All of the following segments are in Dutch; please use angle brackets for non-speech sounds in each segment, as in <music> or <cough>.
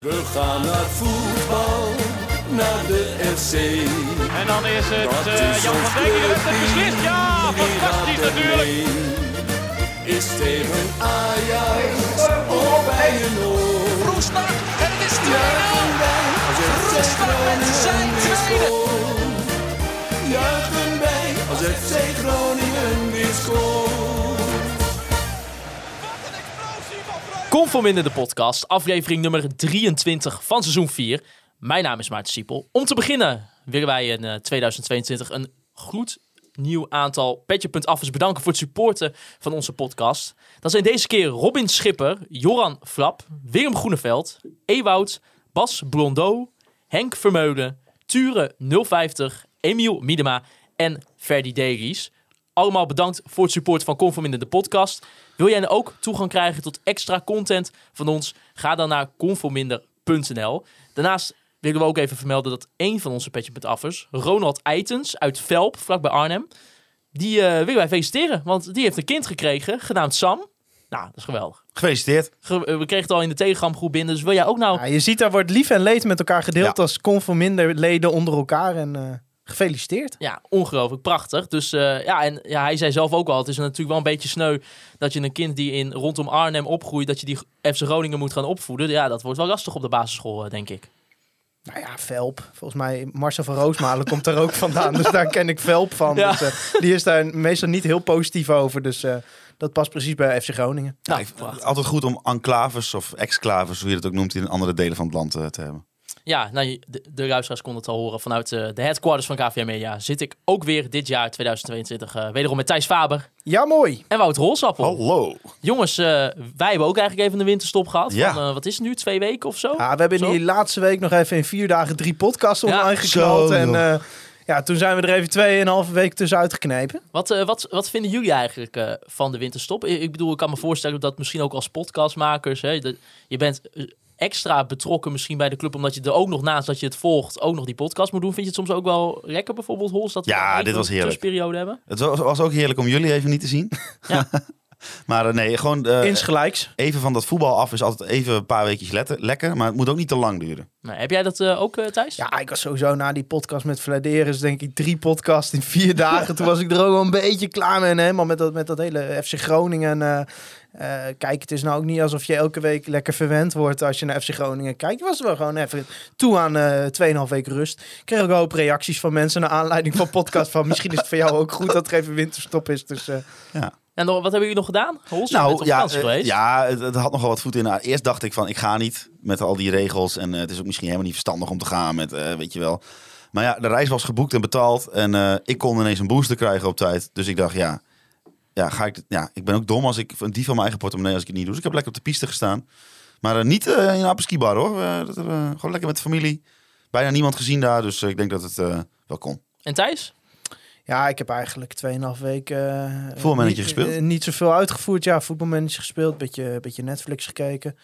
We gaan naar voetbal, naar de FC. En dan is het eh, is Jan van Dijk die de wedstrijd beslist. Ja, fantastisch natuurlijk. Is tegen Ajax of bij een oor. Roestak en het is 2-0. Juichen wij als FC Roestak met zijn tweede. Juichen wij als FC Groningen weer scoort. Conform in de podcast, aflevering nummer 23 van seizoen 4. Mijn naam is Maarten Siepel. Om te beginnen willen wij in eh, 2022 een goed nieuw aantal Petje.affers bedanken voor het supporten van onze podcast. Dat zijn deze keer Robin Schipper, Joran Flap, Willem Groeneveld, Ewoud, Bas Blondeau, Henk Vermeulen, Ture 050, Emiel Miedema en Ferdi Deries. Allemaal bedankt voor het support van Conform in de podcast. Wil jij nou ook toegang krijgen tot extra content van ons? Ga dan naar conforminder.nl. Daarnaast willen we ook even vermelden dat een van onze petje.affers, Ronald Eitens uit Velp, vlakbij Arnhem, die eh, willen wij feliciteren. Want die heeft een kind gekregen, genaamd Sam. Nou, dat is geweldig. Gefeliciteerd. Ge- eh, we kregen het al in de telegramgroep binnen, dus wil jij ook nou... Ja, je ziet, daar wordt lief en leed met elkaar gedeeld Ja. als conforminder leden onder elkaar. En eh, gefeliciteerd. Ja, ongelooflijk prachtig. Dus eh, ja, en ja, hij zei zelf ook al, het is natuurlijk wel een beetje sneu dat je een kind die in rondom Arnhem opgroeit, dat je die FC Groningen moet gaan opvoeden. Ja, dat wordt wel lastig op de basisschool, eh, denk ik. Nou ja, Velp. Volgens mij Marcel van Roosmalen komt daar ook vandaan. Dus daar ken ik Velp van. Ja. Dus, eh, die is daar meestal niet heel positief over. Dus eh, dat past precies bij FC Groningen. Ja, ik- altijd goed om enclaves of exclaves, hoe je het ook noemt, in andere delen van het land te hebben. Ja, nou, de, de luisteraars konden het al horen. Vanuit eh, de headquarters van KVM Media zit ik ook weer dit jaar 2022 eh, wederom met Thijs Faber Ja, mooi. en Wout Rolsappel. Hallo. Jongens, eh, wij hebben ook eigenlijk even een winterstop gehad. Ja. Van, eh, wat is het nu, twee weken of zo? Ja, we hebben Zo? die laatste week nog even in vier dagen drie podcasts Ja, online geknald. zo, En eh, ja, toen zijn we er even tweeënhalve week tussenuit geknepen. Wat, eh, wat, wat vinden jullie eigenlijk eh, van de winterstop? Ik, ik bedoel, ik kan me voorstellen dat misschien ook als podcastmakers, hè, je bent extra betrokken misschien bij de club, omdat je er ook nog naast dat je het volgt, ook nog die podcast moet doen. Vind je het soms ook wel lekker bijvoorbeeld, Hols, dat we Ja, dit was een heerlijk. tussenperiode hebben? Het was, was ook heerlijk om jullie even niet te zien. Ja. <laughs> maar eh, nee, gewoon eh, Insgelijks. even van dat voetbal af is altijd even een paar weekjes letter, lekker. Maar het moet ook niet te lang duren. Nee, heb jij dat eh, ook, eh, Thijs? Ja, ik was sowieso na die podcast met Vladeris, denk ik, drie podcasts in vier dagen. Toen was ik er ook wel een beetje klaar mee. En helemaal met dat, met dat hele FC Groningen. Eh, kijk, het is nou ook niet alsof je elke week lekker verwend wordt als je naar FC Groningen kijkt. Ik was er wel gewoon even toe aan eh 2,5 weken rust. Ik kreeg ook wel hoop reacties van mensen naar aanleiding van podcast. Van misschien is het voor jou ook goed dat er even winterstop is. Dus eh, En dan, wat hebben jullie nog gedaan? Hols, je bent op ja, ja het, het had nogal wat voet in. Nou, eerst dacht ik van, ik ga niet met al die regels. En het is ook misschien helemaal niet verstandig om te gaan met, eh, weet je wel. Maar ja, de reis was geboekt en betaald. En eh, ik kon ineens een booster krijgen op tijd. Dus ik dacht, ja, ja, ga ik, ja, ik ben ook dom als ik een dief van mijn eigen portemonnee als ik het niet doe. Dus ik heb lekker op de piste gestaan. Maar eh, niet eh, in een skibar hoor. Eh, dat gewoon lekker met de familie. Bijna niemand gezien daar. Dus ik denk dat het eh, wel kon. En Thijs? ja, ik heb eigenlijk 2,5 weken... Voetbalmanager niet- gespeeld? niet zoveel uitgevoerd. Ja, voetbalmanager gespeeld. Beetje, beetje Netflix gekeken.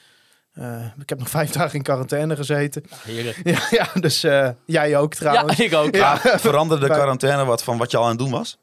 Eh, ik heb nog vijf <laughs> dagen in quarantaine gezeten. Heerlijk. Ja, ja dus eh, jij ook trouwens. Ja, ik ook. Ja. Veranderde de <laughs> quarantaine wat van wat je al aan het doen was?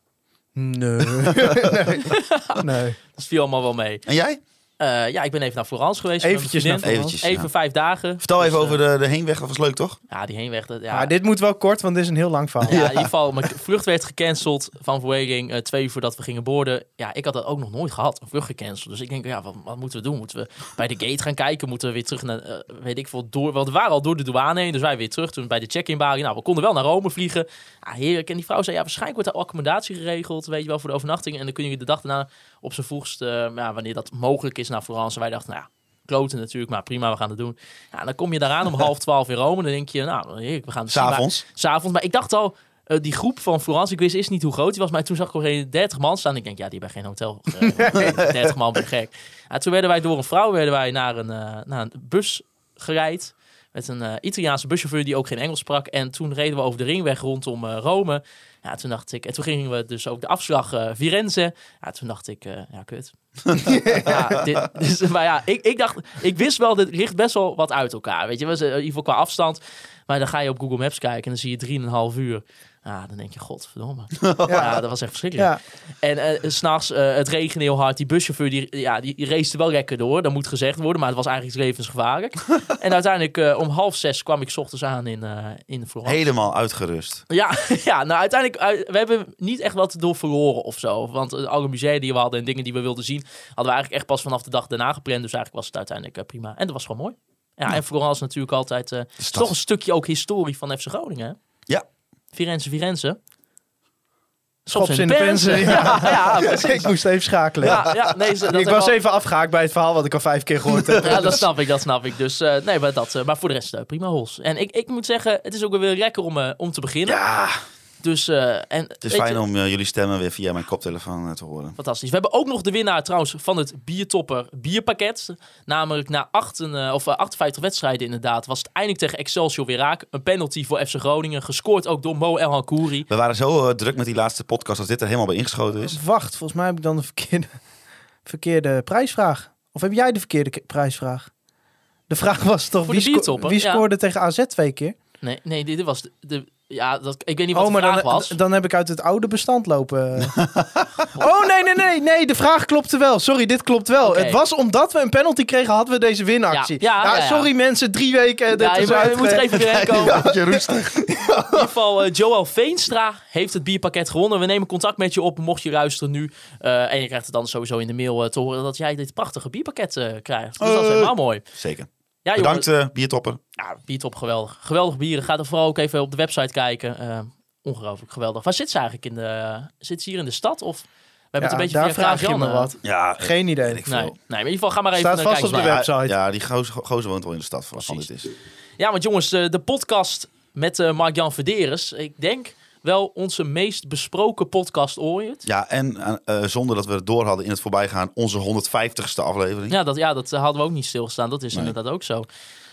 <laughs> Nee. nee. <laughs> nee. Dat viel allemaal wel mee. En jij? Eh, ja, ik ben even naar Florence geweest. Eventjes naar Florence. Eventjes, Even ja. vijf dagen. Vertel even Dus, over de, de heenweg. Dat was leuk toch? eh, Ja, die heenweg. Dat, ja, Maar dit moet wel kort, want dit is een heel lang verhaal. Ja, in ieder geval, mijn vlucht werd gecanceld van Vueling eh, twee uur voordat we gingen boorden. Ja, ik had dat ook nog nooit gehad, een vlucht gecanceld. Dus ik denk, ja, wat, wat moeten we doen? Moeten we bij de gate gaan kijken? Moeten we weer terug naar, eh, weet ik veel, door... Want we waren al door de douane heen, dus wij weer terug. Toen bij de check-in balie. Nou, we konden wel naar Rome vliegen. Ja, heerlijk. En die vrouw zei, ja, waarschijnlijk wordt er accommodatie geregeld, weet je wel, voor de overnachting. En dan kun je de dag daarna op zijn vroegst, eh, ja, wanneer dat mogelijk is, naar Florence. En wij dachten, nou ja, kloten natuurlijk, maar prima, we gaan het doen. Ja, dan kom je daaraan om <laughs> half twaalf in Rome. Dan denk je, nou, we gaan... S'avonds. S'avonds. Maar ik dacht al, eh, die groep van Florence, ik wist eerst niet hoe groot die was. Maar toen zag ik al 30 man staan. Ik denk, ja, die hebben geen hotel. Eh, <laughs> 30 man, ben gek. Ja, toen werden wij door een vrouw werden wij naar, een, eh, naar een bus gerijd. Met een eh, Italiaanse buschauffeur die ook geen Engels sprak. En toen reden we over de ringweg rondom eh, Rome. Ja, toen dacht ik... En toen gingen we dus ook de afslag eh Firenze. Ja, toen dacht ik, eh, ja, kut. <laughs> ja, dit, dus, maar ja, ik, ik dacht... Ik wist wel, dit ligt best wel wat uit elkaar. Weet je, we zijn in ieder geval qua afstand. Maar dan ga je op Google Maps kijken en dan zie je 3,5 uur. Ja, dan denk je, godverdomme. <laughs> ja, dat was echt verschrikkelijk. Ja. En s s'nachts, eh het regende heel hard. Die buschauffeur, die, ja, die race wel lekker door. Dat moet gezegd worden, maar het was eigenlijk levensgevaarlijk. <laughs> en uiteindelijk om half zes kwam ik 's ochtends aan in, in Florence. Helemaal uitgerust. Ja, <laughs> ja, nou uiteindelijk, uit- we hebben niet echt wat door verloren of zo. Want alle musea die we hadden en dingen die we wilden zien, hadden we eigenlijk echt pas vanaf de dag daarna gepland. Dus eigenlijk was het uiteindelijk prima. En dat was gewoon mooi. Ja, en Florence is natuurlijk altijd, toch een stukje ook historie van FC Groningen. Firenze, Firenze. Schops in de pensen. <laughs> Ja, ik moest even schakelen. Ja. Nee, <laughs> dat ik was al- even afgehaakt bij het verhaal wat ik al vijf keer gehoord heb. <laughs> Ja, dat snap ik, dat snap ik. Dus eh, nee, maar, dat, eh, maar voor de rest eh, prima hols. En ik, ik moet zeggen, het is ook weer lekker om, om te beginnen. Ja, Dus, eh, en, het is fijn om eh, jullie stemmen weer via mijn koptelefoon eh, te horen. Fantastisch. We hebben ook nog de winnaar trouwens van het biertopper bierpakket. Namelijk na acht, of, eh, 58 wedstrijden inderdaad was het eindelijk tegen Excelsior weer raak. Een penalty voor FC Groningen. Gescoord ook door Mo El Hankouri. We waren zo druk met die laatste podcast als dit er helemaal bij ingeschoten is. Wacht, volgens mij heb ik dan de verkeerde, <laughs> verkeerde prijsvraag. Of heb jij de verkeerde ke- prijsvraag? De vraag was toch, wie, sco- wie ja. scoorde tegen AZ twee keer? Nee, nee dit, dit was de, de- ja, dat, ik weet niet wat Oh, maar de vraag dan, was. dan heb ik uit het oude bestand lopen. <laughs> oh, nee, nee, nee, nee. De vraag klopte wel. Sorry, dit klopt wel. Het was omdat we een penalty kregen, hadden we deze winactie. Ja, ja, ja, ja. Sorry mensen, drie weken. dit ja, je, moet er even weer komen. <laughs> Ja, rustig. <laughs> In ieder geval, eh, Joel Veenstra heeft het bierpakket gewonnen. We nemen contact met je op, mocht je luisteren nu. Eh, en je krijgt het dan sowieso in de mail eh, te horen dat jij dit prachtige bierpakket krijgt. Dus dat is helemaal mooi. Zeker. Ja, Bedankt, jongens. eh biertopper. Ja, biertop, geweldig. Geweldig bieren. Ga er vooral ook even op de website kijken. Eh, ongelooflijk geweldig. Waar zit ze eigenlijk in de... Zit ze hier in de stad? Of we hebben het een beetje daar via vraag je me eh, wat. Ja, Geen idee. ik veel. Nee, nee, maar in ieder geval ga maar even Staat naar vast kijken. op de website. Ja, die gozer, gozer woont wel in de stad waarvan dit is. Ja, want jongens, de podcast met eh Mark-Jan Verderes. Ik denk wel onze meest besproken podcast ooit. Ja, en eh, eh, zonder dat we het door hadden in het voorbijgaan, onze 150ste aflevering. Ja, dat, ja, dat hadden we ook niet stilgestaan. Dat is Nee. inderdaad ook zo.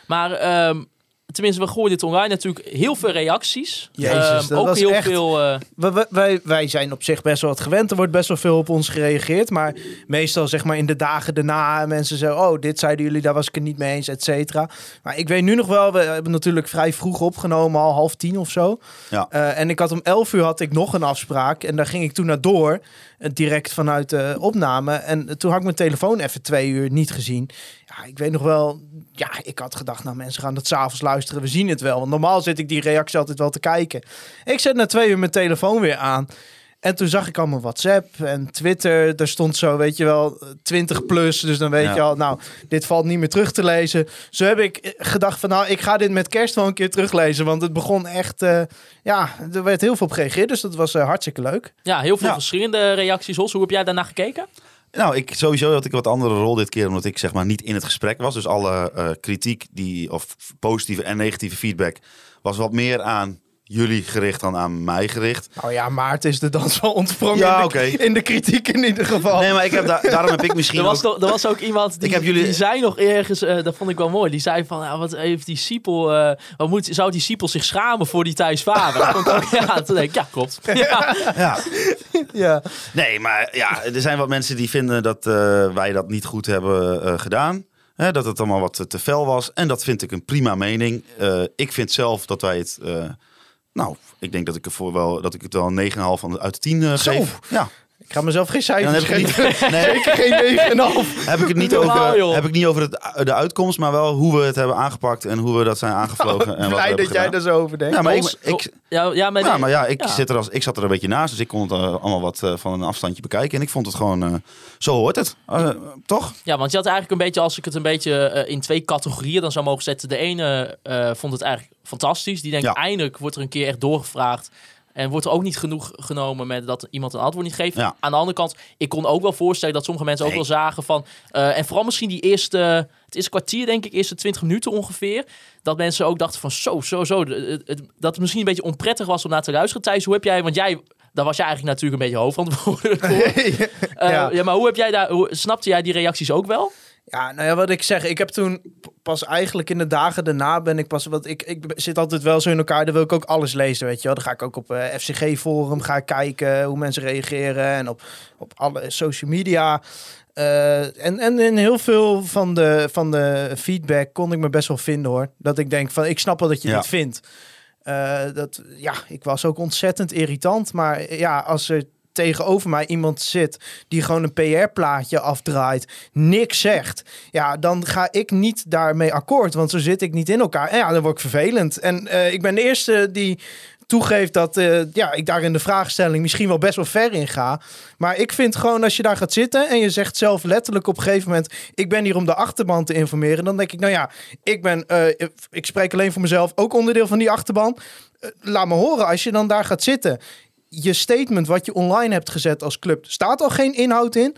Maar ehm, tenminste, we gooien dit online natuurlijk heel veel reacties. Jezus, Ehm, dat ook was heel echt- veel... eh, We- we- wij, wij zijn op zich best wel wat gewend. Er wordt best wel veel op ons gereageerd. Maar meestal zeg maar in de dagen daarna mensen zeggen... oh, dit zeiden jullie, daar was ik het niet mee eens, et cetera. Maar ik weet nu nog wel, we hebben natuurlijk vrij vroeg opgenomen. Al half tien of zo. Ja. Eh, en ik had om 11 uur had ik nog een afspraak. En daar ging ik toen naar door. eh, direct vanuit de opname. En toen had ik mijn telefoon even twee uur niet gezien. Ja, ik weet nog wel... Ja, ik had gedacht, nou mensen gaan het s'avonds luisteren. We zien het wel. Want normaal zit ik die reactie altijd wel te kijken. Ik zet na twee uur mijn telefoon weer aan. En toen zag ik allemaal WhatsApp en Twitter. Daar stond zo, weet je wel, 20 plus. Dus dan weet Ja. je al, nou, dit valt niet meer terug te lezen. Zo heb ik eh, gedacht van, nou, ik ga dit met kerst wel een keer teruglezen. Want het begon echt, eh, ja, er werd heel veel op gereageerd. Dus dat was eh, hartstikke leuk. ja, heel veel Ja. verschillende reacties. Hols, hoe heb jij daarna gekeken? Nou, ik, sowieso had ik wat andere rol dit keer, omdat ik zeg maar niet in het gesprek was. Dus alle eh, kritiek, die, of positieve en negatieve feedback, was wat meer aan jullie gericht dan aan mij gericht. Nou ja, Maarten is de dans wel ontsprongen Ja, in, de, oké. in de kritiek in ieder geval. Nee, maar ik heb da- daarom heb ik misschien Er was, ook... er was ook iemand die, Ik heb jullie- die zei nog ergens, eh, dat vond ik wel mooi, die zei van, ja, wat heeft die Siepel, eh, wat moet, zou die Siepel zich schamen voor die Thijs Faber? Ook, ja, toen denk ik, ja, klopt. <laughs> Ja. Ja. Ja. Nee, maar ja, er zijn wat mensen die vinden dat eh, wij dat niet goed hebben eh, gedaan. Hè, dat het allemaal wat te, fel was. En dat vind ik een prima mening. Eh, ik vind zelf dat wij het... nou, ik denk dat ik, ervoor wel, dat ik het wel een 9,5 van- uit de 10 eh, Zo. geef. Ja, Ik ga mezelf geen en dan cijfers heb geven. niet, nee, <laughs> Zeker geen 9,5. heb ik het niet over, heb ik niet over het, de uitkomst, maar wel hoe we het hebben aangepakt en hoe we dat zijn aangevlogen. en wat we Blij dat jij daar zo over denkt. Ja, maar ik, ja, ja, maar, ja, maar ja, ik, Ja. Zit er als, ik zat er een beetje naast, dus ik kon het eh, allemaal wat eh, van een afstandje bekijken. En ik vond het gewoon, eh, zo hoort het. Eh, toch? Ja, want je had eigenlijk een beetje, als ik het een beetje in twee categorieën dan zou mogen zetten. De ene eh, vond het eigenlijk fantastisch. Die denkt, Ja. eindelijk wordt er een keer echt doorgevraagd. En wordt er ook niet genoeg genomen met dat iemand een antwoord niet geeft. Ja. Aan de andere kant, ik kon ook wel voorstellen dat sommige mensen ook wel zagen van... eh, en vooral misschien die eerste, het eerste kwartier denk ik, eerste 20 minuten ongeveer. Dat mensen ook dachten van zo, zo, zo. Het, het- dat het misschien een beetje onprettig was om naar te luisteren. Thijs, hoe heb jij, want jij... Daar was jij eigenlijk natuurlijk een beetje hoofdverantwoordelijk voor. <laughs> Eh, Ja. ja. maar hoe heb jij daar, hoe, snapte jij die reacties ook wel? Ja, nou ja, wat ik zeg, ik heb toen pas eigenlijk in de dagen daarna ben ik pas, want ik, ik zit altijd wel zo in elkaar, dan wil ik ook alles lezen, weet je wel. Dan ga ik ook op eh, FCG Forum, ga ik kijken hoe mensen reageren en op, op alle social media. Eh, en, en in heel veel van de, van de feedback kon ik me best wel vinden hoor. Dat ik denk van, ik snap wel dat je Ja. dit vindt. Eh, dat, ja, ik was ook ontzettend irritant. Maar ja, als er tegenover mij iemand zit die gewoon een PR-plaatje afdraait, niks zegt, ja, dan ga ik niet daarmee akkoord, want zo zit ik niet in elkaar. En ja, dan word ik vervelend. En eh, ik ben de eerste die toegeeft dat eh, ja, ik daar in de vraagstelling misschien wel best wel ver in ga. Maar ik vind gewoon als je daar gaat zitten en je zegt zelf letterlijk op een gegeven moment: Ik ben hier om de achterban te informeren. Dan denk ik, nou ja, ik ben, eh, ik spreek alleen voor mezelf, ook onderdeel van die achterban. Laat me horen als je dan daar gaat zitten. Je statement wat je online hebt gezet als club, staat al geen inhoud in.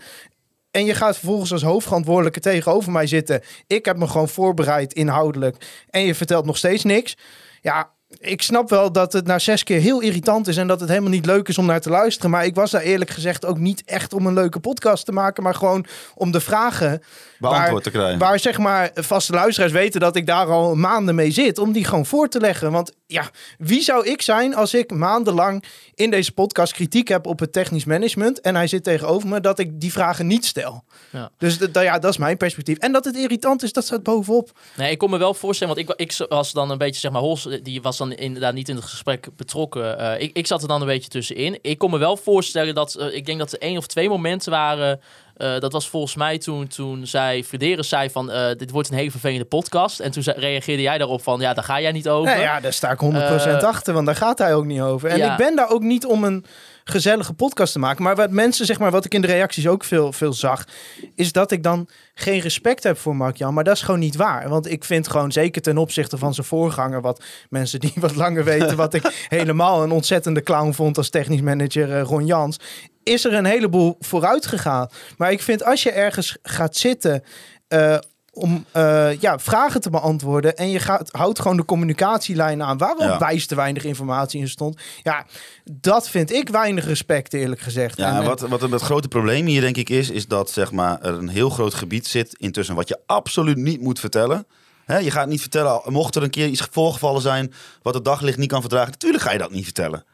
En je gaat vervolgens als hoofdverantwoordelijke tegenover mij zitten. Ik heb me gewoon voorbereid inhoudelijk. En je vertelt nog steeds niks. Ja, ik snap wel dat het na zes keer heel irritant is en dat het helemaal niet leuk is om naar te luisteren. Maar ik was daar eerlijk gezegd ook niet echt om een leuke podcast te maken, maar gewoon om de vragen Beantwoord te krijgen. Waar zeg maar vaste luisteraars weten dat ik daar al maanden mee zit, om die gewoon voor te leggen. Want ja, wie zou ik zijn als ik maandenlang in deze podcast kritiek heb op het technisch management en hij zit tegenover me dat ik die vragen niet stel. Ja. Dus d- d- ja, dat is mijn perspectief. En dat het irritant is, dat staat bovenop. Nee, ik kon me wel voorstellen, want ik, ik was dan een beetje, zeg maar, Hols, die was dan inderdaad niet in het gesprek betrokken. Eh, ik, ik zat er dan een beetje tussenin. Ik kon me wel voorstellen dat, eh, ik denk dat er één of twee momenten waren. Eh, dat was volgens mij toen, toen zij, Frederis zei van, eh, dit wordt een hele vervelende podcast. En toen zei- reageerde jij daarop van, ja, daar ga jij niet over. Nou ja, daar sta ik 100% Eh, achter, want daar gaat hij ook niet over. En ja. ik ben daar ook niet om een gezellige podcast te maken. Maar wat mensen, zeg maar, wat ik in de reacties ook veel, veel zag, is dat ik dan geen respect heb voor Mark-Jan. Maar dat is gewoon niet waar. Want ik vind gewoon, zeker ten opzichte van zijn voorganger, wat mensen die wat langer weten, wat ik <laughs> helemaal een ontzettende clown vond als technisch manager eh, Ron Jans, is er een heleboel vooruit gegaan. Maar ik vind als je ergens gaat zitten. eh, om eh, ja, vragen te beantwoorden. En je gaat, houdt gewoon de communicatielijn aan. Waarom Ja. wijst er weinig informatie in stond. Ja, dat vind ik weinig respect, eerlijk gezegd. Ja, En, en wat, wat het grote probleem hier denk ik is, is dat zeg maar, er een heel groot gebied zit intussen wat je absoluut niet moet vertellen. Je gaat niet vertellen, mocht er een keer iets voorgevallen zijn wat het daglicht niet kan verdragen, natuurlijk ga je dat niet vertellen.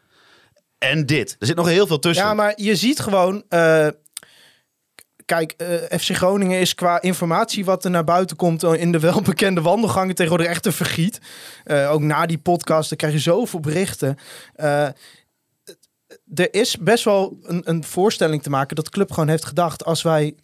En dit, er zit nog heel veel tussen. Ja, maar je ziet gewoon. eh, kijk, eh, FC Groningen is qua informatie wat er naar buiten komt eh, in de welbekende wandelgangen tegenwoordig echt een vergiet. Eh, ook na die podcast, dan krijg je zoveel berichten. Er is best wel een, een voorstelling te maken dat de club gewoon heeft gedacht als wij.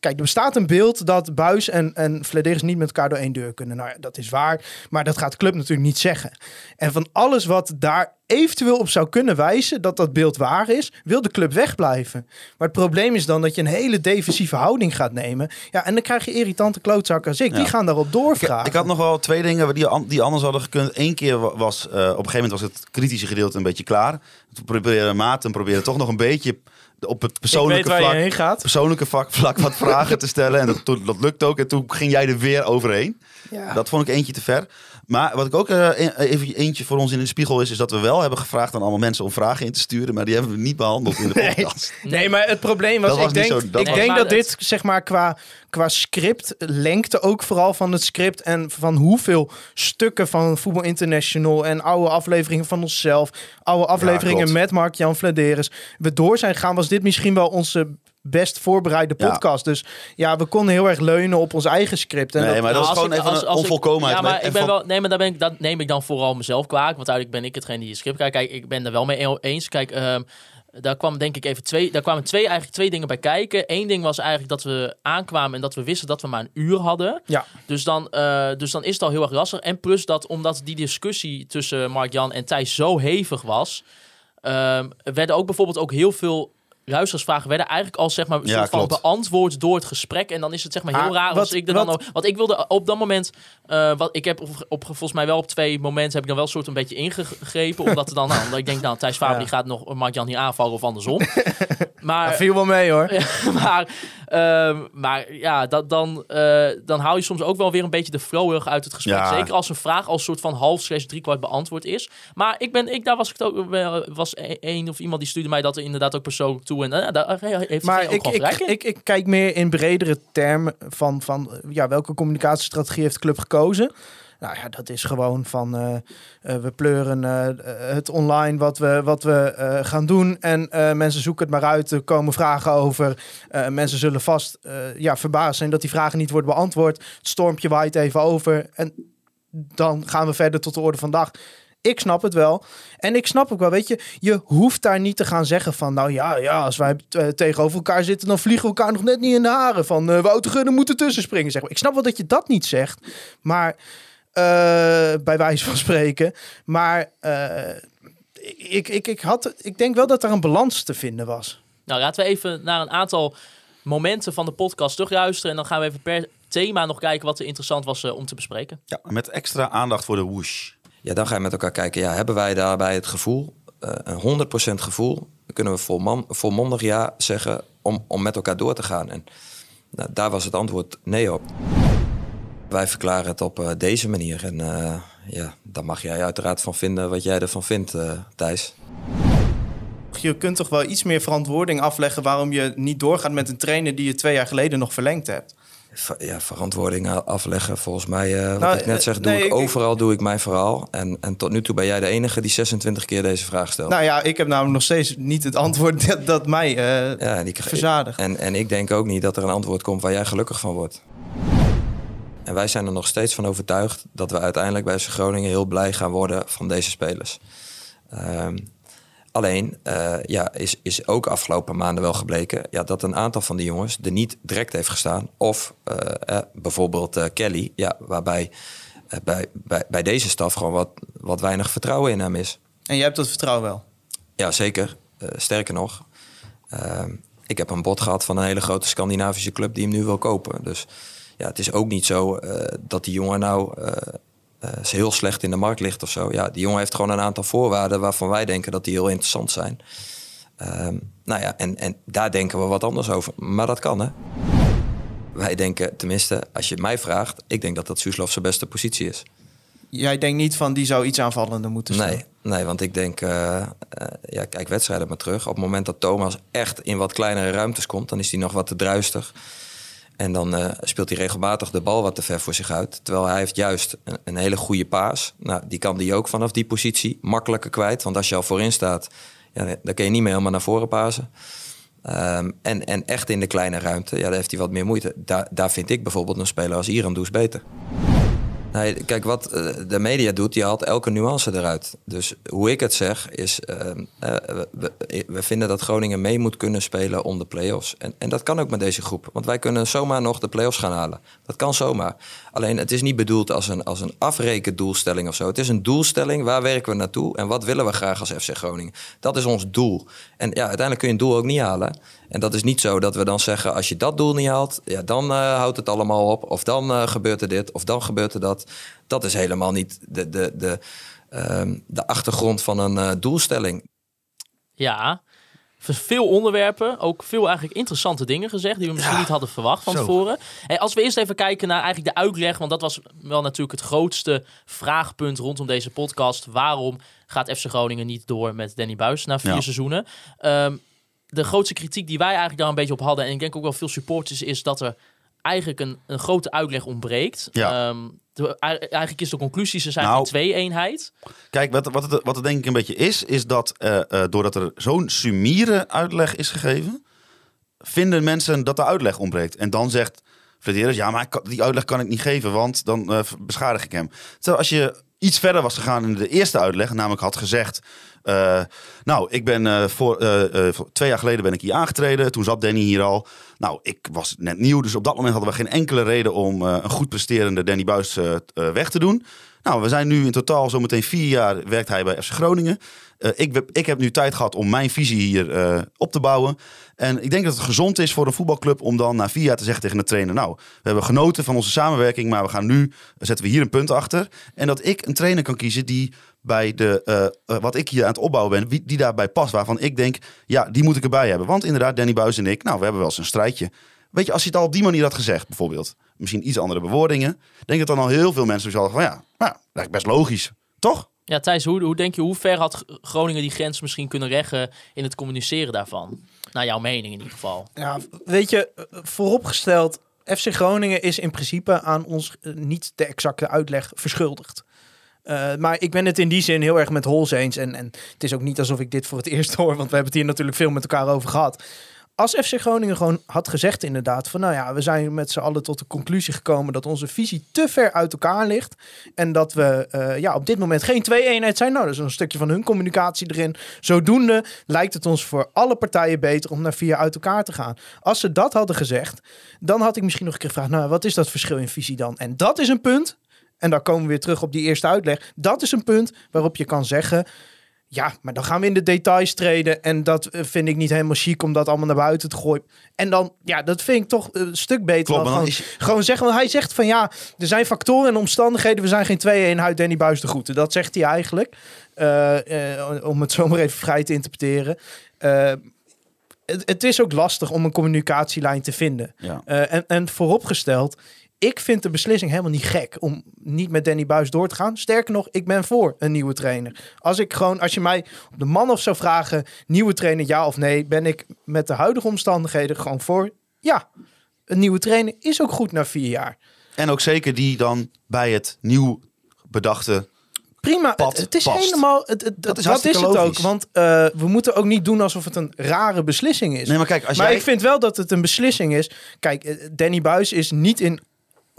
Kijk, er bestaat een beeld dat Buis en, en Flederis niet met elkaar door één deur kunnen. Nou ja, dat is waar. Maar dat gaat de club natuurlijk niet zeggen. En van alles wat daar eventueel op zou kunnen wijzen dat dat beeld waar is, wil de club wegblijven. Maar het probleem is dan dat je een hele defensieve houding gaat nemen. Ja, en dan krijg je irritante klootzakken als ik. Die gaan daarop doorvragen. ik had nog wel twee dingen die, die anders hadden gekund. Eén keer wa- was, eh, op een gegeven moment was het kritische gedeelte een beetje klaar. Toen probeerde Maarten probeerde toch nog een beetje op het ik weet persoonlijke vlak, heen gaat. persoonlijke vlak, vlak wat vragen <laughs> te stellen. En dat, dat lukte ook. En toen ging jij er weer overheen. Ja. Dat vond ik eentje te ver. Maar wat ik ook e- even eentje voor ons in de spiegel is, is dat we wel hebben gevraagd aan allemaal mensen om vragen in te sturen. Maar die hebben we niet behandeld in de podcast. <laughs> Nee, maar het probleem was, Dat ik denk, zo- dat ik denk dat dit, zeg maar, qua, qua script, lengte ook vooral van het script en van hoeveel stukken van Voetbal International en oude afleveringen van onszelf, oude afleveringen met Mark-Jan Vladeris, we door zijn gegaan, was dit misschien wel onze best voorbereide Ja. podcast. Dus ja, we konden heel erg leunen op ons eigen script. En Nee, dat- maar dat Nou, is als gewoon ik- even als- ik- onvolkomenheid. Ja, maar ik ben van- wel, nee, maar daar ben ik, dat neem ik dan vooral mezelf kwalijk. Want uiteindelijk ben ik hetgeen die het script kijkt. Kijk, ik ben er wel mee eens. Kijk, ehm, daar kwam denk ik even twee, daar kwamen twee, eigenlijk twee dingen bij kijken. Eén ding was eigenlijk dat we aankwamen en dat we wisten dat we maar een uur hadden. Ja. Dus dan, eh, dus dan is het al heel erg lastig. En plus dat omdat die discussie tussen Mark-Jan en Thijs zo hevig was, ehm, werden ook bijvoorbeeld ook heel veel luisteraarsvragen werden eigenlijk al zeg maar Ja, soort van beantwoord door het gesprek. En dan is het zeg maar heel Ah, raar als ik er dan wat- ook, want ik wilde op dat moment eh, wat ik heb op, op volgens mij wel op twee momenten heb ik dan wel een soort een beetje ingegrepen omdat er dan <laughs> nou, omdat ik denk nou Thijs Faber Ja. die gaat nog Mark Jan hier aanvallen of andersom <laughs> maar dat viel wel mee hoor. <laughs> maar, ehm, maar ja, dat, dan, eh, dan haal je soms ook wel weer een beetje de flow uit het gesprek. Ja. Zeker als een vraag als soort van half slash driekwart beantwoord is. Maar ik ben, ik, daar was ik het ook wel, was e- één of iemand die stuurde mij dat inderdaad ook persoonlijk toe. En eh, daar heeft Maar ook ik, ik, ik, ik kijk meer in bredere termen van, van eh, ja, welke communicatiestrategie heeft de club gekozen. Nou ja, dat is gewoon van eh, eh, we pleuren eh, het online wat we, wat we gaan doen. En mensen zoeken het maar uit. Er komen vragen over. Mensen zullen vast ja, verbaasd zijn dat die vragen niet worden beantwoord. Het stormpje waait even over. En dan gaan we verder tot de orde van dag. Ik snap het wel. En ik snap ook wel, weet je, je hoeft daar niet te gaan zeggen van, nou ja, ja als wij tegenover elkaar zitten, dan vliegen we elkaar nog net niet in de haren. Van uh, Wouter Gunner moet er tussen springen. Zeg maar. Ik snap wel dat je dat niet zegt, maar bij wijze van spreken. Maar eh, ik, ik, ik, had, ik denk wel dat er een balans te vinden was. Nou, laten we even naar een aantal momenten van de podcast terugluisteren. En dan gaan we even per thema nog kijken wat er interessant was eh, om te bespreken. Ja, met extra aandacht voor de whoosh. Ja, dan ga je met elkaar kijken. Ja, hebben wij daarbij het gevoel, eh, een 100% gevoel, dan kunnen we volman, volmondig ja zeggen om, om met elkaar door te gaan. En nou, daar was het antwoord nee op. Wij verklaren het op eh, deze manier. En eh, ja, daar mag jij uiteraard van vinden wat jij ervan vindt, eh, Thijs. Je kunt toch wel iets meer verantwoording afleggen waarom je niet doorgaat met een trainer die je twee jaar geleden nog verlengd hebt. Ja, verantwoording afleggen. Volgens mij, wat Nou, ik net zeg, doe nee, ik ik- overal doe ik mijn verhaal. En, en tot nu toe ben jij de enige die 26 keer deze vraag stelt. Nou ja, ik heb namelijk nog steeds niet het antwoord <laughs> dat, dat mij eh, ja, die, verzadigt. En, en ik denk ook niet dat er een antwoord komt waar jij gelukkig van wordt. En wij zijn er nog steeds van overtuigd dat we uiteindelijk bij FC Groningen heel blij gaan worden van deze spelers. Ehm, alleen eh, ja, is, is ook afgelopen maanden wel gebleken ja, dat een aantal van die jongens er niet direct heeft gestaan. Of eh, eh, bijvoorbeeld eh, Kelly, ja, waarbij bij, bij, bij deze staf gewoon wat, wat weinig vertrouwen in hem is. En jij hebt dat vertrouwen wel. Ja, zeker. Sterker nog, ehm, ik heb een bod gehad van een hele grote Scandinavische club die hem nu wil kopen. Dus ja, het is ook niet zo eh, dat die jongen nou eh, eh, heel slecht in de markt ligt of zo. Ja, die jongen heeft gewoon een aantal voorwaarden waarvan wij denken dat die heel interessant zijn. Ehm, nou ja, en, en daar denken we wat anders over. Maar dat kan, hè? Wij denken, tenminste, als je mij vraagt, ik denk dat dat Suslov zijn beste positie is. Jij denkt niet van die zou iets aanvallender moeten staan. Nee, nee, want ik denk, ja, kijk wedstrijden maar terug. Op het moment dat Thomas echt in wat kleinere ruimtes komt, dan is hij nog wat te druistig. En dan eh, speelt hij regelmatig de bal wat te ver voor zich uit. Terwijl hij heeft juist een, hele goede paas. Nou, die kan die ook vanaf die positie makkelijker kwijt. Want als je al voorin staat, ja, dan kun je niet meer helemaal naar voren pasen. Ehm, en, en echt in de kleine ruimte, ja, daar heeft hij wat meer moeite. Daar, daar vind ik bijvoorbeeld een speler als Iran Does beter. Kijk, wat eh, de media doet, die haalt elke nuance eruit. Dus hoe ik het zeg, is... eh, eh, we, we vinden dat Groningen mee moet kunnen spelen om de play-offs. En, en dat kan ook met deze groep. Want wij kunnen zomaar nog de play-offs gaan halen. Dat kan zomaar. Alleen, het is niet bedoeld als een, als een afrekendoelstelling of zo. Het is een doelstelling, waar werken we naartoe... en wat willen we graag als FC Groningen? Dat is ons doel. En ja, uiteindelijk kun je een doel ook niet halen. En dat is niet zo dat we dan zeggen... als je dat doel niet haalt, ja, dan eh, houdt het allemaal op. Of dan eh, gebeurt er dit, of dan gebeurt er dat. Dat is helemaal niet de, de, de, ehm, de achtergrond van een eh, doelstelling. Ja, veel onderwerpen, ook veel eigenlijk interessante dingen gezegd die we misschien niet hadden verwacht van zo. tevoren. Hey, als we eerst even kijken naar eigenlijk de uitleg, want dat was wel natuurlijk het grootste vraagpunt rondom deze podcast. Waarom gaat FC Groningen niet door met Danny Buis na vier Ja. seizoenen? Ehm, de grootste kritiek die wij eigenlijk daar een beetje op hadden, en ik denk ook wel veel supporters, is dat er eigenlijk een, een grote uitleg ontbreekt. Ja. Ehm, de- eigenlijk is de conclusie, ze zijn Nou, een twee-eenheid. Kijk, wat, wat, het, wat het denk ik een beetje is, is dat eh, eh, doordat er zo'n sumiere uitleg is gegeven, vinden mensen dat de uitleg ontbreekt. En dan zegt Flederis, ja, maar kan- die uitleg kan ik niet geven, want dan eh, beschadig ik hem. Terwijl als je iets verder was gegaan in de eerste uitleg, namelijk had gezegd, eh, nou, ik ben eh, voor, eh, voor twee jaar geleden ben ik hier aangetreden. Toen zat Danny hier al. Nou, ik was net nieuw, dus op dat moment hadden we geen enkele reden om een goed presterende Danny Buis weg te doen. Nou, we zijn nu in totaal zometeen vier jaar werkt hij bij FC Groningen. Ik, heb- ik heb nu tijd gehad om mijn visie hier op te bouwen. En ik denk dat het gezond is voor een voetbalclub om dan na vier jaar te zeggen tegen de trainer: Nou, we hebben genoten van onze samenwerking, maar we gaan nu zetten we hier een punt achter. En dat ik een trainer kan kiezen die bij de, eh, eh, wat ik hier aan het opbouwen ben, wie, die daarbij past. Waarvan ik denk, ja, die moet ik erbij hebben. Want inderdaad, Danny Buis en ik, nou, we hebben wel eens een strijdje. Weet je, als je het al op die manier had gezegd, bijvoorbeeld, misschien iets andere bewoordingen, denk ik dat dan al heel veel mensen zouden van, ja, nou, dat is best logisch, toch? Ja, Thijs, hoe, hoe denk je, hoe ver had Groningen die grens misschien kunnen leggen in het communiceren daarvan? Naar jouw mening in ieder geval. Ja, weet je, vooropgesteld, FC Groningen is in principe aan ons eh, niet de exacte uitleg verschuldigd. Eh, maar ik ben het in die zin heel erg met Hols eens. En, en het is ook niet alsof ik dit voor het <laughs> eerst hoor, want we hebben het hier natuurlijk veel met elkaar over gehad. als FC Groningen gewoon had gezegd inderdaad van nou ja, we zijn met z'n allen tot de conclusie gekomen dat onze visie te ver uit elkaar ligt en dat we eh, ja, op dit moment geen twee eenheid zijn. Nou, dat is een stukje van hun communicatie erin. Zodoende lijkt het ons voor alle partijen beter om naar vier uit elkaar te gaan. Als ze dat hadden gezegd, dan had ik misschien nog een keer gevraagd, nou, wat is dat verschil in visie dan? En dat is een punt. En daar komen we weer terug op die eerste uitleg. Dat is een punt waarop je kan zeggen. Ja, maar dan gaan we in de details treden. En dat eh, vind ik niet helemaal chic om dat allemaal naar buiten te gooien. En dan, ja, dat vind ik toch een stuk beter. Klopt, dan gewoon, is- gewoon zeggen, want hij zegt van ja, er zijn factoren en omstandigheden. We zijn geen twee-eenheid, Danny Buis de Groeten. Dat zegt hij eigenlijk. Eh, eh, om het <laughs> zomaar even vrij te interpreteren. Eh, het, het is ook lastig om een communicatielijn te vinden. Ja. Eh, en, en vooropgesteld, ik vind de beslissing helemaal niet gek om niet met Danny Buis door te gaan. Sterker nog, ik ben voor een nieuwe trainer. Als ik gewoon, als je mij op de man of zou vragen, nieuwe trainer ja of nee, ben ik met de huidige omstandigheden gewoon voor. Ja, een nieuwe trainer is ook goed na vier jaar. En ook zeker die dan bij het nieuw bedachte... Prima, Pad het, het is past. helemaal, het, het- dat, is dat is het ook. Want eh, we moeten ook niet doen alsof het een rare beslissing is. Nee, maar kijk, als maar jij... ik vind wel dat het een beslissing is. Kijk, eh, Danny Buis is niet in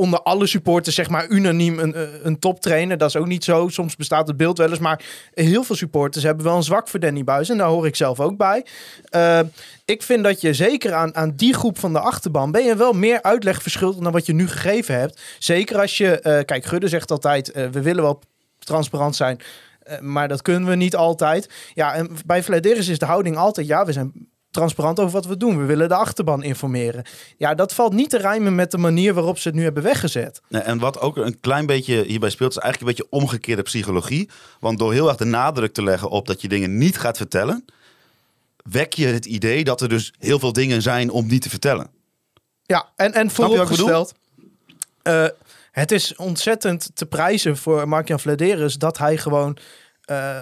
onder alle supporters zeg maar unaniem een, eh, een toptrainer. Dat is ook niet zo. Soms bestaat het beeld wel eens. Maar heel veel supporters hebben wel een zwak voor Danny Buis. En daar hoor ik zelf ook bij. Eh, ik vind dat je zeker aan, aan die groep van de achterban... ben je wel meer uitleg verschuldigd dan wat je nu gegeven hebt. Zeker als je... eh, kijk, Gudde zegt altijd... we willen wel transparant zijn... maar dat kunnen we niet altijd. Ja, en bij Vladeris is de houding altijd... ja, we zijn transparant over wat we doen. We willen de achterban informeren. Ja, dat valt niet te rijmen met de manier waarop ze het nu hebben weggezet. Nee, en wat ook een klein beetje hierbij speelt, is eigenlijk een beetje omgekeerde psychologie. Want door heel erg de nadruk te leggen op dat je dingen niet gaat vertellen, wek je het idee dat er dus heel veel dingen zijn om niet te vertellen. Ja, en, en vooropgesteld... eh, het is ontzettend te prijzen voor Mark-Jan Vladeris... dat hij gewoon eh,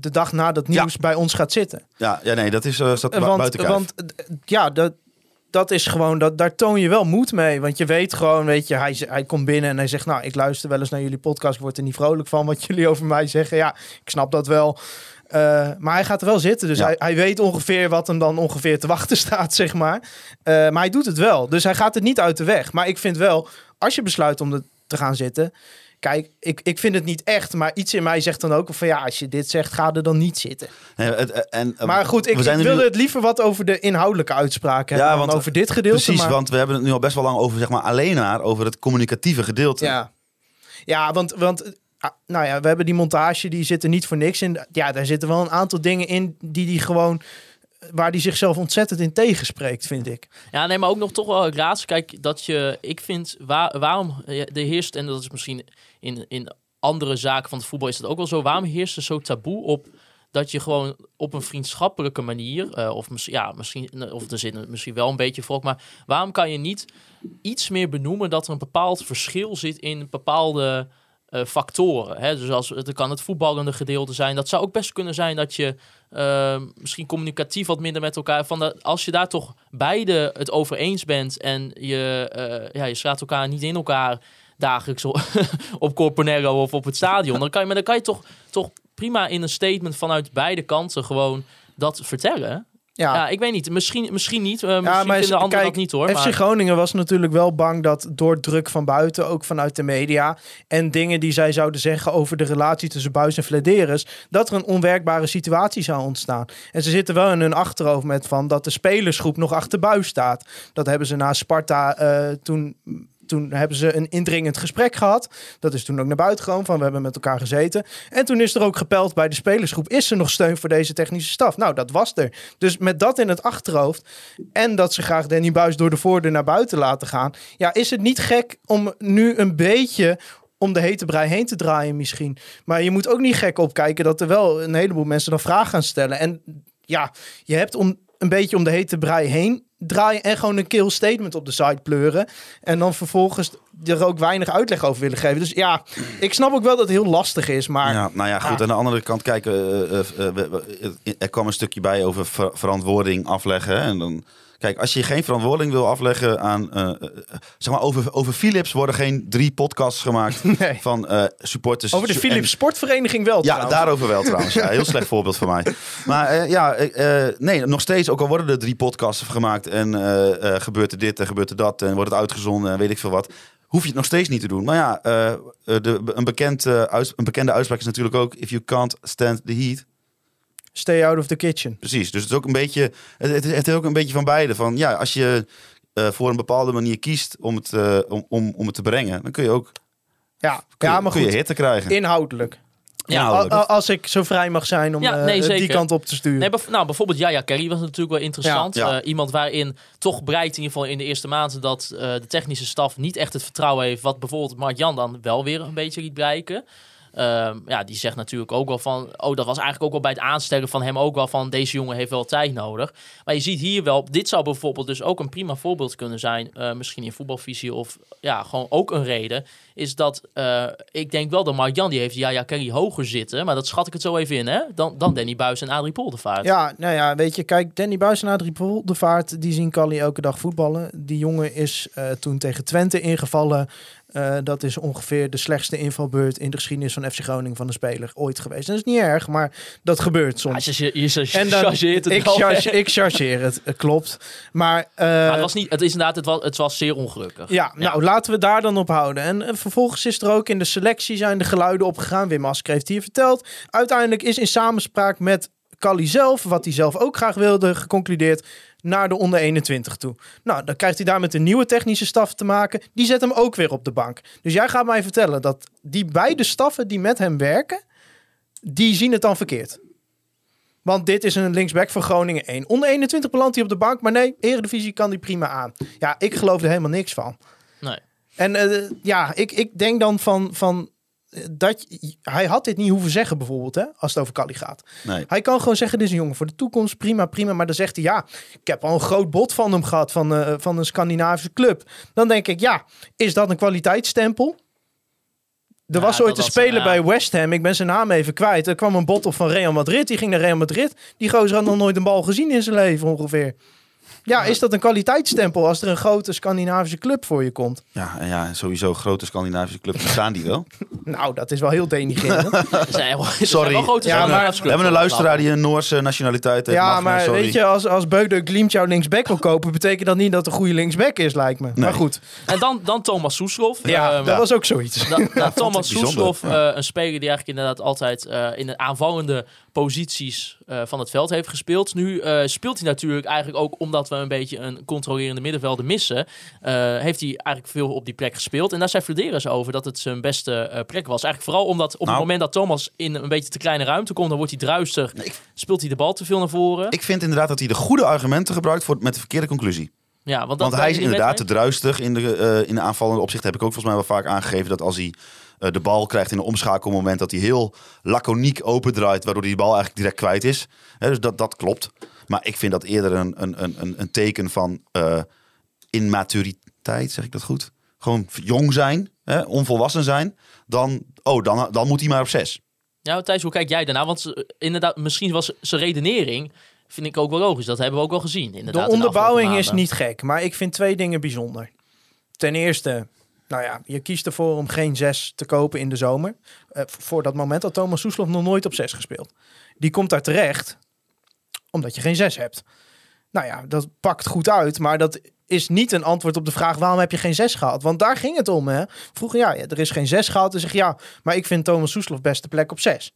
de dag na dat Ja. nieuws bij ons gaat zitten. Ja, ja nee, dat is, uh, bu- want buiten kijf. want ja, dat, dat is gewoon, dat, daar toon je wel moed mee. Want je weet gewoon, weet je, hij, hij komt binnen en hij zegt... nou, ik luister wel eens naar jullie podcast, ik word er niet vrolijk van... wat <laughs> jullie over mij zeggen. Ja, ik snap dat wel. Eh, maar hij gaat er wel zitten, dus Ja. hij, hij weet ongeveer wat hem dan ongeveer te wachten <laughs> staat, zeg maar. Eh, maar hij doet het wel, dus hij gaat het niet uit de weg. Maar ik vind wel, als je besluit om er te gaan zitten... Kijk, ik, ik vind het niet echt, maar iets in mij zegt dan ook van ja, als je dit zegt, ga er dan niet zitten. Nee, het- eh, en, eh, Maar goed, ik, we zijn ik nu- wilde het liever wat over de inhoudelijke uitspraken Ja, hebben dan want- over dit gedeelte. Precies, maar, want we hebben het nu al best wel lang over, zeg maar, alleen maar over het communicatieve gedeelte. ja, ja, want, want ah, nou ja, we hebben die montage, die zit er niet voor niks in. Ja, daar zitten wel een aantal dingen in die die gewoon, waar die zichzelf ontzettend in tegenspreekt, vind ik. Ja, nee, maar ook nog toch wel het laatste. Kijk, dat je, ik vind, waar, waarom eh, de heerst, en dat is misschien in, in andere zaken van het voetbal is dat ook wel zo, waarom heerst er zo taboe op dat je gewoon op een vriendschappelijke manier, eh, of ja, misschien, of er zit een- misschien wel een beetje volk, maar waarom kan je niet iets meer benoemen dat er een bepaald verschil zit in bepaalde eh, factoren? Hè? Dus als het kan het voetballende gedeelte zijn, dat zou ook best kunnen zijn dat je eh, misschien communicatief wat minder met elkaar. Van de, als je daar toch beide het over eens bent en je, eh ja, je slaat elkaar niet in elkaar dagelijks op, <laughs> op Corponero of op het stadion, dan kan je, maar dan kan je toch, toch prima in een statement vanuit beide kanten gewoon dat vertellen. Ja, Ja, ik weet niet. Misschien, misschien niet. eh, misschien maar vinden anderen dat niet hoor. FC Maar, Groningen was natuurlijk wel bang dat door druk van buiten, ook vanuit de media, en dingen die zij zouden zeggen over de relatie tussen Buis en Flederis, dat er een onwerkbare situatie zou ontstaan. En ze zitten wel in hun achterhoofd met van dat de spelersgroep nog achter Buis staat. Dat hebben ze na Sparta eh, toen. Toen hebben ze een indringend gesprek gehad. Dat is toen ook naar buiten gekomen van we hebben met elkaar gezeten. En toen is er ook gepeld bij de spelersgroep. Is er nog steun voor deze technische staf? Nou, dat was er. Dus met dat in het achterhoofd en dat ze graag Danny Buis door de voordeur naar buiten laten gaan. Ja, is het niet gek om nu een beetje om de hete brei heen te draaien misschien. Maar je moet ook niet gek opkijken dat er wel een heleboel mensen dan vragen gaan stellen. En ja, je hebt om een beetje om de hete brei heen draaien en gewoon een kill statement op de site pleuren. En dan vervolgens er ook weinig uitleg over willen geven. Dus ja, ik snap ook wel dat het heel lastig is, maar... Ja, nou ja, goed. Aan de andere kant, kijken, eh, eh, eh, er kwam een stukje bij over ver- verantwoording afleggen. hè. En dan Kijk, als je geen verantwoording wil afleggen aan... eh, eh, zeg maar, over, over Philips worden geen drie podcasts gemaakt <laughs> Nee. van eh, supporters. Over de en- Philips Sportvereniging wel Ja, trouwens. daarover wel trouwens. Ja, heel slecht <laughs> voorbeeld van mij. Maar ja, nee, nog steeds, ook al worden er drie podcasts gemaakt en gebeurt er dit en gebeurt er dat en wordt het uitgezonden en weet ik veel wat, hoef je het nog steeds niet te doen. Maar ja, de, een, bekend, uits- een bekende uitspraak is natuurlijk ook, if you can't stand the heat. Stay out of the kitchen. Precies, dus het is ook een beetje, het, het, het is ook een beetje van beide. Van ja, als je eh, voor een bepaalde manier kiest om het, eh, om, om, om het te brengen, dan kun je ook Ja, kun ja je, maar kun je goed. hitte krijgen. Inhoudelijk. Ja, Nou, Al- dat- al- als ik zo vrij mag zijn om Ja, eh, nee, die kant op te sturen. Nee, nou, bijvoorbeeld Jaya Carey was natuurlijk wel interessant. Ja, ja. Iemand waarin toch bereikt in ieder geval in de eerste maanden dat eh, de technische staf niet echt het vertrouwen heeft. Wat bijvoorbeeld Mark Jan dan wel weer een beetje liet bereiken. Ehm, ja, die zegt natuurlijk ook wel van. Oh, dat was eigenlijk ook wel bij het aanstellen van hem ook wel van. Deze jongen heeft wel tijd nodig. Maar je ziet hier wel. Dit zou bijvoorbeeld dus ook een prima voorbeeld kunnen zijn. eh, misschien in voetbalvisie of ja, gewoon ook een reden. Is dat eh, ik denk wel dat Mark Jan die heeft Jaya Carey hoger zitten. Maar dat schat ik het zo even in, hè? Dan, dan Danny Buis en Adrie Poldervaart. Ja, nou ja, weet je, kijk, Danny Buis en Adrie Poldervaart, die zien Callie elke dag voetballen. Die jongen is eh, toen tegen Twente ingevallen. Eh, dat is ongeveer de slechtste invalbeurt in de geschiedenis van FC Groningen van een speler ooit geweest. Dat is niet erg, maar dat gebeurt soms. je, je, je, je En dan, chargeert het ik, wel. charge, ik chargeer het, eh, klopt. Maar, eh, Maar het was niet, het is inderdaad, het was, het was zeer ongelukkig. ja, nou laten we daar dan op houden. En, vervolgens is er ook in de selectie zijn de geluiden opgegaan. Wim Asker heeft hier verteld. Uiteindelijk is in samenspraak met Callie zelf, wat hij zelf ook graag wilde, geconcludeerd naar de onder 21 toe. Nou, dan krijgt hij daar met een nieuwe technische staf te maken. Die zet hem ook weer op de bank. Dus jij gaat mij vertellen dat die beide staffen die met hem werken, die zien het dan verkeerd. Want dit is een linksback van Groningen 1. Onder 21 belandt hij op de bank, maar nee, Eredivisie kan hij prima aan. Ja, ik geloof er helemaal niks van. Nee. En eh, ja, ik, ik denk dan van, van dat hij had dit niet hoeven zeggen bijvoorbeeld, hè, als het over Cali gaat. Nee. Hij kan gewoon zeggen, dit is een jongen voor de toekomst, prima, prima. Maar dan zegt hij, ja, ik heb al een groot bod van hem gehad, van, eh, van een Scandinavische club. Dan denk ik, ja, is dat een kwaliteitsstempel? Er Ja, was ooit een speler ja. bij West Ham, ik ben zijn naam even kwijt. Er kwam een bot op van Real Madrid, die ging naar Real Madrid. Die gozer had nog nooit een bal gezien in zijn leven ongeveer. Ja, is dat een kwaliteitsstempel als er een grote Scandinavische club voor je komt? Ja, en ja, sowieso grote Scandinavische clubs staan die wel. <laughs> Nou, dat is wel heel denigrerend. <laughs> Er zijn wel- er zijn Sorry. Ja, Scandinavische maar- We hebben een luisteraar die een Noorse nationaliteit heeft. ja, Mag, maar sorry. weet je, als, als Beudeur Glimt jouw linksback wil kopen, betekent dat niet dat een goede linksback is, lijkt me. Maar goed, En dan, dan Thomas Soeslof. ja, Ehm, dat was ook zoiets. Da- da- <laughs> Thomas. Soeslof, eh, een speler die eigenlijk inderdaad altijd eh, in de aanvallende posities eh, van het veld heeft gespeeld. Nu eh, speelt hij natuurlijk eigenlijk ook omdat we een beetje een controlerende middenvelder missen. eh, heeft hij eigenlijk veel op die plek gespeeld. En daar zei Flederis over dat het zijn beste plek was. Eigenlijk vooral omdat op Nou. het moment dat Thomas in een beetje te kleine ruimte komt, dan wordt hij druistig. Speelt hij de bal te veel naar voren. Ik vind inderdaad dat hij de goede argumenten gebruikt voor, met de verkeerde conclusie. ja, want, Want hij is inderdaad te druistig in de, in de aanvallende opzicht. Heb ik ook volgens mij wel vaak aangegeven dat als hij eh, de bal krijgt in een omschakelmoment, dat hij heel laconiek opendraait, waardoor hij die bal eigenlijk direct kwijt is. Hè, dus dat, dat klopt. Maar ik vind dat eerder een, een, een, een- een teken van eh immaturiteit, zeg ik dat goed? Gewoon jong zijn, hè, onvolwassen zijn. Dan, oh, dan, dan moet hij maar op zes. Ja, Thijs, hoe kijk jij daarna? Want ze- inderdaad, misschien was zijn redenering, vind ik ook wel logisch. Dat hebben we ook wel gezien. Inderdaad, De in de onderbouwing is niet gek, maar ik vind twee dingen bijzonder. Ten eerste, nou ja, je kiest ervoor om geen zes te kopen in de zomer. Eh, voor dat moment had Thomas Soeslof nog nooit op zes gespeeld. Die komt daar terecht omdat je geen zes hebt. Nou ja, dat pakt goed uit, maar dat is niet een antwoord op de vraag waarom heb je geen zes gehad? Want daar ging het om. Hè? Vroeger, ja, er is geen zes gehad. Dan zeg je ja, maar ik vind Thomas Soeslof beste plek op zes.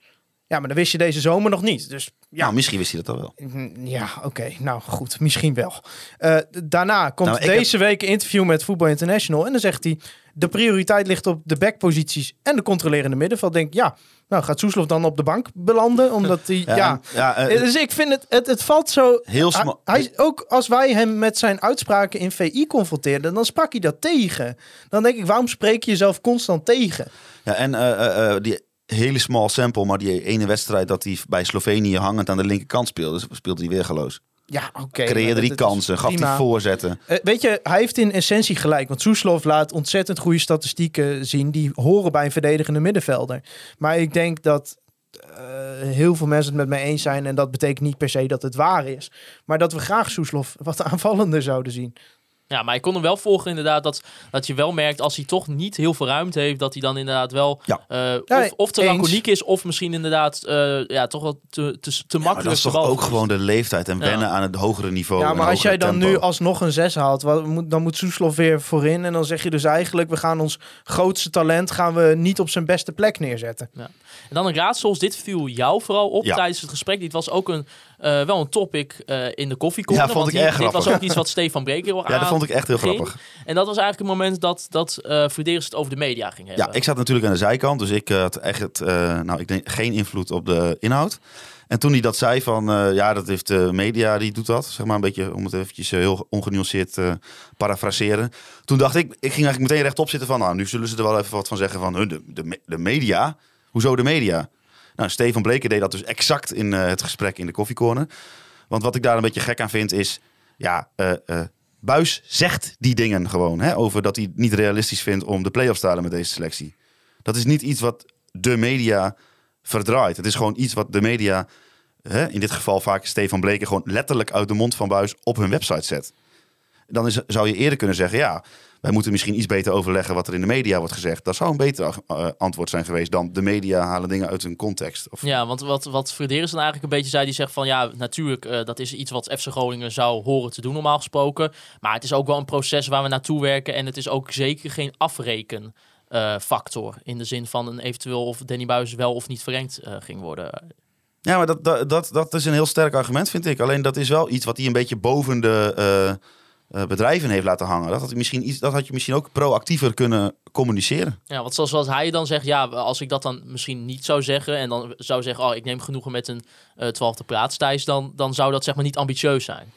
Ja, maar dat wist je deze zomer nog niet. Dus ja, Nou, misschien wist hij dat al wel. Mm, Ja, oké. Nou goed, misschien wel. Eh, daarna komt Nou, deze week een interview met Voetbal International. En dan zegt hij, de prioriteit ligt op de backposities en de controlerende middenveld. Denk ik, ja, nou gaat Soeslof dan op de bank belanden? Omdat hij, <laughs> ja... ja, eh, dus ik vind het, het, het valt zo... Heel hij, ook als wij hem met zijn uitspraken in VI confronteerden, dan sprak hij dat tegen. Dan denk ik, waarom spreek je jezelf constant tegen? Ja, en eh, eh, eh, die hele small sample, maar die ene wedstrijd dat hij bij Slovenië hangend aan de linkerkant speelde, speelde hij weergeloos. Ja, oké. Creëerde is kansen, gaf prima. hij voorzetten. Eh, weet je, hij heeft in essentie gelijk. Want Soeslof laat ontzettend goede statistieken zien. Die horen bij een verdedigende middenvelder. Maar ik denk dat eh, heel veel mensen het met mij eens zijn. En dat betekent niet per se dat het waar is. Maar dat we graag Soeslof wat <laughs> aanvallender zouden zien. Ja, maar ik kon hem wel volgen inderdaad dat, dat je wel merkt als hij toch niet heel veel ruimte heeft, dat hij dan inderdaad wel Ja. eh, Ja, of, of te eens. laconiek is, of misschien inderdaad eh, ja, toch wel te, te, te Maar makkelijk dat is toch ook gewoon de leeftijd en Ja. wennen aan het hogere niveau. Ja, maar als jij dan tempo. nu alsnog een 6 haalt, wat, moet, dan moet Soeslof weer voorin. En dan zeg je dus eigenlijk, we gaan ons grootste talent gaan we niet op zijn beste plek neerzetten. En dan een raadsel, dit viel jou vooral op Ja. tijdens het gesprek. Dit was ook een, eh, wel een topic eh, in de koffiecorner. Ja, vond ik hier- erg Dit was grappig. ook iets wat Stefan Breker Ja, dat vond ik echt heel ging. grappig. En dat was eigenlijk een moment dat, dat Verderes het over de media ging hebben. Ja, ik zat natuurlijk aan de zijkant, dus ik had echt nou, ik denk, geen invloed op de inhoud. En toen hij dat zei van, ja, dat heeft de media, die doet dat. Zeg maar een beetje, om het eventjes heel ongenuanceerd te parafraseren. Toen dacht ik, ik ging eigenlijk meteen rechtop zitten van, nou, nu zullen ze er wel even wat van zeggen van, de, de, de media? Hoezo de media? Nou, Stefan Bleker deed dat dus exact in eh, het gesprek in de koffiecorner. Want wat ik daar een beetje gek aan vind is, ja, eh, Buis zegt die dingen gewoon. Hè, over dat hij niet realistisch vindt om de play-offs te halen met deze selectie. Dat is niet iets wat de media verdraait. Het is gewoon iets wat de media, hè, in dit geval vaak Stefan Bleker, gewoon letterlijk uit de mond van Buis op hun website zet. Dan is, zou je eerder kunnen zeggen, ja, wij moeten misschien iets beter overleggen wat er in de media wordt gezegd. Dat zou een beter eh, antwoord zijn geweest dan de media halen dingen uit hun context. Of, Ja, want wat, wat Verderes dan eigenlijk een beetje zei, die zegt van ja, natuurlijk, eh, dat is iets wat FC Groningen zou horen te doen normaal gesproken. Maar het is ook wel een proces waar we naartoe werken en het is ook zeker geen afreken. eh, factor in de zin van een eventueel of Danny Buis wel of niet verrengd eh, ging worden. Ja, maar dat, dat, dat, dat is een heel sterk argument, vind ik. Alleen dat is wel iets wat hij een beetje boven de bedrijven heeft laten hangen. Dat had, misschien iets, dat had je misschien ook proactiever kunnen communiceren. Ja, want zoals wat hij dan zegt, ja, als ik dat dan misschien niet zou zeggen en dan zou zeggen, oh, ik neem genoegen met een eh, twaalfde plaats, Thijs, dan, dan zou dat zeg maar niet ambitieus zijn.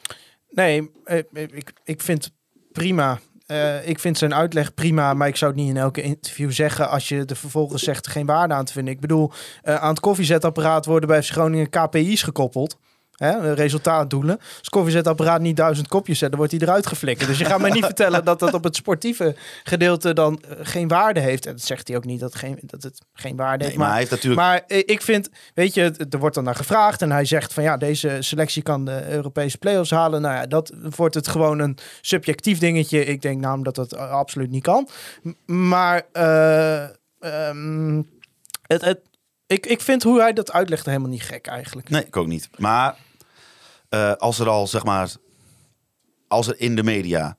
Nee, eh, ik, ik vind prima. Eh, ik vind zijn uitleg prima, maar ik zou het niet in elke interview zeggen als je er vervolgens zegt geen waarde aan te vinden. Ik bedoel, eh, aan het koffiezetapparaat worden bij Groningen KPI's gekoppeld. Hè, resultaatdoelen. Als koffiezetapparaat niet duizend kopjes zet, dan wordt hij eruit geflikkerd. Dus je gaat mij niet <laughs> vertellen dat dat op het sportieve gedeelte dan eh, geen waarde heeft. En dat zegt hij ook niet, dat, het geen, dat het geen waarde Nee, heeft. maar hij heeft natuurlijk... Maar eh, ik vind, weet je, er wordt dan naar gevraagd en hij zegt van ja, deze selectie kan de Europese play-offs halen. Nou ja, dat wordt het gewoon een subjectief dingetje. Ik denk namelijk dat dat eh, absoluut niet kan. Maar het, het, ik, ik vind hoe hij dat uitlegt helemaal niet gek eigenlijk. Nee, ik ook niet. Maar eh, als er al, zeg maar, als er in de media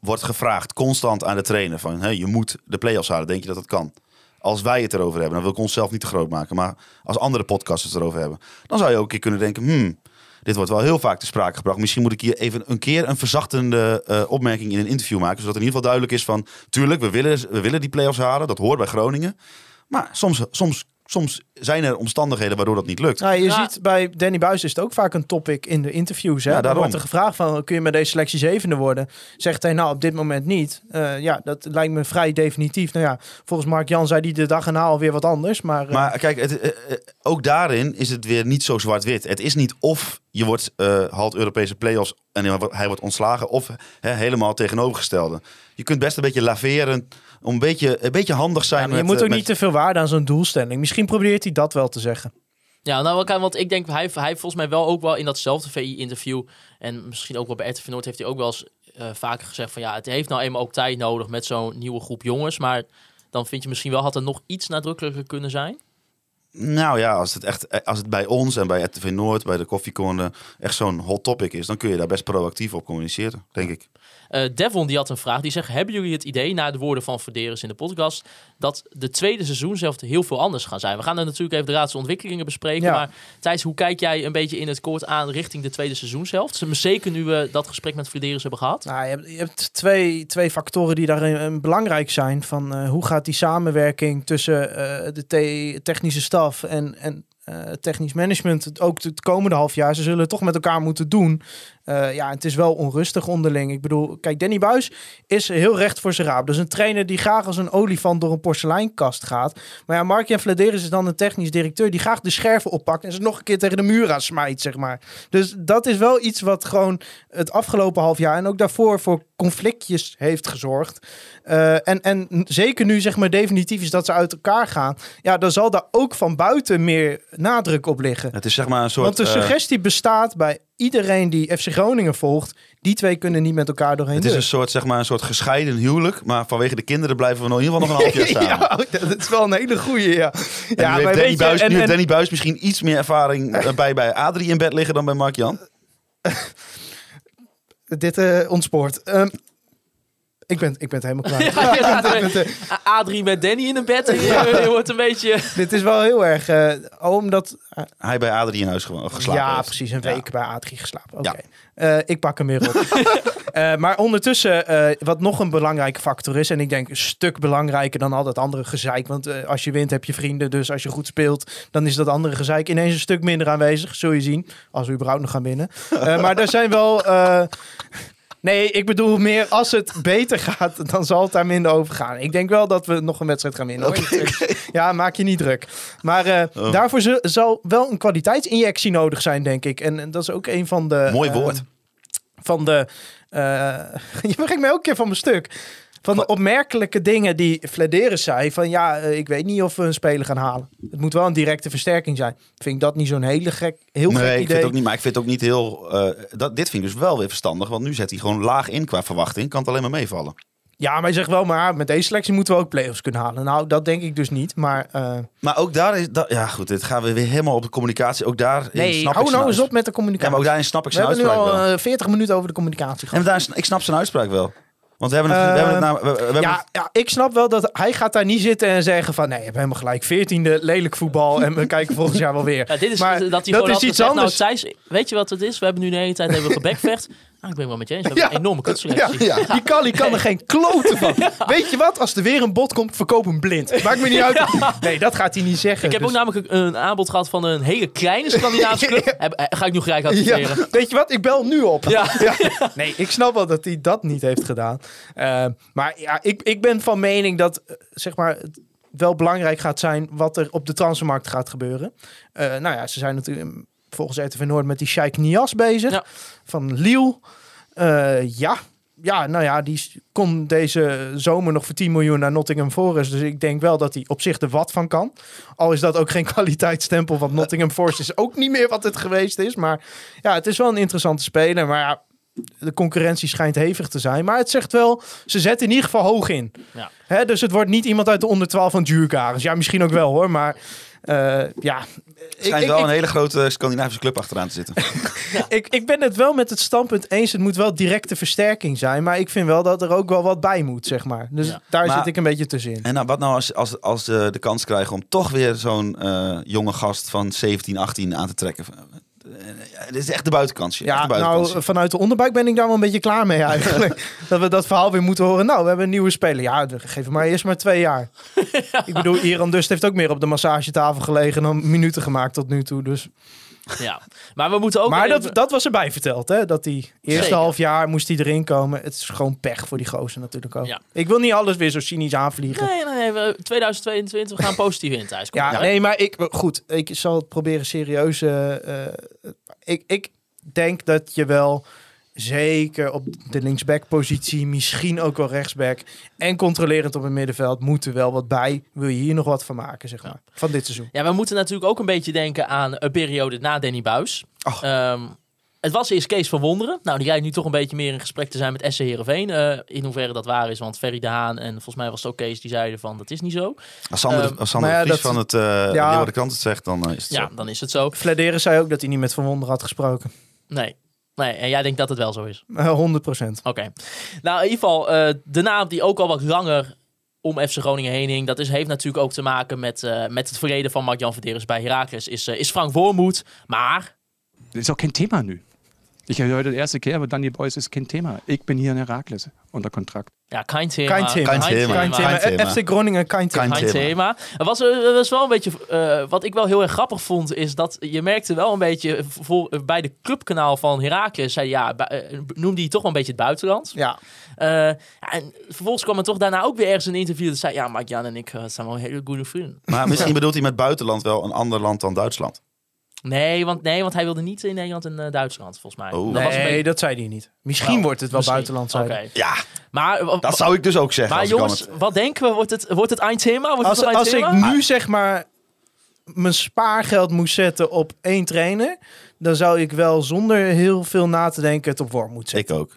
wordt gevraagd constant aan de trainer van, hé, je moet de play-offs halen, denk je dat dat kan? Als wij het erover hebben, dan wil ik onszelf niet te groot maken, maar als andere podcasters het erover hebben, dan zou je ook een keer kunnen denken, hmm, dit wordt wel heel vaak te sprake gebracht. Misschien moet ik hier even een keer een verzachtende eh, opmerking in een interview maken, zodat in ieder geval duidelijk is van, tuurlijk, we willen, we willen die play-offs halen, dat hoort bij Groningen. Maar soms, soms, soms zijn er omstandigheden waardoor dat niet lukt. Nou, je Ja. ziet bij Danny Buis is het ook vaak een topic in de interviews. Hè? Ja, Dan daarom. wordt er gevraagd van, kun je met deze selectie zevende worden? Zegt hij, nou, op dit moment niet. Eh, ja, dat lijkt me vrij definitief. Nou ja, volgens Mark Jan zei die de dag erna alweer wat anders. Maar, eh, Maar kijk, het, eh, ook daarin is het weer niet zo zwart-wit. Het is niet of je wordt eh halt Europese play-offs en hij wordt- ontslagen, of hè, helemaal tegenovergestelde. Je kunt best een beetje laveren, om een beetje, een beetje handig zijn. ja, maar je met, moet eh, ook met- niet te veel waarde aan zo'n doelstelling. Misschien probeert hij dat wel te zeggen. Ja, nou, want ik denk, hij, heeft- hij volgens mij wel ook wel in datzelfde VI-interview en misschien ook wel bij RTV Noord heeft hij ook wel eens eh, vaker gezegd van ja, het heeft nou eenmaal ook tijd nodig met zo'n nieuwe groep jongens, maar dan vind je misschien wel, had er nog iets nadrukkelijker kunnen zijn? Nou ja, als het, echt, eh, als het bij ons en bij RTV Noord, bij de koffiecorner, echt zo'n hot topic is, dan kun je daar best proactief op communiceren, denk ik. Eh, Devon die had een vraag. Die zegt: Hebben jullie het idee, na de woorden van Verderes in de podcast, dat de tweede seizoen zelf heel veel anders gaan zijn? We gaan er natuurlijk even de raadse ontwikkelingen bespreken. Ja. Maar Thijs, hoe kijk jij een beetje in het kort aan richting de tweede seizoen zelf? Zeker nu we dat gesprek met Verderes hebben gehad. Nou, je hebt, je hebt twee, twee factoren die daarin eh, belangrijk zijn. Van eh, hoe gaat die samenwerking tussen de te- technische staf en, en technisch management ook het komende half jaar. Ze zullen het toch met elkaar moeten doen. Eh, ja, het is wel onrustig onderling. Ik bedoel, kijk, Danny Buis is heel recht voor zijn raap. Dus een trainer die graag als een olifant door een porseleinkast gaat. Maar ja, Mark-Jan Vladeris is dan een technisch directeur die graag de scherven oppakt en ze nog een keer tegen de muur aan smijt, zeg maar. Dus dat is wel iets wat gewoon het afgelopen half jaar en ook daarvoor voor conflictjes heeft gezorgd. Eh, en, en zeker nu zeg maar definitief is dat ze uit elkaar gaan. Ja, dan zal daar ook van buiten meer nadruk op liggen. Het is zeg maar een soort... Want de eh, suggestie bestaat bij iedereen die FC Groningen volgt. Die twee kunnen niet met elkaar doorheen. het is een soort, zeg maar, een soort gescheiden huwelijk. Maar vanwege de kinderen blijven we nog in ieder geval nog een half <laughs> jaar staan. ja, dat is wel een hele goeie, ja. En ja, nu heeft, maar Danny, je, Buis, en- nu heeft Danny Buis misschien iets meer ervaring <laughs> bij, bij Adrie in bed liggen dan bij Mark-Jan. <laughs> dit eh ontspoort. Ehm, ik, ben, ik ben het helemaal <laughs> klaar. Ja, Ik ben het, A- A3 met Danny in een bed. Je, je wordt een beetje... dit is wel heel erg... eh, oh, omdat... Hij bij Adrie in huis gewoon geslapen ja, heeft. precies. Een Ja. week bij A3 geslapen. Oké. Ja. Eh, ik pak hem weer op. <laughs> Eh, maar ondertussen, eh, wat nog een belangrijke factor is... en ik denk een stuk belangrijker dan al dat andere gezeik... want als je wint heb je vrienden... dus als je goed speelt, dan is dat andere gezeik ineens een stuk minder aanwezig. Zul je zien, als we überhaupt nog gaan winnen. Eh, maar er zijn wel... Nee, ik bedoel meer als het beter gaat, dan zal het daar minder over gaan. Ik denk wel dat we nog een wedstrijd gaan winnen. hoor. Ja, maak je niet druk. Maar eh, Oh. daarvoor zal wel een kwaliteitsinjectie nodig zijn, denk ik. En, en dat is ook een van de... Mooi eh, woord. van de... eh, <laughs> je brengt mij elke keer van mijn stuk. Van de opmerkelijke dingen die Flederis zei. Van ja, eh, ik weet niet of we een speler gaan halen. Het moet wel een directe versterking zijn. Vind ik dat niet zo'n hele gek, heel Nee, gek ik idee. vind het ook niet, maar ik vind het ook niet heel... eh, dat, dit vind ik dus wel weer verstandig, want nu zet hij gewoon laag in qua verwachting. Kan het alleen maar meevallen. Ja, maar je zegt wel, maar met deze selectie moeten we ook play-offs kunnen halen. Nou, dat denk ik dus niet. Maar eh, Maar ook daar is... Dat, ja goed, dit gaan we weer helemaal op de communicatie. Ook daar nee, snap hou nou eens op met de Ja, communicatie. maar ook daarin snap ik we zijn hebben nu uitspraak al wel. eh, 40 minuten over de communicatie gehad. En daar, ik snap zijn uitspraak wel. Want we hebben het... we hebben het, nou, we, we hebben Ja, ja, ik snap wel dat hij gaat daar niet zitten en zeggen van... nee, je hebt helemaal gelijk. 14e, lelijk voetbal en we kijken <laughs> volgend jaar wel weer. Ja, dit is Maar dat hij dat gewoon is iets gezegd, anders. Nou, Thijs, weet je wat het is? We hebben nu de hele tijd hebben we <laughs> Nou, ik ben wel met je eens. Ja. een enorme kutselectie. ja. Die <laughs> Kali kan er geen kloten van. Weet je wat? Als er weer een bot komt, verkoop hem blind. Maakt me niet <laughs> uit. Nee, dat gaat hij niet zeggen. Ik heb Dus- ook namelijk een, aanbod gehad van een hele kleine Scandinavische <laughs> club. Eh, Ga ik nu gelijk adverteren. Ja, weet je wat? Ik bel hem nu op. Ja. Nee, ik snap wel dat hij dat niet heeft gedaan. Eh, maar ja, ik, ik ben van mening dat eh, zeg maar, wel belangrijk gaat zijn wat er op de transfermarkt gaat gebeuren. Nou ja, ze zijn natuurlijk volgens RTV Noord met die Sheikh Nias bezig. Ja. Van Lille. Eh, ja. Ja, nou ja, die komt deze zomer nog voor 10 miljoen naar Nottingham Forest. Dus ik denk wel dat hij op zich er wat van kan. Al is dat ook geen <laughs> kwaliteitsstempel, want Nottingham Forest is ook niet meer wat het geweest is. Maar ja, het is wel een interessante speler. Maar ja, de concurrentie schijnt hevig te zijn. Maar het zegt wel, ze zetten in ieder geval hoog in. Ja. Hè, dus het wordt niet iemand uit de onder 12 van Djurgården. Ja, misschien ook wel hoor, maar ja. Ik, schijnt ik, wel ik, een hele grote Scandinavische club achteraan te zitten. <laughs> <laughs> ik, ik ben het wel met het standpunt eens. Het moet wel directe versterking zijn. Maar ik vind wel dat er ook wel wat bij moet, zeg maar. Dus Ja. daar Maar- zit ik een beetje tussenin. En nou, wat nou als, als, als ze de kans krijgen om toch weer zo'n eh, jonge gast van 17, 18 aan te trekken? Eh, Dit is echt de Ja, buitenkansje. nou, vanuit de onderbuik ben ik daar wel een beetje klaar mee eigenlijk. <laughs> dat we dat verhaal weer moeten horen. Nou, we hebben een nieuwe speler. Ja, geef hem maar eerst maar twee jaar. <laughs> Ik bedoel, Iran Dust heeft ook meer op de massagetafel gelegen dan minuten gemaakt tot nu toe. Dus. Ja. Maar we moeten ook... maar even- dat, dat was erbij verteld, hè? Dat die eerste Zeker. half jaar moest hij erin komen. Het is gewoon pech voor die gozer natuurlijk ook. Ja. Ik wil niet alles weer zo cynisch aanvliegen. Nee, nee, nee. we- 2022, we gaan positief in, Thijs. Kom Ja, nee, maar ik, goed, ik zal het proberen serieus. eh, ik, ik denk dat je wel zeker op de linksback-positie, misschien ook wel rechtsback en controlerend op het middenveld, moet er wel wat bij. Wil je hier nog wat van maken, zeg maar, van dit seizoen? Ja, we moeten natuurlijk ook een beetje denken aan een periode na Danny Buis. Ehm, het was eerst Kees van Wonderen. Nou, die rijdt nu toch een beetje meer in gesprek te zijn met SC Heerenveen. Eh, in hoeverre dat waar is, want Ferry de Haan en volgens mij was het ook Kees die zeiden van dat is niet zo. Als Sander, Ehm, als Sander ja, dat- van het uh, ja. de Krant het zegt, dan eh, is het Ja, zo. dan is het zo. Fladeren zei ook dat hij niet met Van Wonder had gesproken. Nee. Nee, en jij denkt dat het wel zo is. Eh, 100 procent. Oké. Nou, in ieder geval, eh, de naam die ook al wat langer om FC Groningen heen hing, dat is, heeft natuurlijk ook te maken met, eh, met het verleden van Mark-Jan Verderes bij Heracles, is, eh, is Frank Wormoed. Maar, Das ist auch kein Thema nu. Ich höre heute de eerste keer, aber Danny Boys ist kein Thema. Ik ben hier in Herakles unter Contract. ja, kein thema. Kein thema. Kein thema. Kein thema. Kein thema. FC Groningen, kein thema. Kein Geen thema. thema. Er was, er was wel een beetje, eh, wat ik wel heel erg grappig vond, is dat je merkte wel een beetje voor, bij de clubkanaal van Heracles, zei ja, eh, noemde hij toch wel een beetje het buitenland. Ja, Eh, en vervolgens kwam er toch daarna ook weer ergens een interview dat zei, ja, Mark Jan en ik eh, zijn wel hele goede vrienden. Maar misschien bedoelt hij met buitenland wel een ander land dan Duitsland. Nee, want, nee, want hij wilde niet in Nederland en eh, Duitsland, volgens mij. Oh. Dat was een Nee, beetje- dat zei hij niet. Misschien wordt het wel buitenland. Oké. Ja, Maar, wa- dat zou ik dus ook zeggen. maar jongens, het- wat denken we? Wordt het, wordt het eindthema? Wordt Als, het als ik nu zeg maar mijn spaargeld moest zetten op één trainer, dan zou ik wel zonder heel veel na te denken het op Worm moeten zetten. Ik ook.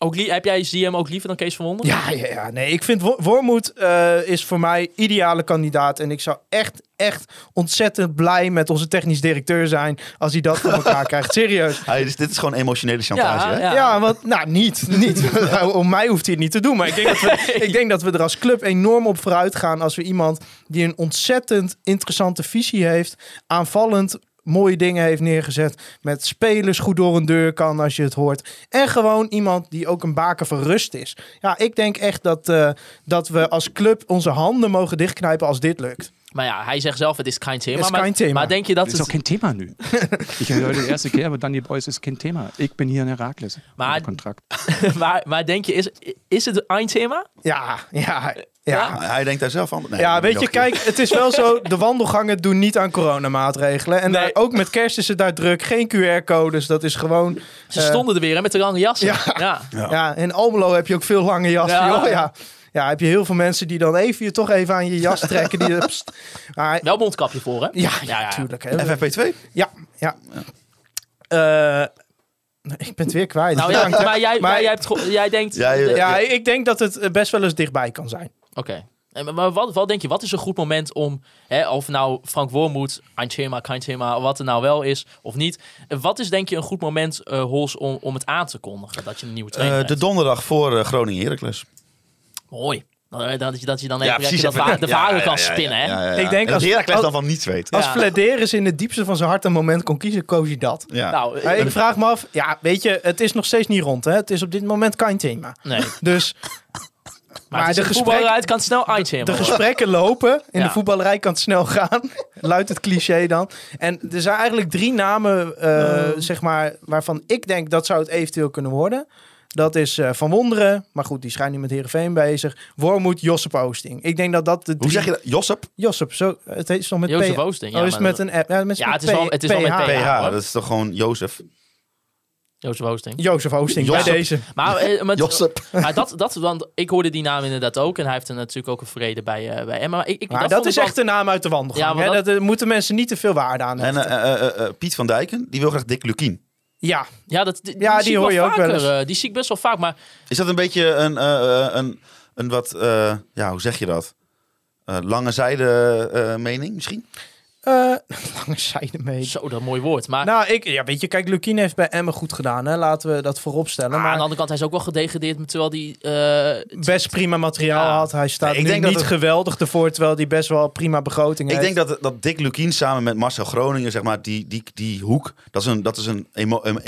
Ook li- heb jij zie je hem ook liever dan Kees van Wonderen? Ja, ja, ja, nee, ik vind Wo- Wormoed eh, is voor mij ideale kandidaat. En ik zou echt, echt ontzettend blij met onze technisch directeur zijn als hij dat voor <laughs> elkaar krijgt. Serieus. Hij, dus dit is gewoon emotionele chantage, Ja, hè? ja. Ja, want, nou, niet. niet. <laughs> Om mij hoeft hij het niet te doen. Maar ik denk, dat we, ik denk dat we er als club enorm op vooruit gaan als we iemand die een ontzettend interessante visie heeft, aanvallend mooie dingen heeft neergezet, met spelers goed door een deur kan als je het hoort. En gewoon iemand die ook een baken van rust is. Ja, ik denk echt dat, eh, dat we als club onze handen mogen dichtknijpen als dit lukt. Maar ja, hij zegt zelf, het is kein thema. Het is maar, kein Thema. maar denk je dat het... auch kein Thema nu. <laughs> Ich höre heute die erste keer, aber dann die Boys ist kein Thema. Ich bin hier in Herakles. Maar- Kontrakt. <laughs> maar, maar denk je, is, is het een eindthema? Ja, ja, ja. Hij denkt daar zelf aan. Nee, Ja, weet je, kijk, het is wel zo. De wandelgangen doen niet aan coronamaatregelen. En Nee. daar, ook met kerst is het daar druk. Geen QR-codes. Dat is gewoon. Ze eh, stonden er weer hè, met de lange jassen. ja. Ja. Ja. in Almelo heb je ook veel lange jassen. Ja. joh, ja. ja, heb je heel veel mensen die dan even je toch even aan je jas trekken. Die, <laughs> pst. maar, Wel mondkapje voor, hè? ja, ja, ja. natuurlijk. hè. FFP2? Ja, ja. Eh, ik ben het weer kwijt. Nou ja, maar jij, Maar- maar jij, hebt, jij denkt... Ja, je- ja, ik denk dat het best wel eens dichtbij kan zijn. Oké. Maar wat, wat denk je, wat is een goed moment om, hè, of nou Frank Wormoed, kein Thema, wat er nou wel is of niet. Wat is denk je een goed moment, eh Hols, om, om het aan te kondigen dat je een nieuwe trainer Eh, de donderdag voor eh, Groningen Heracles. Mooi. Dat, dat, je- dat je dan Ja, precies. dat even- <laughs> de ja, kan spinnen, hè? ja, ja, ja. Ik denk En als- als- dan van niets weet. Als Ja. Flederis in het diepste van zijn hart een moment kon kiezen, koos hij dat. Ja. Nou, ik vraag me af, ja, weet je, het is nog steeds niet rond. Hè? Het is op dit moment kein thema. nee. Dus Maar, Maar de gesprek... uit kan snel Thema de gesprekken lopen. In Ja. de voetballerij kan het snel gaan. <laughs> Luidt het cliché dan. En er zijn eigenlijk drie namen, eh, zeg maar, waarvan ik denk dat zou het eventueel kunnen worden. Dat is eh, Van Wonderen, maar goed, die schijnt nu met Heerenveen bezig. Wormoed, Josep Oosting. Ik denk dat dat de Hoe drie... zeg je dat? Josep? Josep, zo, het is nog met Jozef P. Oosting, ja, oh, is het met een app? Ja, met Ja, met het is wel- het is wel met PH. Dat is toch gewoon Jozef? Jozef Oosting. Jozef Oosting, Josep. bij deze. Maar, eh, <laughs> met, maar dat, dat, want ik hoorde die naam inderdaad ook. En hij heeft er natuurlijk ook een vrede bij, eh, bij Emma. Maar ik, ik, Maar dat, is echt een naam uit de wandelgang. Ja, hè? dat- Dat, eh, moeten mensen niet te veel waarde aan En hechten. eh, eh, eh, Piet van Dijken, die wil graag Dick Lukien. ja, Ja, dat, die, Ja, die hoor je ook wel vaker, eens. eh, die zie ik best wel vaak. Maar Is dat een beetje een, een, een wat, eh, ja, hoe zeg je dat? Eh, lange zijde eh, mening misschien? Eh, <laughs> lange zijde mee. zo, dat een mooi woord. Maar Nou, ik, ja, weet je, kijk, Lukien heeft bij Emmen goed gedaan. Hè? Laten we dat voorop stellen. maar aan de andere kant, hij is ook wel gedegradeerd. Terwijl die... eh, best prima materiaal Ja. had. Hij staat Nee, ik dat niet het- geweldig ervoor, terwijl hij best wel prima begroting Ik heeft. denk dat, dat Dick Lukien samen met Marcel Groningen, zeg maar, die, die, die hoek, dat is een, dat is een, emo, een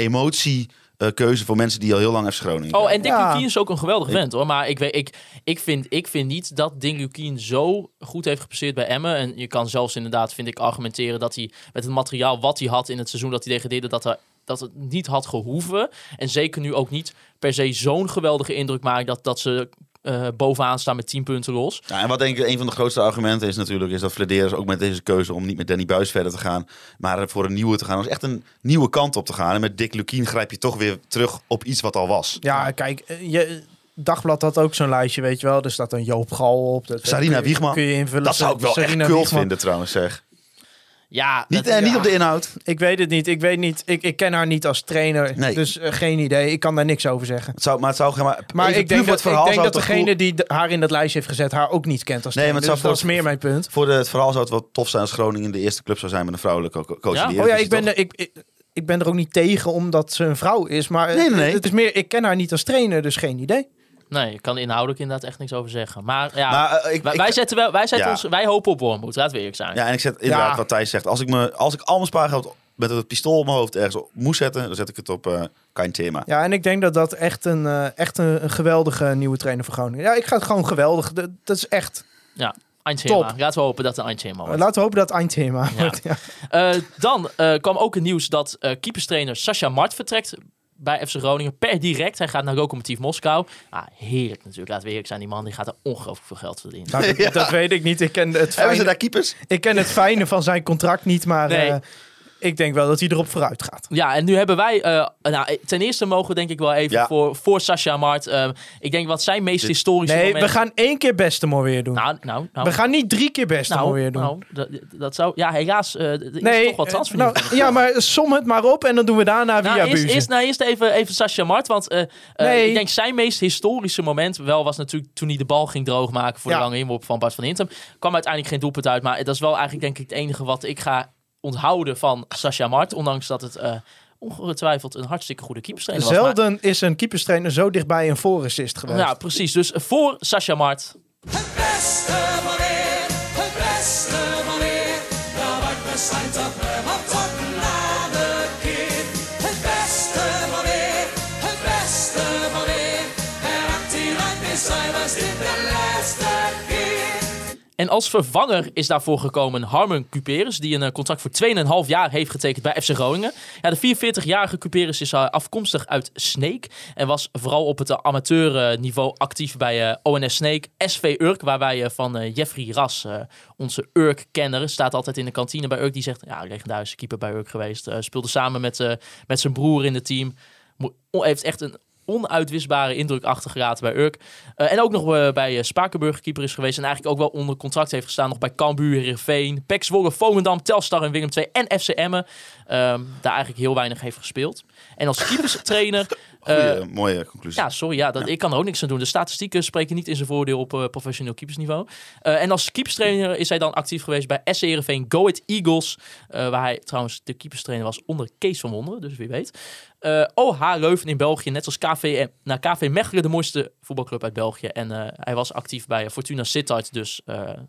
emotiekeuze voor mensen die al heel lang FC Groningen Oh, en Dick Ja. Lukien is ook een geweldig vent hoor. Maar ik, weet, ik, ik, vind, ik vind niet dat Dick Lukien zo goed heeft gepresteerd bij Emmen. En je kan zelfs inderdaad, vind ik, argumenteren dat hij met het materiaal wat hij had in het seizoen dat hij degradeerde, dat, er, dat het niet had gehoeven. En zeker nu ook niet per se zo'n geweldige indruk maakt dat, dat ze eh, bovenaan staan met 10 punten los. Ja, en wat denk ik een van de grootste argumenten is natuurlijk, is dat Flederis ook met deze keuze om niet met Danny Buis verder te gaan, maar voor een nieuwe te gaan. Dat is echt een nieuwe kant op te gaan. En met Dick Lukien grijp je toch weer terug op iets wat al was. Ja, kijk, eh, je, Dagblad had ook zo'n lijstje, weet je wel. Er staat een Joop Gal op. Dat, Sarina kun je- Wiegman. Kun je invullen. Dat zou ik wel Sarina echt kult Wiegman. vinden trouwens, zeg. Ja, Niet, dat- eh, niet op de inhoud. Ik weet het niet. Ik weet niet. Ik, ik ken haar niet als trainer. Nee. Dus eh, geen idee. Ik kan daar niks over zeggen. Het zou, maar het zou geen maar, ik denk dat, ik denk dat degene goed- die haar in dat lijstje heeft gezet, haar ook niet kent als Nee, trainer. maar dus dat is meer mijn punt. Voor de, het verhaal zou het wel tof zijn als Groningen de eerste club zou zijn met een vrouwelijke co- coach. Ja? Oh ja, ik ben, toch? er, ik, ik, ik ben er ook niet tegen omdat ze een vrouw is. Maar Nee, nee, nee. het is meer, ik ken haar niet als trainer, dus geen idee. Nee, ik kan inhoudelijk inderdaad echt niks over zeggen. Maar ja, Maar, eh, ik, wij, ik- zetten wel, wij, zetten Ja. ons, wij hopen op Wormoed, laten we eerlijk zijn. Ja, en ik zet inderdaad Ja. wat Thijs zegt. Als ik, me, als ik al mijn spaargeld met het pistool op mijn hoofd ergens op moest zetten, dan zet ik het op eh kein thema. Ja, en ik denk dat dat echt een, eh, echt een, een geweldige nieuwe trainer voor Groningen. Ja, ik ga het gewoon geweldig. Dat, dat is echt. Eindthema. Top. Laten we hopen dat het een Eindthema wordt. Laten we hopen dat het eindthema Ja. wordt. Ja. Eh, dan eh, kwam ook het nieuws dat eh keeperstrainer Sascha Mart vertrekt bij FC Groningen per direct. Hij gaat naar Lokomotief Moskou. Ah, heerlijk natuurlijk. Laten we eerlijk zijn. Die man die gaat er ongelooflijk veel geld verdienen. Nou, dat, <laughs> dat weet ik niet. Ik ken, het Hebben ze fijne, daar keepers? ik ken het fijne van zijn contract niet, maar Nee. eh, Ik denk wel dat hij erop vooruit gaat. Ja, en nu hebben wij... eh, nou, ten eerste mogen we denk ik wel even Ja. voor, voor Sascha Mart... eh, ik denk wat zijn meest historische Nee, momenten... we gaan één keer beste mooi weer doen. Nou, nou, nou. we gaan niet drie keer beste nou, mooi weer doen. nou, dat, dat zou... Ja, helaas. eh er is nee, toch wat eh, transfer nou, ja, maar som het maar op en dan doen we daarna Nou, via eerst, eerst, nou, eerst even, even Sascha Mart. Want Nee. ik denk zijn meest historische moment wel was natuurlijk toen hij de bal ging droogmaken voor Ja. de lange inworp van Bart van Hintem. Kwam uiteindelijk geen doelpunt uit. Maar dat is wel eigenlijk denk ik het enige wat ik ga onthouden van Sascha Mart. Ondanks dat het eh, ongetwijfeld een hartstikke goede keeperstrainer was. Maar- Zelden is een keeperstrainer zo dichtbij een voorassist geweest. ja, precies. Dus voor Sascha Mart. Het beste als vervanger is daarvoor gekomen Harmon Cuperus, die een eh, contract voor 2,5 jaar heeft getekend bij FC Groningen. Ja, de 44-jarige Cuperus is eh, afkomstig uit Sneek en was vooral op het amateurniveau actief bij eh, ONS Sneek, SV Urk, waar wij eh, van eh, Jeffrey Ras, eh, onze Urk-kenner, staat altijd in de kantine bij Urk. Die zegt, ja, legendarische keeper bij Urk geweest. Eh, speelde samen met, eh, met zijn broer in het team. Heeft echt een onuitwisbare indruk achtergelaten bij Urk. Eh, en ook nog eh, bij eh, Spakenburg keeper is geweest. En eigenlijk ook wel onder contract heeft gestaan. Nog bij Cambuur, Heerenveen, PEC Zwolle, Volendam, Telstar en Willem II en FC Emmen. Ehm, daar eigenlijk heel weinig heeft gespeeld. En als keeperstrainer... <laughs> eh, Goeie, mooie conclusie. ja, sorry, ja, dat, ik kan er ook niks aan doen. De statistieken spreken niet in zijn voordeel op eh, professioneel keepersniveau. Eh, en als keeperstrainer is hij dan actief geweest bij SC Heerenveen Go It Eagles. waar hij trouwens de keeperstrainer was onder Kees van Wonderen, dus wie weet. OH Leuven in België, net als KV, naar KV Mechelen, de mooiste voetbalclub uit België. En hij was actief bij Fortuna Sittard, dus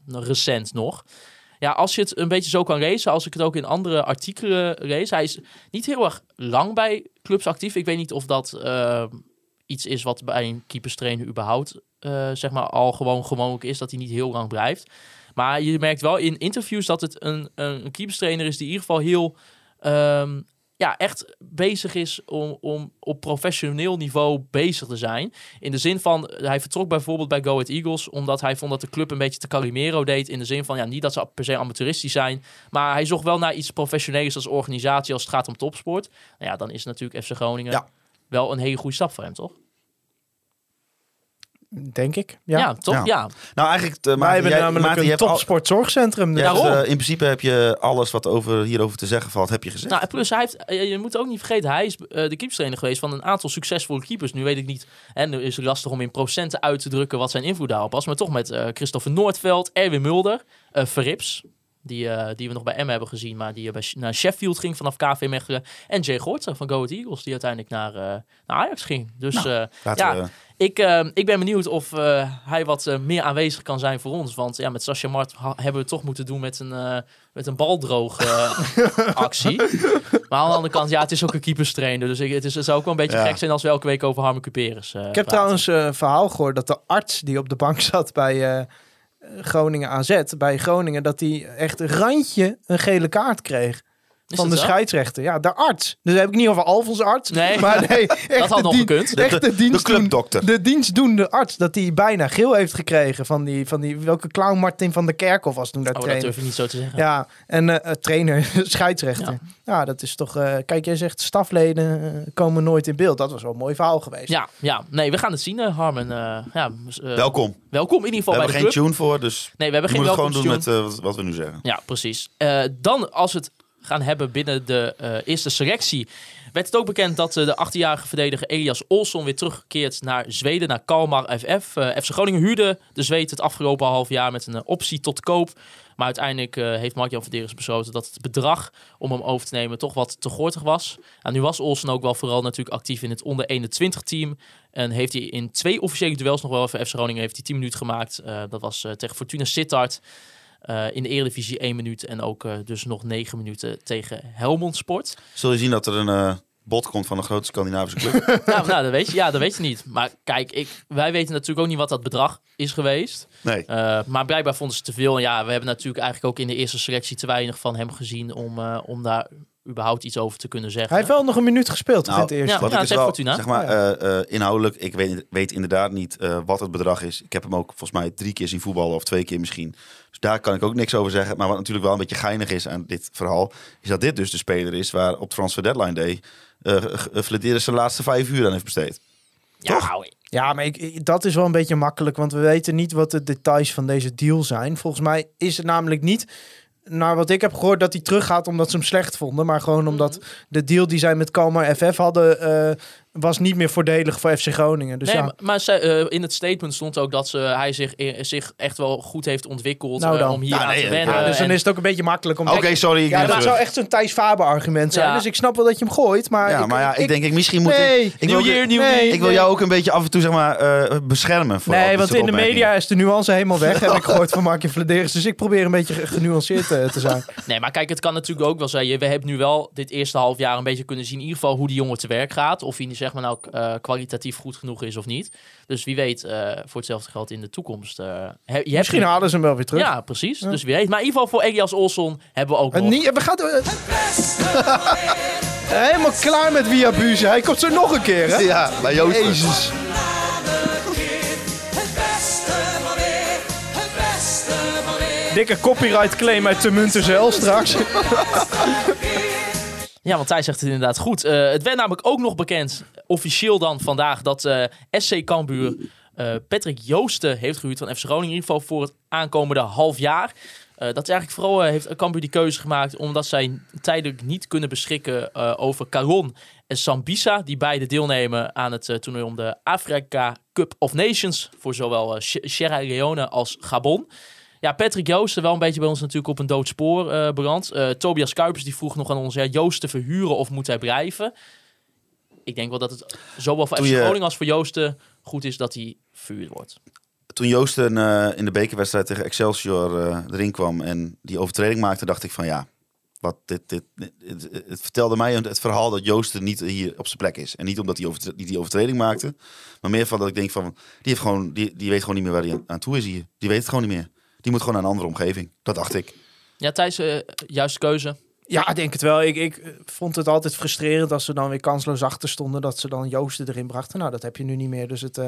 recent nog. Ja, als je het een beetje zo kan lezen, als ik het ook in andere artikelen lees. Hij is niet heel erg lang bij clubs actief. Ik weet niet of dat eh, iets is wat bij een keeperstrainer überhaupt eh, zeg maar al gewoon gewoonlijk is. Dat hij niet heel lang blijft. Maar je merkt wel in interviews dat het een, een keeperstrainer is die in ieder geval heel... ehm, ja, echt bezig is om, om op professioneel niveau bezig te zijn. In de zin van, hij vertrok bijvoorbeeld bij Go Ahead Eagles... omdat hij vond dat de club een beetje te Calimero deed. In de zin van, ja, niet dat ze per se amateuristisch zijn... maar hij zocht wel naar iets professioneels als organisatie... als het gaat om topsport. Nou ja, dan is natuurlijk FC Groningen Ja. wel een hele goede stap voor hem, toch? Denk ik. Ja, Ja. toch? Ja. Ja. Nou, eigenlijk... Uh, Wij hebben namelijk een topsportzorgcentrum. Dus- dus, Daarom. eh, in principe heb je alles wat over, hierover te zeggen valt, heb je gezegd. Nou, en plus hij heeft, eh, je moet ook niet vergeten, hij is de keeperstrainer geweest van een aantal succesvolle keepers. Nu weet ik niet, en nu is het lastig om in procenten uit te drukken wat zijn invloed daarop was. Maar toch met Christopher Noordveld, Erwin Mulder, eh Verrips, die, eh, die we nog bij M hebben gezien, maar die eh, bij, naar Sheffield ging vanaf KV Mechelen. En Jay Gortzer van Go Ahead Eagles, die uiteindelijk naar, eh, naar Ajax ging. Dus eh, Laten ja, we- ik, eh, ik ben benieuwd of eh, hij wat eh, meer aanwezig kan zijn voor ons. Want ja, met Sascha Mart hebben we het toch moeten doen met een, eh met een baldroog eh, <laughs> actie. Maar aan de andere kant, ja, het is ook een keeperstrainer. Dus ik, het, is, het zou ook wel een beetje Ja. gek zijn als we elke week over Harmen Cuperus eh Ik heb trouwens eh, een verhaal gehoord dat de arts die op de bank zat bij eh, Groningen AZ, bij Groningen, dat hij echt randje een gele kaart kreeg. Van de dat zo? scheidsrechter. Ja, de arts. Dus heb ik niet over Alfons arts. Nee. <laughs> maar nee, <laughs> echt had de nog gekund. De- Echt de, dienst clubdokter. De dienstdoende arts. Dat hij bijna geel heeft gekregen van die, van die welke clown Martin van der Kerkhoff was toen daar Oh, dat trainer. durf je niet zo te zeggen. Ja, en eh, trainer, <laughs> scheidsrechter. Ja. dat is toch... eh, kijk, jij zegt stafleden eh, komen nooit in beeld. Dat was wel een mooi verhaal geweest. Ja, ja, nee, we gaan het zien, eh, Harmen. Eh, ja, eh, Welkom. welkom in ieder We geval bij hebben de geen club. tune voor, dus Nee, we hebben geen moet het gewoon doen met eh, wat, we nu zeggen. Ja, precies. Eh, dan, als we het gaan hebben binnen de eh, eerste selectie, werd het ook bekend dat eh, de 18-jarige verdediger Elias Olsson weer terugkeert naar Zweden, naar Kalmar FF. Eh, FC Groningen huurde de Zweed het afgelopen half jaar met een optie tot koop. Maar uiteindelijk heeft Mark-Jan Verderes besloten dat het bedrag om hem over te nemen toch wat te gortig was. En nu was Olsen ook wel vooral natuurlijk actief in het onder 21 team. En heeft hij in twee officiële duels nog wel voor FC Groningen heeft hij 10 minuten gemaakt. Dat was tegen Fortuna Sittard. Eh, in de Eredivisie 1 minuut en ook eh, dus nog 9 minuten tegen Helmond Sport. Zul je zien dat er een eh, bod komt van een grote Scandinavische club? <laughs> nou, nou, dat weet je, ja, dat weet je niet. Maar kijk, ik, wij weten natuurlijk ook niet wat dat bedrag is geweest. Nee. Maar blijkbaar vonden ze te veel. En ja, we hebben natuurlijk eigenlijk ook in de eerste selectie te weinig van hem gezien om, om daar überhaupt iets over te kunnen zeggen. Hij heeft wel nog een minuut gespeeld toch, Nou, in het eerste. Ja, Wat ik dus tegen wel, Fortuna. zeg maar, eh, eh, inhoudelijk, ik weet, weet inderdaad niet eh, wat het bedrag is. Ik heb hem ook volgens mij drie keer zien voetballen of twee keer misschien. Dus daar kan ik ook niks over zeggen. Maar wat natuurlijk wel een beetje geinig is aan dit verhaal, is dat dit dus de speler is waar op Transfer Deadline Day eh Flederis zijn laatste vijf uur aan heeft besteed. ja, nou, Ja, maar ik- dat is wel een beetje makkelijk, want we weten niet wat de details van deze deal zijn. Volgens mij is het namelijk niet, naar wat ik heb gehoord, dat hij teruggaat omdat ze hem slecht vonden. Maar gewoon omdat Mhm. de deal die zij met Kalmar FF hadden, eh, was niet meer voordelig voor FC Groningen. Dus nee, ja, maar, maar eh, in het statement stond ook dat ze, hij zich, eh, zich echt wel goed heeft ontwikkeld Nou eh, om hier Ja, aan nee, te wennen. ja, dus dan is het ook een beetje makkelijk om... Oké, sorry. Ik Ja, dat zou echt zo'n Thijs Faber argument zijn. Ja. Dus ik snap wel dat je hem gooit, maar... Ja, maar ja, ik, denk ik misschien moet Nee, ik, ik Nieuw wil, year, nieuw nee, me. ik wil jou ook een beetje af en toe zeg maar eh, beschermen voor Nee, want in de media is de nuance helemaal weg, heb ik <laughs> gehoord van Mark Vladeris. Dus ik probeer een beetje ge- genuanceerd te, te zijn. <laughs> Nee, maar kijk, het kan natuurlijk ook wel zijn. je- We hebben nu wel dit eerste half jaar een beetje kunnen zien, in ieder geval hoe die jongen te werk gaat. Of hij zeg maar nou eh, kwalitatief goed genoeg is of niet. Dus wie weet, eh, voor hetzelfde geld in de toekomst. eh, he- je hebt Misschien halen ze hem wel weer terug. Ja, precies. Dus wie weet. Maar in ieder geval voor Elias Olsson hebben we ook En nog. niet, we gaan <laughs> helemaal klaar met Via Buze. Hij komt zo nog een keer, hè? Ja, bij Joost. Jezus. Het beste van weer, het beste van weer. Dikke copyright claim uit de Munterzel straks. <laughs> Ja, want hij zegt het inderdaad goed. Eh, het werd namelijk ook nog bekend, officieel dan vandaag, dat eh, SC Cambuur eh, Patrick Joosten heeft gehuurd van FC Groningen. In ieder geval voor het aankomende half jaar. Dat is eigenlijk vooral heeft Cambuur die keuze gemaakt omdat zij tijdelijk niet kunnen beschikken over Caron en Sambisa. Die beide deelnemen aan het toernooi om de Afrika Cup of Nations. Voor zowel Sierra Leone als Gabon. Ja, Patrick Joosten wel een beetje bij ons natuurlijk op een dood spoor eh beland. Eh, Tobias Kuipers die vroeg nog aan ons, ja, Joosten verhuren of moet hij blijven? Ik denk wel dat het zowel voor FC Groningen als voor Joosten goed is dat hij verhuurd wordt. Toen Joosten eh, in de bekerwedstrijd tegen Excelsior erin kwam en die overtreding maakte, dacht ik van ja, wat dit, dit, dit- het, het vertelde mij het verhaal dat Joosten niet hier op zijn plek is. En niet omdat hij niet die overtreding maakte, maar meer van dat ik denk van, die, heeft gewoon, die, die weet gewoon niet meer waar hij aan, aan toe is hier. Die weet het gewoon niet meer. Die moet gewoon naar een andere omgeving. Dat dacht ik. Ja, Thijs, eh juiste keuze. Ja, ik denk het wel. Ik, ik vond het altijd frustrerend als ze dan weer kansloos achter stonden. Dat ze dan Joosten erin brachten. Nou, dat heb je nu niet meer. Dus het, eh,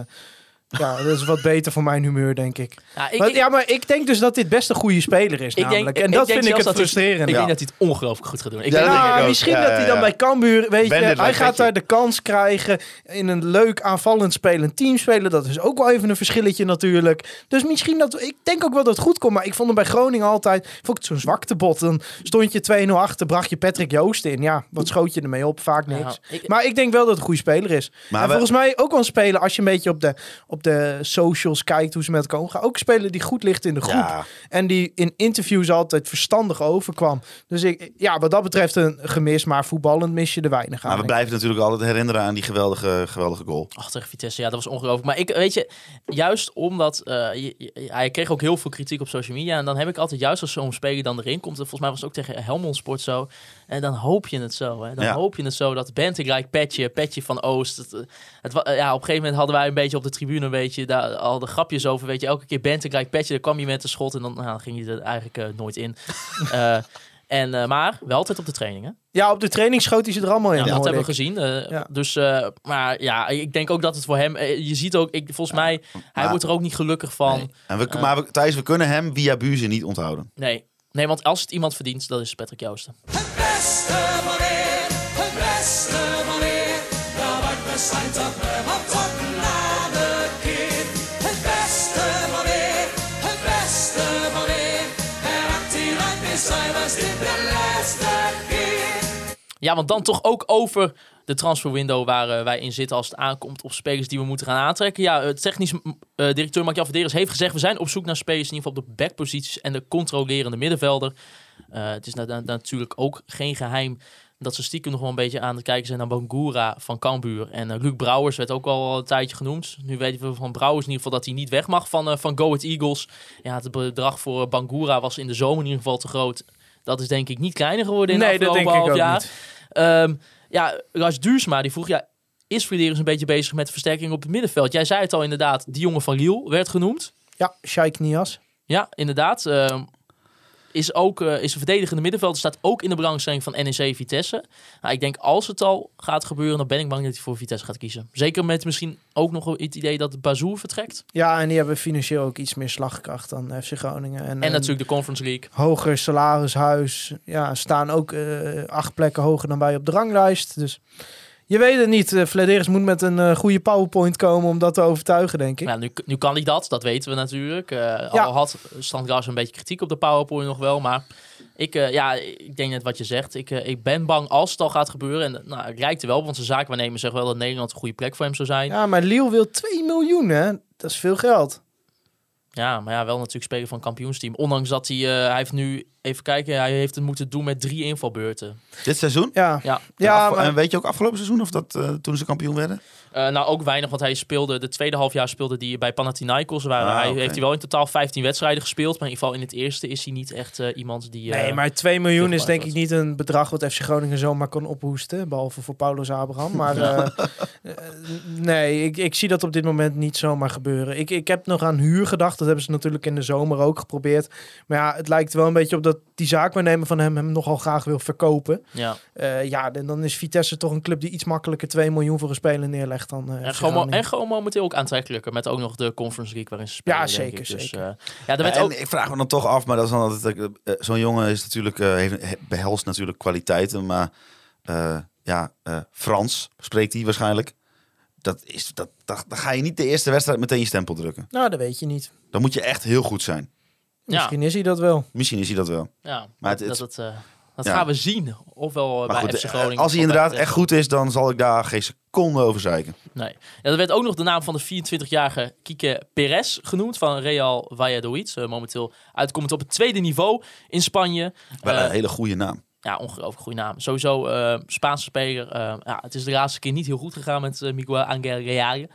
ja, dat is wat beter voor mijn humeur, denk ik. Ja, ik, Maar, ik- ja, maar ik denk dus dat dit best een goede speler is ik namelijk. denk, en dat denk vind ik het hij- frustrerend. Ik denk dat hij het ongelooflijk goed gaat doen. Ik Ja, denk, Nou, misschien Ja, dat hij dan ja. bij Cambuur, weet je, hij gaat daar de kans krijgen in een leuk aanvallend spelend team spelen. Dat is ook wel even een verschilletje natuurlijk. Dus misschien dat, ik denk ook wel dat het goed komt, maar ik vond hem bij Groningen altijd, vond ik het zo'n zwaktebot. Dan stond je 2-0 achter, bracht je Patrick Joost in. Ja, wat schoot je ermee op? Vaak niks. Ja, ik- maar ik denk wel dat het een goede speler is. Maar en we- volgens mij ook wel een speler, als je een beetje op de, op de socials kijkt hoe ze met elkaar omgaan. Ook een speler die goed ligt in de groep. Ja, En die in interviews altijd verstandig overkwam. Dus ik, ja, wat dat betreft een gemis, maar voetballend mis je er weinig aan. maar we blijven natuurlijk altijd herinneren aan die geweldige, geweldige goal. Ach, tegen Vitesse, ja, dat was ongelooflijk. Maar ik, weet je, juist omdat eh, je- je- hij kreeg ook heel veel kritiek op social media. En dan heb ik altijd, juist als zo'n speler dan erin komt, en volgens mij was het ook tegen Helmond Sport zo. En dan hoop je het zo, hè. Dan Ja. hoop je het zo dat Bentegrijk, Petje, Petje van Oost. Het, eh, het, wa- ja, op een gegeven moment hadden wij een beetje op de tribune, een beetje, daar al de grapjes over, weet je. Elke keer Bentegrijk, Petje, dan kwam je met een schot en dan, nou, dan ging je er eigenlijk eh, nooit in. <laughs> Eh, en, eh, maar wel altijd op de trainingen. Ja, op de training schoot hij ze er allemaal in. Ja, dat hebben we gezien. eh, Ja. Dus, eh, maar ja, ik denk ook dat het voor hem. eh, je ziet ook, ik, volgens mij, hij wordt er ook niet gelukkig van. Nee. En we, maar we, Thijs, we kunnen hem via Buze niet onthouden. nee. want als het iemand verdient, dat is Patrick Joosten. Het beste van weer, het beste van weer. Daar wordt besluit op hem op tot na de keer. Het beste van weer, het beste van. En achteruit is hij was dit de laatste keer. Ja, want dan toch ook over de transferwindow waar eh, wij in zitten als het aankomt op spelers die we moeten gaan aantrekken. Ja, het technisch eh, directeur Mark-Jan Verderes heeft gezegd, we zijn op zoek naar spelers in ieder geval op de backposities en de controlerende middenvelder. Eh, het is na- na- natuurlijk ook geen geheim dat ze stiekem nog wel een beetje aan het kijken zijn naar Bangura van Cambuur. En eh, Luc Brouwers werd ook al een tijdje genoemd. Nu weten we van Brouwers in ieder geval dat hij niet weg mag van, eh, van Go Ahead Eagles. Ja, het bedrag voor Bangura was in de zomer in ieder geval te groot. Dat is denk ik niet kleiner geworden in Nee, de dat afgelopen denk ik half jaar. niet. Ehm, ja, Lars Duursma die vroeg, ja, is Verderes een beetje bezig met versterking op het middenveld? Jij zei het al inderdaad, die jongen van Liel werd genoemd. Ja, Shaik Nias. Ja, inderdaad. Ehm, is ook eh, is een verdedigende middenvelder. Staat ook in de belangstelling van NEC Vitesse. Nou, ik denk als het al gaat gebeuren, dan ben ik bang dat hij voor Vitesse gaat kiezen. Zeker met misschien ook nog het idee dat Bazoer vertrekt. Ja, en die hebben financieel ook iets meer slagkracht dan FC Groningen. En, En natuurlijk de Conference League. hoger salarishuis. Ja, staan ook eh, acht plekken hoger dan wij op de ranglijst. Dus je weet het niet. Uh, Flederis moet met een eh, goede PowerPoint komen om dat te overtuigen, denk ik. Ja, nu, nu kan hij dat, dat weten we natuurlijk. Eh, Ja. Al had Strandgras een beetje kritiek op de PowerPoint nog wel. Maar ik, ja, ik denk net wat je zegt. Ik, ik ben bang als het al gaat gebeuren. En nou, het lijkt er wel, want zijn zaakwaarnemer zegt wel dat Nederland een goede plek voor hem zou zijn. Ja, maar Lille wil 2 miljoen, hè? Dat is veel geld. Maar ja, wel natuurlijk spelen van een kampioensteam. Ondanks dat hij, eh, hij heeft nu, even kijken, hij heeft het moeten doen met drie invalbeurten. Dit seizoen? Ja, Ja, ja En maar En weet je ook afgelopen seizoen of dat eh, toen ze kampioen werden? Eh, nou, ook weinig, want hij speelde de tweede halfjaar speelde die bij Panathinaikos. Waar Ah, hij heeft hij wel in totaal 15 wedstrijden gespeeld. Maar in ieder geval in het eerste is hij niet echt iemand die. eh, Nee, maar 2 miljoen is denk ik niet een bedrag wat FC Groningen zomaar kan ophoesten. Behalve voor Paulus Abraham. Maar nee, ik, ik zie dat op dit moment niet zomaar gebeuren. Ik, ik heb nog aan huur gedacht. Dat hebben ze natuurlijk in de zomer ook geprobeerd. Maar ja, het lijkt wel een beetje op dat die zaakwaarnemer van hem hem nogal graag wil verkopen. Ja. Eh, ja, en dan is Vitesse toch een club die iets makkelijker 2 miljoen voor een speler neerlegt dan eh, En gewoon, en gewoon momenteel ook aantrekkelijker. Met ook nog de Conference League waarin ze spelen. Ja, zeker, ik. Dus, zeker. eh, ja, werd en ook. ik vraag me dan toch af, maar dat is dan altijd, zo'n jongen is natuurlijk, eh, heeft, he- behelst natuurlijk kwaliteiten, maar eh, ja, eh, Frans spreekt hij waarschijnlijk. Dat is, dat, dat, dan ga je niet de eerste wedstrijd meteen je stempel drukken. Nou, dat weet je niet. Dan moet je echt heel goed zijn. Ja, Misschien is hij dat wel. Misschien is hij dat wel. ja, Maar het- dat, het- dat, eh, dat Ja. gaan we zien. Ofwel eh, Maar bij goed, FC eh, Groningen. als hij inderdaad echt goed is, dan zal ik daar geen seconde over zeiken. Nee. Ja, er werd ook nog de naam van de 24-jarige Kike Perez genoemd van Real Valladolid. Momenteel uitkomend op het tweede niveau in Spanje. Wel een hele goede naam. Ja, ongelooflijk goede naam. Sowieso eh, Spaanse speler. Eh, ja, het is de laatste keer niet heel goed gegaan met eh, Miguel Angel Real.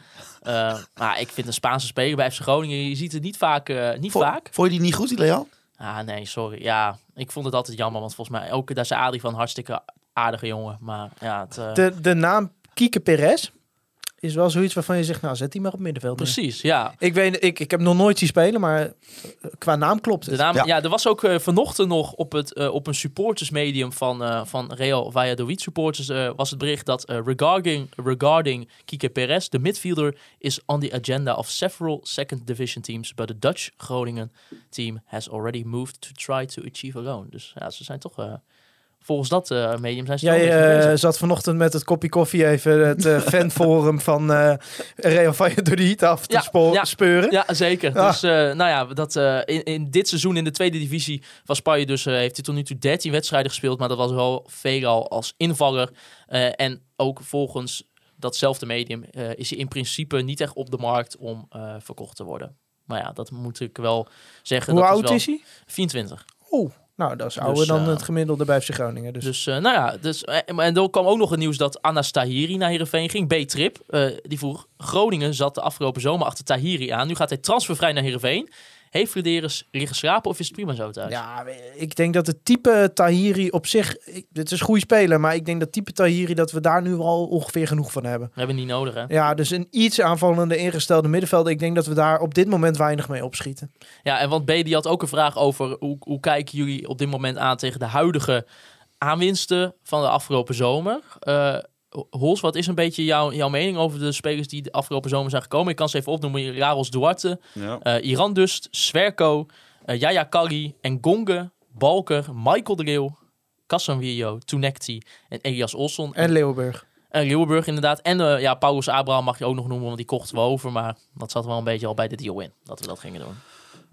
Eh, <laughs> maar ik vind een Spaanse speler bij FC Groningen, je ziet het niet vaak. eh, niet Vo- vaak. Vond je die niet goed, die Leal? Ah, nee, sorry. Ja, ik vond het altijd jammer, want volgens mij ook daar is Adrie van hartstikke aardige jongen. Maar ja, het, eh, De, de naam Kieke Perez is wel zoiets waarvan je zegt, nou zet die maar op middenveld. precies, ja. Ik weet, ik, ik heb nog nooit zien spelen, maar eh, qua naam klopt De het. naam, ja. Ja. er was ook eh, vanochtend nog op, het, eh, op een supportersmedium van, van Real Valladolid supporters was het bericht dat regarding, regarding Kike Perez, de midfielder, is on the agenda of several second division teams, but the Dutch Groningen team has already moved to try to achieve a loan. Dus ja, ze zijn toch, eh, volgens dat eh, medium zijn ze Jij eh, zat vanochtend met het kopje koffie even het eh, <laughs> fanforum van Real Valladolid af te Ja, spo- ja. speuren. Ja, zeker. Ah. Dus nou ja, dat, in, in dit seizoen in de tweede divisie van Spanje dus heeft hij tot nu toe 13 wedstrijden gespeeld, maar dat was wel veelal als invaller. En ook volgens datzelfde medium is hij in principe niet echt op de markt om verkocht te worden. Maar ja, dat moet ik wel zeggen. Hoe dat oud wel is hij? 24. Oeh, nou dat is ouder Dus, dan eh, het gemiddelde bij FC Groningen. Dus, Dus, eh, nou ja, dus, eh, en er kwam ook nog het nieuws dat Anas Tahiri naar Heerenveen ging. B-Trip, die vroeg, Groningen zat de afgelopen zomer achter Tahiri aan. Nu gaat hij transfervrij naar Heerenveen. Heeft Flederis liggen slapen of is het prima zo thuis? ja, ik denk dat het type Tahiri op zich, ik, het is een goede speler, maar ik denk dat type Tahiri dat we daar nu al ongeveer genoeg van hebben. We hebben niet nodig, hè? Ja, dus een iets aanvallende ingestelde middenvelder. Ik denk dat we daar op dit moment weinig mee opschieten. Ja, en want B die had ook een vraag over hoe, hoe kijken jullie op dit moment aan tegen de huidige aanwinsten van de afgelopen zomer? Eh Hols, wat is een beetje jouw, jouw mening over de spelers die de afgelopen zomer zijn gekomen? Ik kan ze even opnoemen. Raros Duarte, Ja. eh Iran Dust, Sverko, eh Yaya Kari, Ngonge, Balker, Michael de Leeuw, Casanvillo, Tunekti en Elias Olsson. En Leeuwenburg. En Leeuwenburg inderdaad. En eh, ja, Paulus Abraham mag je ook nog noemen, want die kochten we over. Maar dat zat wel een beetje al bij de deal in, dat we dat gingen doen.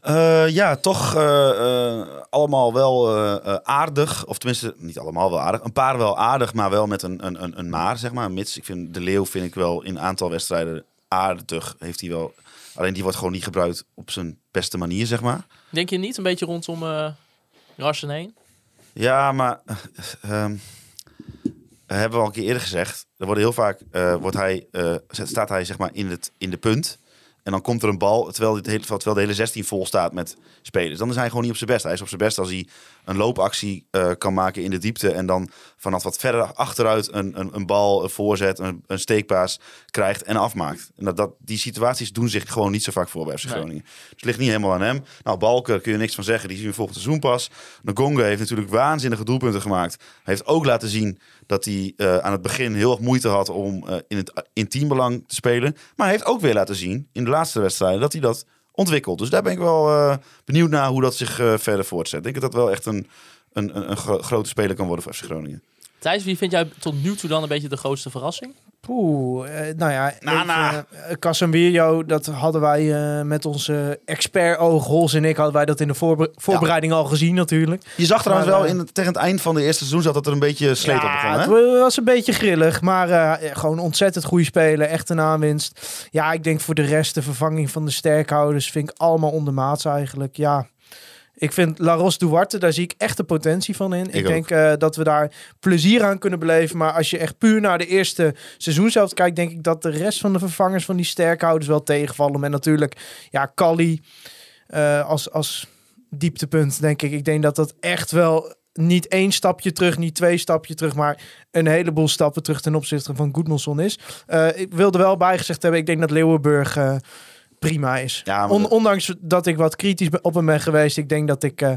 Eh, ja, toch eh, eh, allemaal wel aardig. Of tenminste, niet allemaal wel aardig. Een paar wel aardig, maar wel met een, een, een, een maar, zeg maar. Mits, ik vind de Leeuw vind ik wel in een aantal wedstrijden aardig. Heeft hij wel. Alleen die wordt gewoon niet gebruikt op zijn beste manier, zeg maar. Denk je niet een beetje rondom eh Larsen heen? Ja, maar ehm, hebben we al een keer eerder gezegd. Er wordt heel vaak wordt hij, staat hij zeg maar in, het, in de punt. En dan komt er een bal, terwijl, dit hele, terwijl de hele 16 vol staat met spelers. Dan is hij gewoon niet op zijn best. Hij is op zijn best als hij een loopactie eh, kan maken in de diepte. En dan vanaf wat verder achteruit een, een, een bal, een voorzet, een, een steekpaas krijgt en afmaakt. En dat, dat, die situaties doen zich gewoon niet zo vaak voor bij FC Nee. Groningen. Dus het ligt niet helemaal aan hem. Nou, Balker kun je niks van zeggen. Die zien we volgend seizoen pas. Ngonga heeft natuurlijk waanzinnige doelpunten gemaakt. Hij heeft ook laten zien dat hij eh, aan het begin heel erg moeite had om eh, in het in teambelang te spelen. Maar hij heeft ook weer laten zien in de laatste wedstrijden dat hij dat ontwikkelt. Dus daar ben ik wel eh, benieuwd naar hoe dat zich eh, verder voortzet. Ik denk dat dat wel echt een, een, een, een gro- grote speler kan worden voor FC Groningen. Thijs, wie vind jij tot nu toe dan een beetje de grootste verrassing? Poeh, eh, nou ja, Nana. even, eh, Casemiro, dat hadden wij eh, met onze expert-oog, Hols en ik, hadden wij dat in de voorbe- voorbereiding al gezien natuurlijk. Je zag trouwens Maar, wel eh, in het, tegen het eind van de eerste seizoen zat dat er een beetje sleet op begon. het Hè? wa- was een beetje grillig, maar eh, gewoon ontzettend goede spelen, echt een aanwinst. Ja, ik denk voor de rest de vervanging van de sterkhouders vind ik allemaal ondermaats eigenlijk. Ja, ik vind Laros Duarte, daar zie ik echt de potentie van in. Ik, denk eh, dat we daar plezier aan kunnen beleven. Maar als je echt puur naar de eerste seizoen zelf kijkt, denk ik dat de rest van de vervangers van die sterkhouders wel tegenvallen. En natuurlijk, ja, Kali eh, als, als dieptepunt, denk ik. Ik denk dat dat echt wel niet één stapje terug, niet twee stapje terug, maar een heleboel stappen terug ten opzichte van Goedmanson is. Eh, ik wilde wel bijgezegd hebben, ik denk dat Leeuwenburg prima is. Ja, maar- On- ondanks dat ik wat kritisch op hem ben geweest, ik denk dat ik, eh,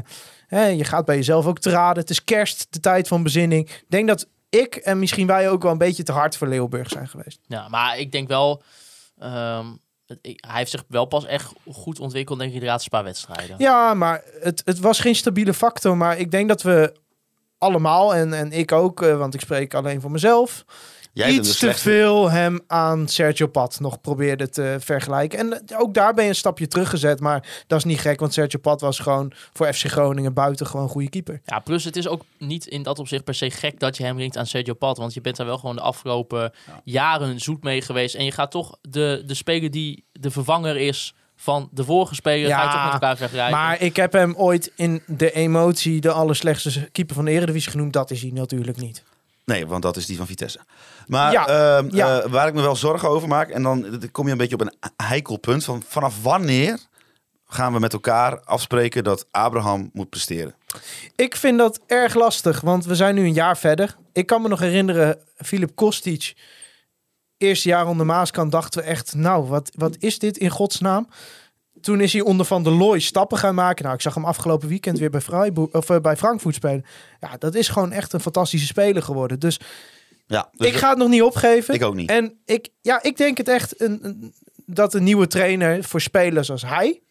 hè, je gaat bij jezelf ook te raden. Het is kerst, de tijd van bezinning. Ik denk dat ik en misschien wij ook wel een beetje te hard voor Leeuwenburg zijn geweest. Ja, maar ik denk wel... ehm, ik- hij heeft zich wel pas echt goed ontwikkeld, denk ik, de laatste paar wedstrijden. Ja, maar het, het was geen stabiele factor. Maar ik denk dat we allemaal, en, en ik ook, eh, want ik spreek alleen voor mezelf, Jij iets te veel hem aan Sergio Pat nog probeerde te vergelijken. En eh, ook daar ben je een stapje teruggezet. Maar dat is niet gek, want Sergio Pat was gewoon voor FC Groningen buiten gewoon goede keeper. Ja, plus het is ook niet in dat opzicht per se gek dat je hem ringt aan Sergio Pat. Want je bent daar wel gewoon de afgelopen jaren zoet mee geweest. En je gaat toch de, de speler die de vervanger is van de vorige speler, ga je Ja, toch met elkaar vergelijken. Maar ik heb hem ooit in de emotie de allerslechtste keeper van de Eredivisie genoemd. Dat is hij natuurlijk niet. Nee, want dat is die van Vitesse. Maar Ja, ehm, ja. eh, waar ik me wel zorgen over maak, en dan kom je een beetje op een heikel punt van vanaf wanneer gaan we met elkaar afspreken dat Abraham moet presteren? Ik vind dat erg lastig, want we zijn nu een jaar verder. Ik kan me nog herinneren, Filip Kostic, eerste jaar onder Maaskant, dachten we echt, nou, wat, wat is dit in godsnaam? Toen is hij onder Van der Looy stappen gaan maken. Nou, ik zag hem afgelopen weekend weer bij, Freiburg, of, eh, bij Frankfurt spelen. Ja, dat is gewoon echt een fantastische speler geworden. Dus, Ja, dus ik ga het nog niet opgeven. ik ook niet. En ik, ja, ik denk het echt een, een- dat een nieuwe trainer voor spelers als hij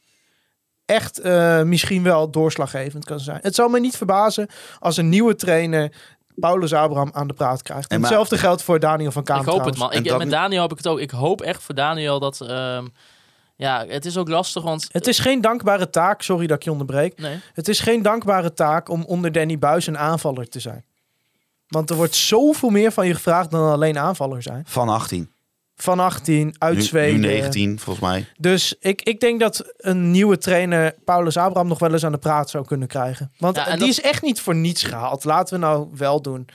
echt eh, misschien wel doorslaggevend kan zijn. Het zou me niet verbazen als een nieuwe trainer Paulus Abraham aan de praat krijgt. En En maar- hetzelfde geldt voor Daniel van Kamer. ik hoop het, man. Ik, En met Daniel heb ik het ook. Ik hoop echt voor Daniel dat... ehm, ja, het is ook lastig, want... Het is geen dankbare taak, sorry dat ik je onderbreek. Nee. Het is geen dankbare taak om onder Danny Buis een aanvaller te zijn. Want er wordt zoveel meer van je gevraagd dan alleen aanvaller zijn. Van 18. Van 18, uit Nu, Zweden. nu 19, volgens mij. Dus ik, ik denk dat een nieuwe trainer Paulus Abraham nog wel eens aan de praat zou kunnen krijgen. Want Ja, die dat- is echt niet voor niets gehaald. Laten we nou wel doen.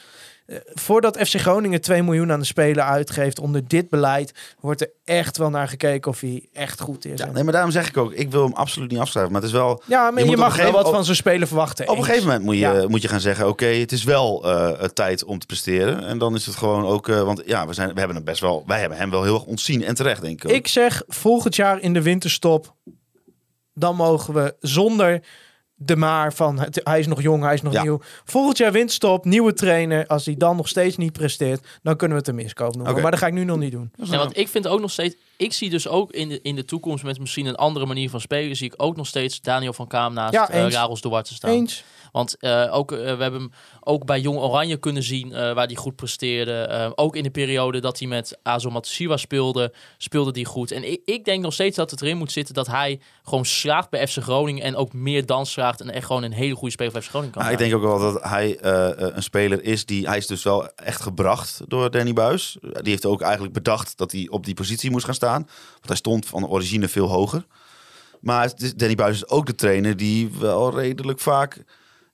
Voordat FC Groningen 2 miljoen aan de speler uitgeeft onder dit beleid, wordt er echt wel naar gekeken of hij echt goed is. Ja, nee, maar daarom zeg ik ook, ik wil hem absoluut niet afschrijven. Maar het is wel... Ja, maar Je mag wel wat op- van zo'n speler verwachten. Op een gegeven moment moet je, Ja. moet je gaan zeggen, oké, het is wel eh, tijd om te presteren. En dan is het gewoon ook, eh, want ja, we, zijn, we hebben hem best wel, wij hebben hem wel heel erg ontzien en terecht, denk ik. ook. Ik zeg volgend jaar in de winterstop, dan mogen we zonder de maar van het, hij is nog jong, hij is nog Ja. nieuw. Volgend jaar winterstop, nieuwe trainer. Als hij dan nog steeds niet presteert, dan kunnen we het een miskoop noemen. Maar dat ga ik nu nog niet doen. Ja, want ik vind ook nog steeds... Ik zie dus ook in de, in de toekomst met misschien een andere manier van spelen... zie ik ook nog steeds Daniel van Kaam naast Ja, eh eens. Duarte staan. Eens. Want eh, ook, eh, we hebben hem ook bij Jong Oranje kunnen zien eh, waar hij goed presteerde. Ook in de periode dat hij met Azo Matsushima speelde, speelde hij goed. En ik, ik denk nog steeds dat het erin moet zitten dat hij gewoon slaagt bij FC Groningen. En ook meer dan slaagt en echt gewoon een hele goede speler voor FC Groningen kan Maar ik denk ook wel dat hij een speler is die, hij is dus wel echt gebracht door Danny Buis. Die heeft ook eigenlijk bedacht dat hij op die positie moest gaan staan. Want hij stond van origine veel hoger. Maar Danny Buis is ook de trainer die wel redelijk vaak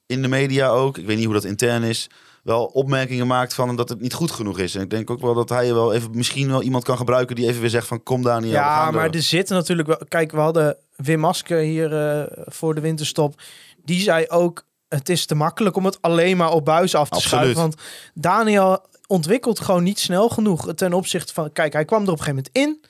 in de media ook, ik weet niet hoe dat intern is, wel opmerkingen maakt van dat het niet goed genoeg is. En ik denk ook wel dat hij wel even misschien wel iemand kan gebruiken die even weer zegt van kom Daniel. Ja, maar door. er zitten natuurlijk wel... Kijk, we hadden Wim Maske hier eh, voor de winterstop. Die zei ook, het is te makkelijk om het alleen maar op buis af te Absoluut. schuiven. Want Daniel ontwikkelt gewoon niet snel genoeg ten opzichte van... Kijk, hij kwam er op een gegeven moment in.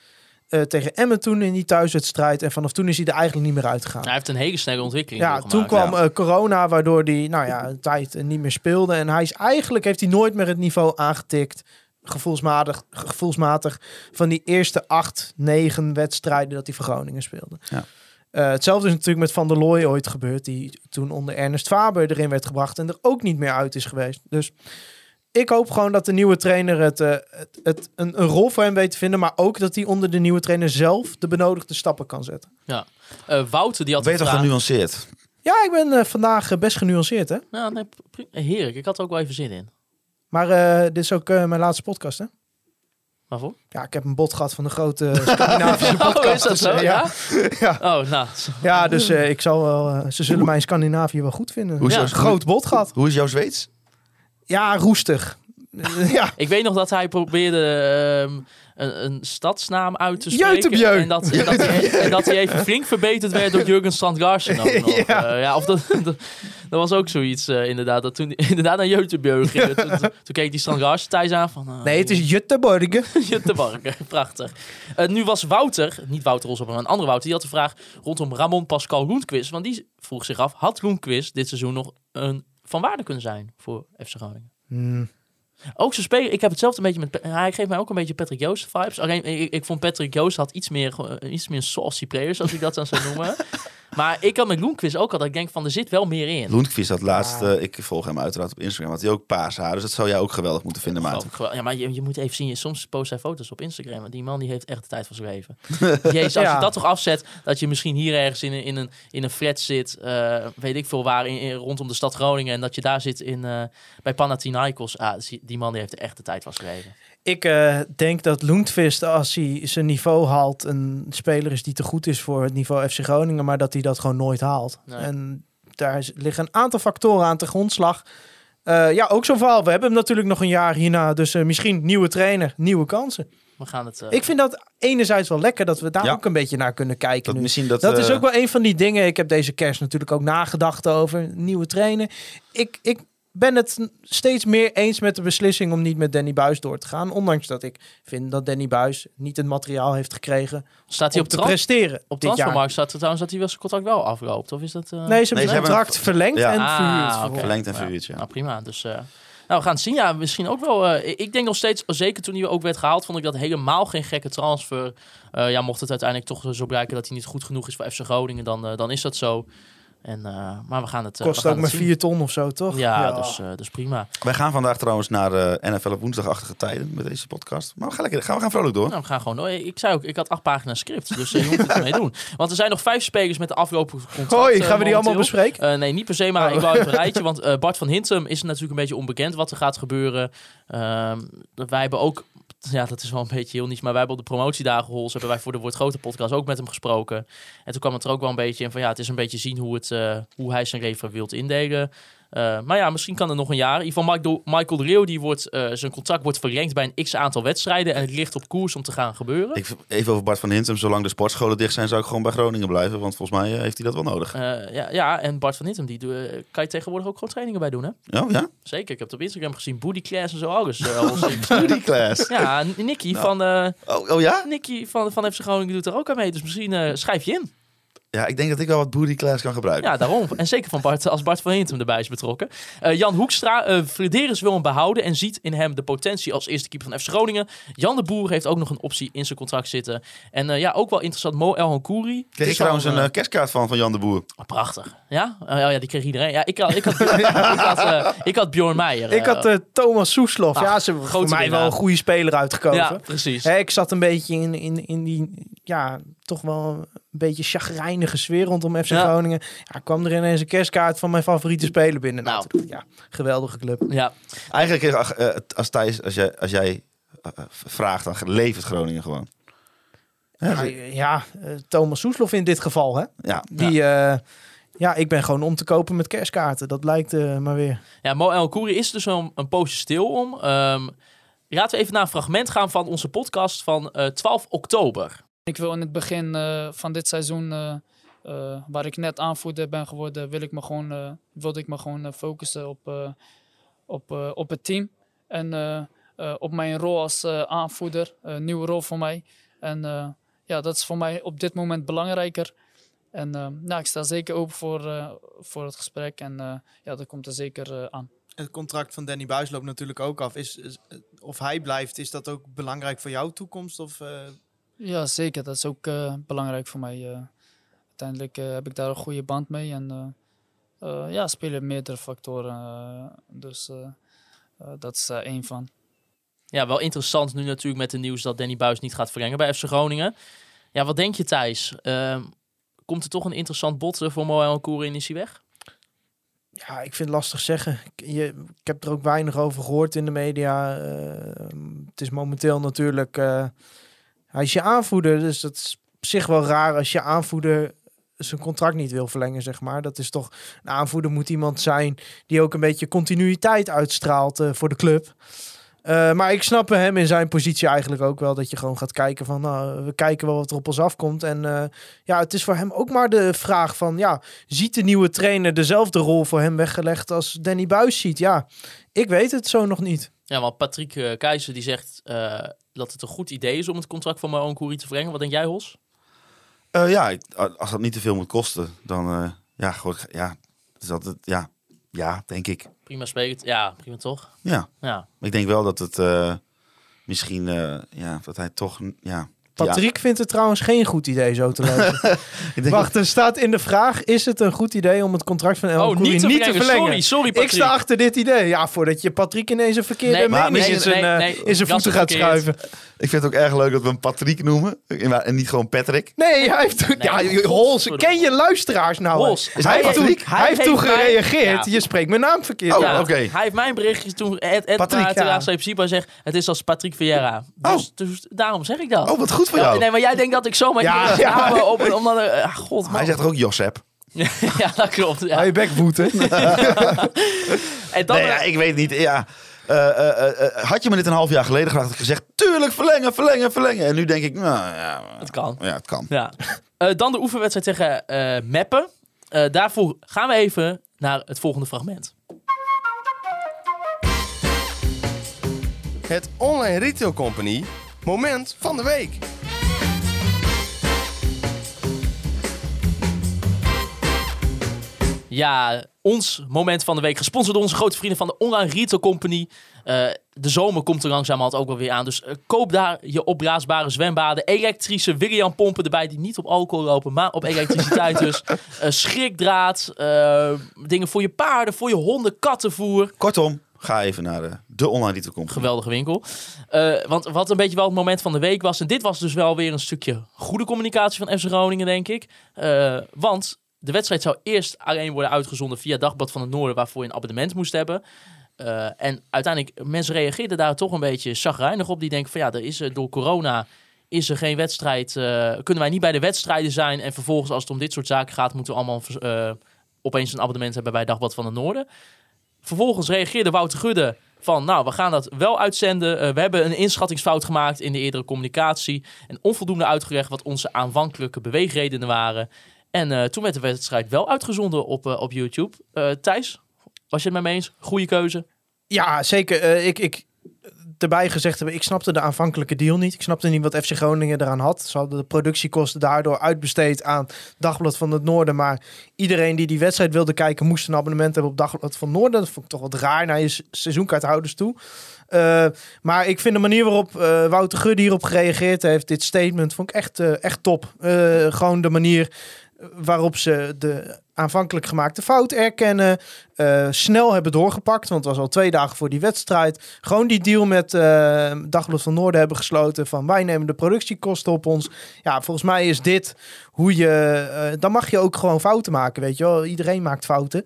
Eh, tegen Emmen toen in die thuiswedstrijd. En vanaf toen is hij er eigenlijk niet meer uitgegaan. Hij heeft een hele snelle ontwikkeling Ja, toen kwam ja. eh, corona, waardoor hij nou ja, een tijd eh, niet meer speelde. En hij is eigenlijk heeft hij nooit meer het niveau aangetikt. Gevoelsmatig, gevoelsmatig van die eerste acht, negen wedstrijden dat hij voor Groningen speelde. Ja. Eh, hetzelfde is natuurlijk met Van der Looy ooit gebeurd. Die toen onder Ernest Faber erin werd gebracht. En er ook niet meer uit is geweest. Dus ik hoop gewoon dat de nieuwe trainer het, eh, het, het een, een rol voor hem weet te vinden. Maar ook dat hij onder de nieuwe trainer zelf de benodigde stappen kan zetten. Ja. Eh, Wouter, die had toch vraag. genuanceerd? Ja, ik ben eh, vandaag best genuanceerd, hè? Ja, nee, heerlijk. Ik had er ook wel even zin in. Maar eh, dit is ook mijn laatste podcast, hè? Waarvoor? Ja, ik heb een bod gehad van de grote <laughs> Scandinavische podcast. Oh, is dat dus, zo? Ja? <laughs> ja. Oh, nou. ja, dus eh, ik zal wel... ze zullen mij in Scandinavië wel goed vinden. Hoe is ja, jouw- groot gehad. Hoe is jouw Zweeds? Ja, roestig. <laughs> Ja, Ik weet nog dat hij probeerde ehm, een, een stadsnaam uit te spreken. En dat, en, dat hij, <laughs> en dat hij even flink verbeterd werd door Jurgen Strand-Larsen. ook <laughs> nog. Ja. Eh, ja, of dat, dat, dat was ook zoiets eh, inderdaad. Dat toen inderdaad naar Jeutebjeu ging. Toen, keek die Strand-Larsen thuis aan van... eh, nee, het is Jutteborgen. Jutteborgen. Prachtig. Nu was Wouter, niet Wouter Rosop, maar een andere Wouter, die had een vraag rondom Ramon Pascal Roenquist. Want die vroeg zich af, had Roenquist dit seizoen nog een van waarde kunnen zijn voor FC Groningen? Hmm. Ook zijn speler, ik heb hetzelfde een beetje met. Hij geeft mij ook een beetje Patrick Joost vibes. Alleen ik, ik vond Patrick Joost had iets meer, eh, iets meer saucy players, als ik dat dan zou noemen. <laughs> maar ik had met Loenquist ook al dat ik denk van er zit wel meer in. Loenquist had laatst, eh, ik volg hem uiteraard op Instagram, had hij ook paars haar. Dus dat zou jij ook geweldig moeten vinden, wel. Ja, maar je, je moet even zien, je, soms post hij foto's op Instagram. Want die man die heeft echt de tijd van zijn leven. <laughs> Jezus, als Ja. je dat toch afzet, dat je misschien hier ergens in, een- in, een, in een flat zit, eh, weet ik veel waar, in, in- rondom de stad Groningen. En dat je daar zit in, eh, bij Panathinaikos. Ah, die- die man die heeft echt de tijd van zijn leven. Ik eh, denk dat Lundqvist, als hij zijn niveau haalt, een speler is die te goed is voor het niveau FC Groningen, maar dat hij dat gewoon nooit haalt. Nee. En daar is- liggen een aantal factoren aan te grondslag. Eh, ja, ook zo'n verhaal. We hebben hem natuurlijk nog een jaar hierna, dus eh, misschien nieuwe trainer, nieuwe kansen. We gaan het... Ik vind dat enerzijds wel lekker dat we daar Ja. ook een beetje naar kunnen kijken Dat nu. misschien dat, Dat is ook wel een van die dingen. Ik heb deze kerst natuurlijk ook nagedacht over nieuwe trainer. Ik, ik ben het steeds meer eens met de beslissing om niet met Danny Buis door te gaan. Ondanks dat ik vind dat Danny Buis niet het materiaal heeft gekregen staat hij om op, te trans presteren op dit jaar. transfermarkt? Staat er trouwens dat hij wel zijn contract wel afloopt? Of is dat... eh, Nee, ze hebben zijn contract verlengd Ja. en Ah, verhuurd. Verlengd en Ja. verhuurd, ja. Nou, prima. Dus, eh, nou, we gaan het zien. Ja, misschien ook wel. eh, ik denk nog steeds, zeker toen hij ook werd gehaald, vond ik dat helemaal geen gekke transfer. Eh, ja, mocht het uiteindelijk toch zo blijken dat hij niet goed genoeg is voor FC Groningen, dan, dan is dat zo. En, eh, maar we gaan het. eh, Kost we gaan ook het maar zien. 4 ton of zo, toch? Ja, Dus, eh, dus prima. Wij gaan vandaag trouwens naar eh, NFL op woensdagachtige tijden met deze podcast. Maar we gaan, lekker, gaan, we gaan vrolijk door. Nou, we gaan gewoon door. Ik zei ook, ik had acht pagina's script, dus je moet het mee doen. <laughs> Want er zijn nog vijf spelers met de afgelopen contract. Hoi, gaan we die allemaal bespreken? Eh, nee, niet per se, maar Oh. ik wou even <laughs> een rijtje. Want eh, Bart van Hintem is natuurlijk een beetje onbekend wat er gaat gebeuren. Ehm, wij hebben ook, ja, dat is wel een beetje heel niets, maar wij hebben op de promotiedagen Hols, hebben wij voor de Wordt Grote podcast ook met hem gesproken. En toen kwam het er ook wel een beetje in van, ja, het is een beetje zien hoe, het, eh, hoe hij zijn leven wilt indelen. Eh, maar ja, misschien kan er nog een jaar. In ieder geval Michael, Michael de Leeuw, die wordt, eh, zijn contract wordt verlengd bij een x aantal wedstrijden. En het ligt op koers om te gaan gebeuren. Ik, even over Bart van Hintem. Zolang de sportscholen dicht zijn, zou ik gewoon bij Groningen blijven. Want volgens mij eh, heeft hij dat wel nodig. Ja, ja, en Bart van Hintem, die kan je tegenwoordig ook gewoon trainingen bij doen, hè? Oh ja? Zeker, ik heb het op Instagram gezien. Booty class en zo alles. eh, al sinds- Booty class. ja, Nicky Nou. van, Oh, oh ja? Nicky van, van FC Groningen doet er ook aan mee. Dus misschien schrijf je in. Ja, ik denk dat ik wel wat booty class kan gebruiken. Ja, daarom. En zeker van Bart, als Bart van Hintem erbij is betrokken. Eh, Jan Hoekstra, eh Frederis wil hem behouden en ziet in hem de potentie als eerste keeper van FC Groningen. Jan de Boer heeft ook nog een optie in zijn contract zitten. En eh, ja, ook wel interessant, Mo El Hankouri. Kreeg ik trouwens een kerstkaart van, van Jan de Boer. prachtig. Ja? Eh, oh ja, die kreeg iedereen. Ja, ik had, ik had, ik had, <laughs> ik had Bjorn Meijer. Ik had Thomas Soeslof. Ah, ja, ze hebben voor mij wel een goede speler uitgekomen. ja, precies. Hè, ik zat een beetje in, in, in die, ja, toch wel een beetje chagrijnige sfeer rondom FC Ja. Groningen. Ja, kwam er ineens een kerstkaart van mijn favoriete speler binnen. Nou, Nou. ja, geweldige club. Ja, Eigenlijk, ach, eh, als Thijs, als jij, als jij eh, eh, vraagt, dan levert Groningen gewoon. Ja, ja Thomas Soeslof in dit geval, hè. Ja, Die, ja. Ja, ik ben gewoon om te kopen met kerstkaarten. Dat blijkt eh, maar weer. Ja, Mo El Koeri is dus een, een poosje stil om. Ehm, laten we even naar een fragment gaan van onze podcast van eh, 12 oktober. Ik wil in het begin eh, van dit seizoen, eh, eh, waar ik net aanvoerder ben geworden, wil ik me gewoon, wilde ik me gewoon focussen op, op, op het team. En op mijn rol als aanvoerder, een nieuwe rol voor mij. En ja, dat is voor mij op dit moment belangrijker. En eh, nou, ik sta zeker open voor, voor het gesprek. En ja, dat komt er zeker aan. Het contract van Danny Buis loopt natuurlijk ook af. Is, is- of hij blijft, is dat ook belangrijk voor jouw toekomst? Of, Ja, zeker. Dat is ook eh, belangrijk voor mij. eh. uiteindelijk eh, heb ik daar een goede band mee. En eh, eh, ja, spelen meerdere factoren. eh, dus eh, eh, dat is er één van. Ja, wel interessant nu natuurlijk met het nieuws dat Danny Buis niet gaat verlengen bij FC Groningen. Ja, wat denk je Thijs? Ehm, komt er toch een interessant bod eh, voor Mo El Koeri en is hij weg? Ja, ik vind het lastig zeggen. Ik, je, ik heb er ook weinig over gehoord in de media. Eh, het is momenteel natuurlijk... eh, hij is je aanvoerder, dus dat is op zich wel raar als je aanvoerder zijn contract niet wil verlengen, zeg maar. Dat is toch... Een aanvoerder moet iemand zijn die ook een beetje continuïteit uitstraalt eh, voor de club. Eh, maar ik snap hem in zijn positie eigenlijk ook wel. Dat je gewoon gaat kijken van, nou, we kijken wel wat er op ons afkomt. En eh, ja, het is voor hem ook maar de vraag van, ja, ziet de nieuwe trainer dezelfde rol voor hem weggelegd als Danny Buis ziet? Ja, ik weet het zo nog niet. Ja, want Patrick Keizer die zegt dat het een goed idee is om het contract van El Koeri te verlengen. Wat denk jij, Hos? Eh, ja, ik- als dat niet te veel moet kosten, dan eh, ja, gewoon, ja, is dat het, ja, ja, denk ik. Prima speelt. Ja, prima toch? Ja, Ja. ik denk wel dat het eh, misschien, ja, dat hij toch, ja. Patrick vindt het trouwens geen goed idee zo te lezen. <laughs> Ik denk Wacht, er staat in de vraag, is het een goed idee om het contract van El Oh, Khoury niet te niet te verlengen. Sorry, sorry Ik Patrick. sta achter dit idee. Ja, voordat je Patrick ineens een verkeerde Nee, mening in zijn, nee, eh, nee, in zijn dat is voeten gaat schuiven. Ik vind het ook erg leuk dat we hem Patrick noemen en niet gewoon Patrick. Nee, hij heeft... ja, Nee, Hols, ken je luisteraars nou? Hols, hij hij, heeft toen, hij heeft toen gereageerd. Ja. Je spreekt mijn naam verkeerd. Oh, Ja, oké. Hij heeft mijn berichtje toen. Ed, Ed Patrick, ja. zegt: Het is als Patrick Vieira. Dus, dus daarom zeg ik dat. Oh, wat goed voor Ja, jou. nee, maar jij denkt dat ik zomaar Ja, ja, omdat er, ah, god, man. Hij zegt toch ook Josep? <laughs> ja, dat klopt. Ja. Hou je bek voeten. <laughs> En dan, Nee, ja, ik weet niet. Ja, eh, eh, eh, eh, had je me dit een half jaar geleden gevraagd, had ik gezegd, tuurlijk, verlengen, verlengen, verlengen. En nu denk ik, nou ja, Het kan. ja, het kan. Ja. Eh, dan de oefenwedstrijd tegen eh Meppen. Eh, daarvoor gaan we even naar het volgende fragment. Het Online Retail Company moment van de week. Ja, ons moment van de week. Gesponsord door onze grote vrienden van de Online Retail Company. Eh, de zomer komt er langzamerhand ook wel weer aan. Dus eh, koop daar je opblaasbare zwembaden. Elektrische William pompen erbij die niet op alcohol lopen, maar op elektriciteit dus. <laughs> Eh, schrikdraad. dingen voor je paarden, voor je honden, kattenvoer. Kortom, ga even naar de, de online retail company. Geweldige winkel. Want wat een beetje wel het moment van de week was. En dit was dus wel weer een stukje goede communicatie van FC Groningen, denk ik. Want de wedstrijd zou eerst alleen worden uitgezonden via Dagblad van het Noorden, waarvoor je een abonnement moest hebben. Eh, en uiteindelijk, mensen reageerden daar toch een beetje chagrijnig op. Die denken van ja, er is eh, door corona is er geen wedstrijd. eh, kunnen wij niet bij de wedstrijden zijn. En vervolgens, als het om dit soort zaken gaat, moeten we allemaal opeens een abonnement hebben bij Dagblad van het Noorden. Vervolgens reageerde Wouter Gudde van, nou, we gaan dat wel uitzenden. We hebben een inschattingsfout gemaakt in de eerdere communicatie. En onvoldoende uitgelegd wat onze aanvankelijke beweegredenen waren. En eh, toen werd de wedstrijd wel uitgezonden op, eh, op YouTube. Eh, Thijs, was je het met me eens? Goede keuze. Ja, zeker. Ik, ik erbij gezegd hebben, ik snapte de aanvankelijke deal niet. Ik snapte niet wat FC Groningen eraan had. Ze hadden de productiekosten daardoor uitbesteed aan Dagblad van het Noorden. Maar iedereen die die wedstrijd wilde kijken, moest een abonnement hebben op Dagblad van het Noorden. Dat vond ik toch wat raar naar je se- seizoenkaarthouders toe. Maar ik vind de manier waarop Wouter Gudde hierop gereageerd heeft, dit statement, vond ik echt, echt top. Gewoon de manier waarop ze de aanvankelijk gemaakte fout erkennen. eh, snel hebben doorgepakt, want het was al twee dagen voor die wedstrijd. Gewoon die deal met eh Dagblad van Noorden hebben gesloten van wij nemen de productiekosten op ons. Ja, volgens mij is dit hoe je... eh, dan mag je ook gewoon fouten maken, weet je wel. Iedereen maakt fouten.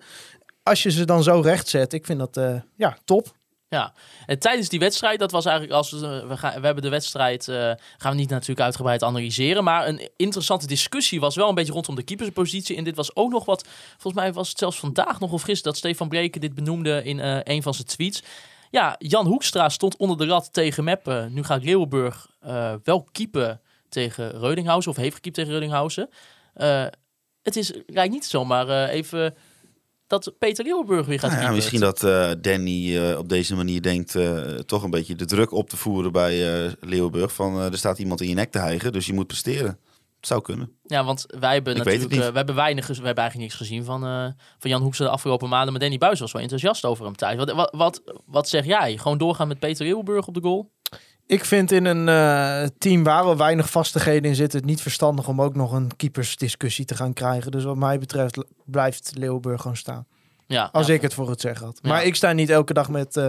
Als je ze dan zo recht zet, ik vind dat ja, top. Ja, en tijdens die wedstrijd, dat was eigenlijk als we, we, gaan, we hebben de wedstrijd, eh, gaan we niet natuurlijk uitgebreid analyseren, maar een interessante discussie was wel een beetje rondom de keeperspositie. En dit was ook nog wat, volgens mij was het zelfs vandaag nog wel fris dat Stefan Breken dit benoemde in eh, een van zijn tweets. Ja, Jan Hoekstra stond onder de rat tegen Meppen. Nu gaat Leeuwenburg eh, wel keepen tegen Reudinghausen, of heeft gekiept tegen Reudinghausen. Eh, het is, lijkt niet zomaar eh, even dat Peter Leeuwenburg weer gaat Nou ja, misschien dat eh, Danny eh, op deze manier denkt eh, toch een beetje de druk op te voeren bij Leeuwenburg. Van er staat iemand in je nek te hijgen, dus je moet presteren. Het zou kunnen. Ja, want wij hebben Ik natuurlijk we hebben weinig, we hebben eigenlijk niks gezien van, van Jan Hoekstra de afgelopen maanden. Maar Danny Buis was wel enthousiast over hem thuis. Wat, wat, wat, wat zeg jij? Gewoon doorgaan met Peter Leeuwenburg op de goal? Ik vind in een eh, team waar wel weinig vastigheden in zitten... het niet verstandig om ook nog een keepersdiscussie te gaan krijgen. Dus wat mij betreft blijft Leeuwenburg gewoon staan. Ja, Als ja. ik het voor het zeggen had. Ja. Maar ik sta niet elke dag met eh,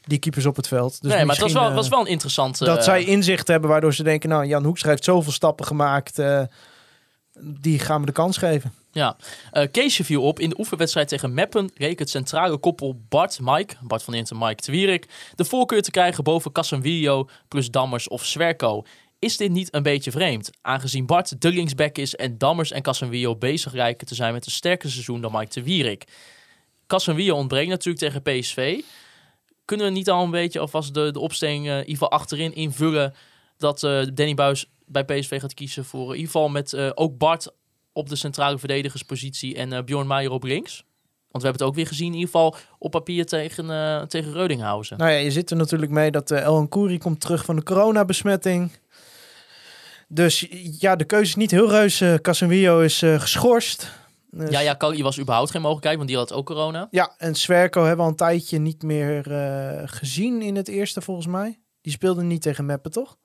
die keepers op het veld. Dus nee, maar het was wel, was eh, wel een interessante... dat zij inzicht hebben waardoor ze denken... nou, Jan Hoekstra heeft zoveel stappen gemaakt... die gaan we de kans geven. Ja, Eh Keesje viel op. In de oefenwedstrijd tegen Meppen reek het centrale koppel Bart, Mike, Bart van Inter, Mike Twierik, de voorkeur te krijgen boven Casemiro plus Dammers of Swerko. Is dit niet een beetje vreemd? Aangezien Bart de linksback is en Dammers en Casemiro bezig lijken te zijn met een sterker seizoen dan Mike Twierik. Casemiro ontbreekt natuurlijk tegen PSV. Kunnen we niet al een beetje alvast de, de opstelling eh, geval achterin invullen dat eh, Danny Buis bij PSV gaat kiezen voor in ieder geval met ook Bart op de centrale verdedigerspositie en eh Bjorn Meijer op links. Want we hebben het ook weer gezien, in ieder geval op papier tegen, eh tegen Reudinghausen. Nou ja, je zit er natuurlijk mee dat uh, El Kouri komt terug van de coronabesmetting. Dus ja, de keuze is niet heel reus. Casemiro is uh, geschorst. Dus... Ja, ja, was überhaupt geen mogelijkheid, want die had ook corona. Ja, en Swerko hebben we al een tijdje niet meer uh, gezien in het eerste, volgens mij. Die speelde niet tegen Meppen, toch?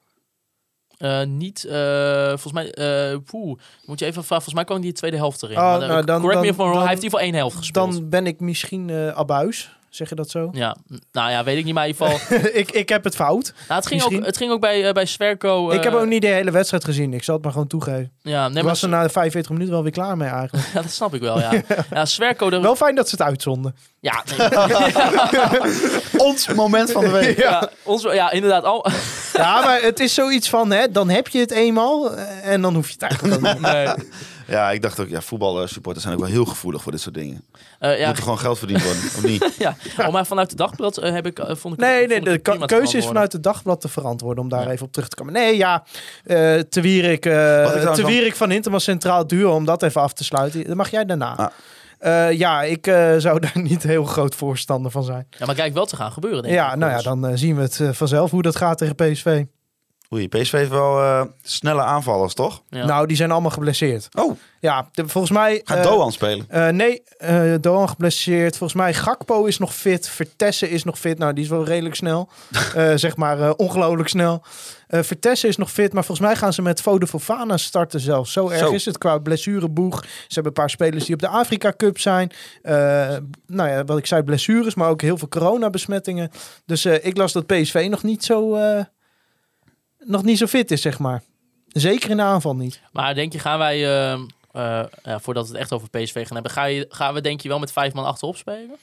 Uh, niet, uh, volgens mij, uh, poeh, moet je even vragen. Volgens mij kwam die de tweede helft erin. Oh, maar, nou, dan, correct dan, me van, dan, hij heeft in ieder geval één helft gespeeld. Dan ben ik misschien abuis. Zeg je dat zo? Ja, nou ja, weet ik niet, maar in ieder geval... <laughs> ik, ik heb het fout. Nou, het, ging ook, het ging ook bij, uh, bij Sverko... Uh... Ik heb ook niet de hele wedstrijd gezien. Ik zal het maar gewoon toegeven. Ja, nee, ik was er na de 45 minuten wel weer klaar mee eigenlijk. <laughs> ja, dat snap ik wel, ja. <laughs> ja Sverko... De... Wel fijn dat ze het uitzonden. Ja. Nee. ons moment van de week. Ja, ja, ons, ja inderdaad. Al... ja, maar het is zoiets van, hè, dan heb je het eenmaal en dan hoef je het eigenlijk ook niet. Nee. Ja, ik dacht ook, ja, voetbalsupporters zijn ook wel heel gevoelig voor dit soort dingen. Uh, ja. Moet er gewoon geld verdiend worden, of niet? <laughs> ja, oh, maar vanuit de dagblad uh, heb ik, uh, vond ik... Nee, nee, vond ik de keuze is vanuit het dagblad te verantwoorden, om daar ja. even op terug te komen. Nee, ja, uh, te Wierik, te Wierik van Hinterman Centraal Duo, om dat even af te sluiten. Dan mag jij daarna. Ah. Uh, ja, ik uh, zou daar <laughs> niet heel groot voorstander van zijn. Ja, maar kijk wel te gaan gebeuren, denk ja, ik. nou ja, dan uh, zien we het vanzelf hoe dat gaat tegen PSV. Oei, PSV heeft wel snelle aanvallers, toch? Ja. Nou, die zijn allemaal geblesseerd. Oh. Ja, de, volgens mij... Gaat Doan spelen? nee, Doan geblesseerd. Volgens mij Gakpo is nog fit. Vertessen is nog fit. Nou, die is wel redelijk snel. <laughs> zeg maar ongelooflijk snel. Uh, Vertessen is nog fit, maar volgens mij gaan ze met Fode Fofana starten zelfs. Zo erg Zo. is het qua blessureboeg. Ze hebben een paar spelers die op de Afrika Cup zijn. Uh, nou ja, wat ik zei, blessures, maar ook heel veel coronabesmettingen. Dus uh, ik las dat PSV nog niet zo, eh, nog niet zo fit is, zeg maar. Zeker in de aanval niet. Maar denk je, gaan wij, uh, ja, voordat we het echt over PSV gaan hebben, ga je, gaan we denk je wel met vijf man achterop spelen?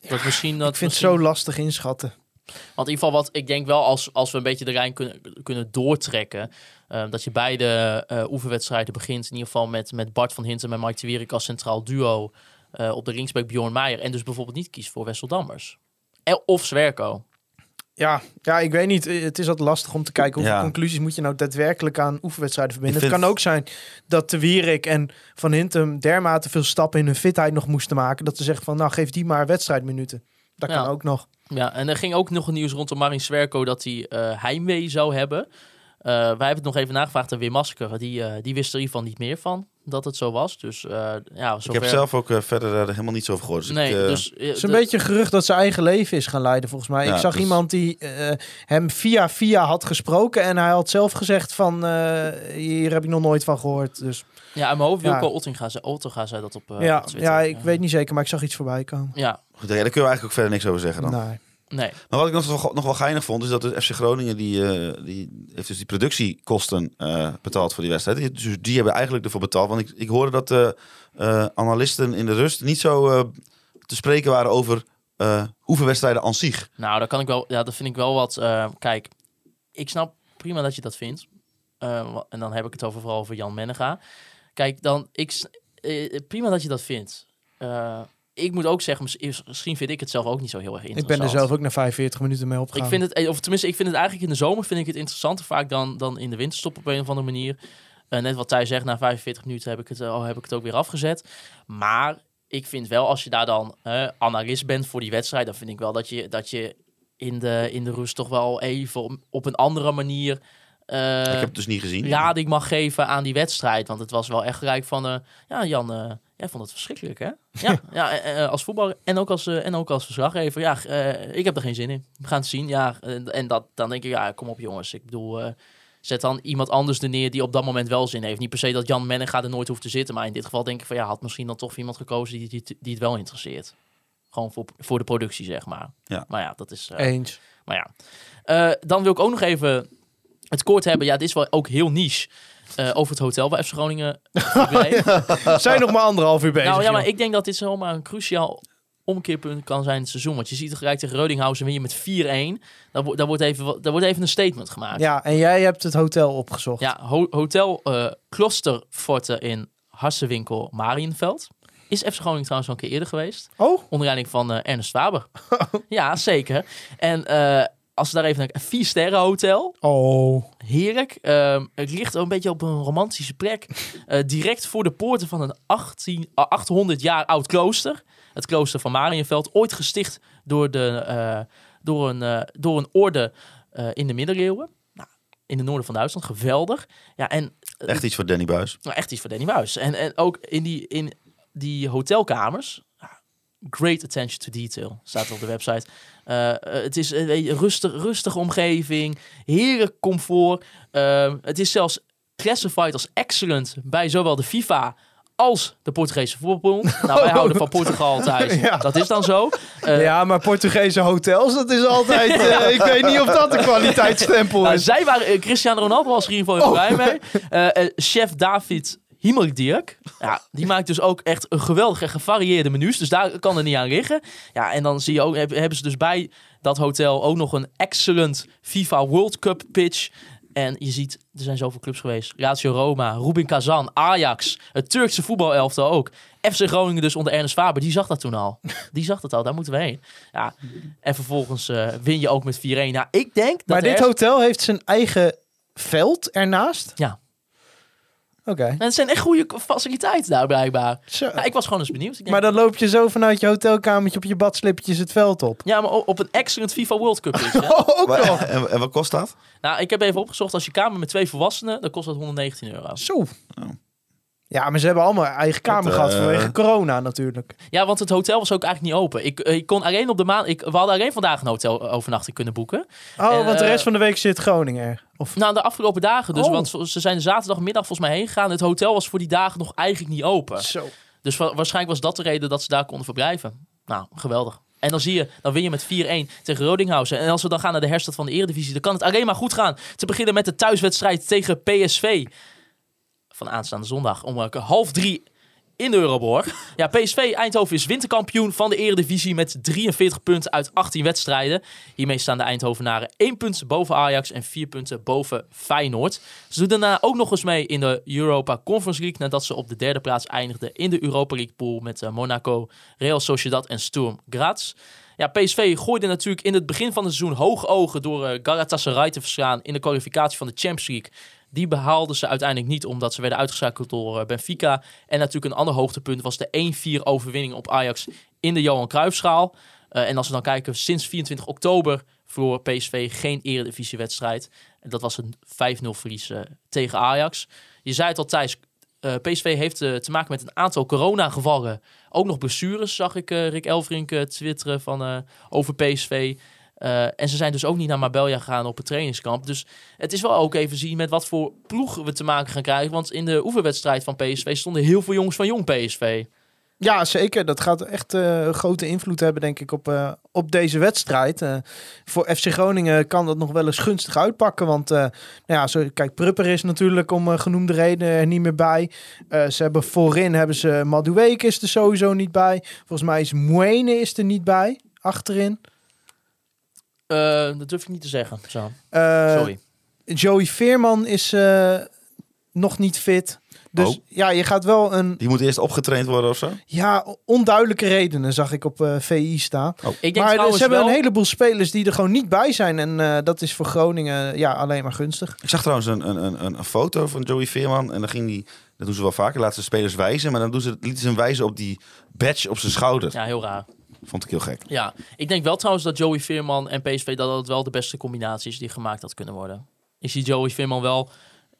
Ja, misschien dat ik vind misschien... het zo lastig inschatten. Want in ieder geval, wat ik denk wel, als, als we een beetje de lijn kunnen, kunnen doortrekken, uh, dat je beide oefenwedstrijden begint, in ieder geval met, met Bart van Hinten en Mike de Wierik als centraal duo op de linksback Bjorn Meijer. En dus bijvoorbeeld niet kiest voor Wessel Dammers. Of Zwerko. Ja, ja, ik weet niet. Het is altijd lastig om te kijken hoeveel ja. conclusies moet je nou daadwerkelijk aan oefenwedstrijden verbinden. Vind... Het kan ook zijn dat de Wierik en Van Hintem dermate veel stappen in hun fitheid nog moesten maken. Dat ze zeggen van nou geef die maar wedstrijdminuten. Dat ja. kan ook nog. Ja, en er ging ook nog een nieuws rondom Marin Swerko dat hij uh, heimwee zou hebben. Uh, wij hebben het nog even nagevraagd aan Wim Masker. Die, uh, die wist er in ieder geval niet meer van dat het zo was. Dus ja, zover... Ik heb zelf ook verder er helemaal niets over gehoord. Dus nee, ik, dus, het is een beetje een gerucht dat zijn eigen leven is gaan leiden, volgens mij. Ja, ik zag dus... iemand die hem via via had gesproken en hij had zelf gezegd van hier heb ik nog nooit van gehoord. Dus ja, in mijn hoofd Wilco ja. Ottinga, Ottinga zei dat op, uh, ja, op Twitter. Ja, ik weet niet zeker, maar ik zag iets voorbij komen. Ja. Goed, ja, daar kunnen we eigenlijk ook verder niks over zeggen dan. Nee. Nee. Maar wat ik nog, nog wel geinig vond, is dat de FC Groningen die, uh, die heeft dus die productiekosten uh, betaald voor die wedstrijd. Die, dus die hebben eigenlijk ervoor betaald. Want ik, ik hoorde dat de uh, analisten in de rust niet zo te spreken waren over eh oefenwedstrijden aan zich. Nou, dat kan ik wel. Ja, dat vind ik wel wat. eh, kijk, ik snap prima dat je dat vindt. Eh, en dan heb ik het over, vooral over Jan Mennega. Kijk, dan ik eh, prima dat je dat vindt. Eh, ik moet ook zeggen, mis- misschien vind ik het zelf ook niet zo heel erg Ik interessant. ben er zelf ook na 45 minuten mee opgegaan. Ik vind het, eh, of tenminste, ik vind het eigenlijk in de zomer vind ik het interessanter vaak dan, dan in de winterstop op een of andere manier. Eh, net wat Thij zegt, na 45 minuten heb ik, het, al heb ik het ook weer afgezet. Maar ik vind wel, als je daar dan eh, analist bent voor die wedstrijd, dan vind ik wel dat je, dat je in, de, in de rust toch wel even op, op een andere manier eh, ik heb het dus niet gezien. lading mag geven aan die wedstrijd. Want het was wel echt gelijk van, eh, ja Jan, eh, jij vond het verschrikkelijk hè? Ja, <laughs> ja als voetballer en ook als, en ook als verslaggever. Ja, eh, ik heb er geen zin in. We gaan het zien. Ja, en, en dat, dan denk ik, ja, kom op jongens. Ik bedoel, eh, zet dan iemand anders er neer die op dat moment wel zin heeft. Niet per se dat Jan Mennega er nooit hoeft te zitten. Maar in dit geval denk ik van, ja, had misschien dan toch iemand gekozen die, die, die het wel interesseert. Gewoon voor, voor de productie, zeg maar. Ja. Maar ja, dat is... eh, Eens. maar ja, Eh, dan wil ik ook nog even het kort hebben. Ja, dit is wel ook heel niche. eh, over het hotel waar FC Groningen. <laughs> Zijn nog maar anderhalf uur bezig. Nou ja, maar joh. ik denk dat dit zomaar een cruciaal omkeerpunt kan zijn in het seizoen. Want je ziet gelijk tegen Rodinghausen win je met 4-1. Daar, wo- daar, wordt even, daar wordt even een statement gemaakt. ja, en jij hebt het hotel opgezocht. Ja, ho- hotel eh Klosterforte in Harsewinkel Marienveld. Is FC Groningen trouwens al een keer eerder geweest. Oh, Onder leiding van eh, Ernest Faber. <laughs> ja, zeker. En eh, als we daar even naar een vier sterren hotel. oh. Heerlijk. Ehm, het ligt een beetje op een romantische plek. <laughs> Eh, direct voor de poorten van een 18, ah, 800 jaar oud klooster. Het klooster van Marienveld. Ooit gesticht door, de, eh, door, een, eh, door een orde eh, in de middeleeuwen. Nou, in het noorden van Duitsland. Geweldig. Ja, en Echt iets voor Danny Buis. nou, echt iets voor Danny Buis. En, en ook in die, in die hotelkamers. Great attention to detail staat er op de website. Eh, eh, het is een rustig, rustige omgeving, heerlijk comfort. Ehm, het is zelfs classified als excellent bij zowel de FIFA als de Portugese voetbalbond. <laughs> Nou, wij houden van Portugal thuis. <laughs> Ja. Dat is dan zo. Eh, ja, maar Portugese hotels, dat is altijd... <laughs> ik weet niet of dat een kwaliteitsstempel Nou, is. zij waren, Cristiano Ronaldo was er in ieder geval heel blij mee. Chef David Himmeldirk. Ja, <laughs> die maakt dus ook echt een geweldig en gevarieerde menus. Dus daar kan er niet aan liggen. Ja, en dan zie je ook, heb- hebben ze dus bij dat hotel ook nog een excellent FIFA World Cup pitch. En je ziet, er zijn zoveel clubs geweest. Lazio Roma, Rubin Kazan, Ajax, het Turkse voetbalelftal ook. FC Groningen dus onder Ernest Faber, die zag dat toen al. <laughs> Die zag dat al, daar moeten we heen. Ja, en vervolgens eh, win je ook met 4-1. Nou, ik denk dat Maar dit hotel heeft zijn eigen veld ernaast? Ja. Oké. En het zijn echt goede faciliteiten daar blijkbaar. Zo. Ja, ik was gewoon eens benieuwd. Ik denk, Maar dan loop je zo vanuit je hotelkamertje op je badslipjes het veld op. Ja, maar op een excellent FIFA World Cup is, <laughs> hè? Oh, ook Maar- nog. en, en wat kost dat? Nou, ik heb even opgezocht. Als je kamer met twee volwassenen, dan kost dat 119 euro. Zo. Ja, maar ze hebben allemaal eigen kamer Dat, gehad eh, vanwege corona natuurlijk. Ja, want het hotel was ook eigenlijk niet open. Ik, ik kon alleen op de maand... Ik, we hadden alleen vandaag een hotel overnachting kunnen boeken. Oh, En, want de eh, rest van de week zit Groningen er. Of... Nou, de afgelopen dagen dus. Oh. Want ze zijn zaterdagmiddag volgens mij heen gegaan. Het hotel was voor die dagen nog eigenlijk niet open. Zo. Dus wa- waarschijnlijk was dat de reden dat ze daar konden verblijven. Nou, geweldig. En dan zie je, dan win je met 4-1 tegen Rodinghausen. En als we dan gaan naar de herstart van de Eredivisie, dan kan het alleen maar goed gaan. Te beginnen met de thuiswedstrijd tegen PSV. Van aanstaande zondag om eh, half drie in de Euroborg. Ja, PSV Eindhoven is winterkampioen van de Eredivisie met 43 punten uit 18 wedstrijden. Hiermee staan de Eindhovenaren 1 punt boven Ajax en 4 punten boven Feyenoord. Ze doen daarna ook nog eens mee in de Europa Conference League nadat ze op de derde plaats eindigden in de Europa League pool met eh, Monaco, Real Sociedad en Sturm Graz. Ja, PSV gooide natuurlijk in het begin van het seizoen hoge ogen door eh, Galatasaray te verslaan in de kwalificatie van de Champions League. Die behaalden ze uiteindelijk niet, omdat ze werden uitgeschakeld door eh, Benfica. En natuurlijk een ander hoogtepunt was de 1-4 overwinning op Ajax in de Johan Cruijffschaal. Eh en als we dan kijken, sinds 24 oktober verloor PSV geen eredivisiewedstrijd. En dat was een 5-0 verlies eh, tegen Ajax. Je zei het al, Thijs, PSV heeft te maken met een aantal coronagevallen. Ook nog blessures, zag ik Rick Elfrink eh, twitteren van, over PSV. Eh, en ze zijn dus ook niet naar Marbella gegaan op het trainingskamp. Dus het is wel ook even zien met wat voor ploeg we te maken gaan krijgen. Want in de oefenwedstrijd van PSV stonden heel veel jongens van jong PSV. Ja, zeker. Dat gaat echt eh, grote invloed hebben, denk ik, op, eh, op deze wedstrijd. Voor FC Groningen kan dat nog wel eens gunstig uitpakken. Want, nou ja, zo, kijk, Prupper is natuurlijk om genoemde redenen er niet meer bij. Ze hebben voorin, hebben ze Madueke is er sowieso niet bij. Volgens mij is Moene is er niet bij. achterin. Eh, dat durf ik niet te zeggen. Zo. Eh, Sorry. Joey Veerman is eh, nog niet fit. Dus Oh. ja, je gaat wel een Die moet eerst opgetraind worden of zo? ja, onduidelijke redenen, zag ik op eh, VI staan. Ik denk Maar ze hebben wel... een heleboel spelers die er gewoon niet bij zijn. En eh, dat is voor Groningen ja, alleen maar gunstig. Ik zag trouwens een, een, een, een foto van Joey Veerman. En dan ging die, dat doen ze wel vaker, laten ze spelers wijzen. Maar dan doen ze, lieten ze hem wijzen op die badge op zijn schouder. Ja, heel raar. Vond ik heel gek. Ja, ik denk wel trouwens dat Joey Veerman en PSV dat dat wel de beste combinatie is die gemaakt had kunnen worden. Ik zie Joey Veerman wel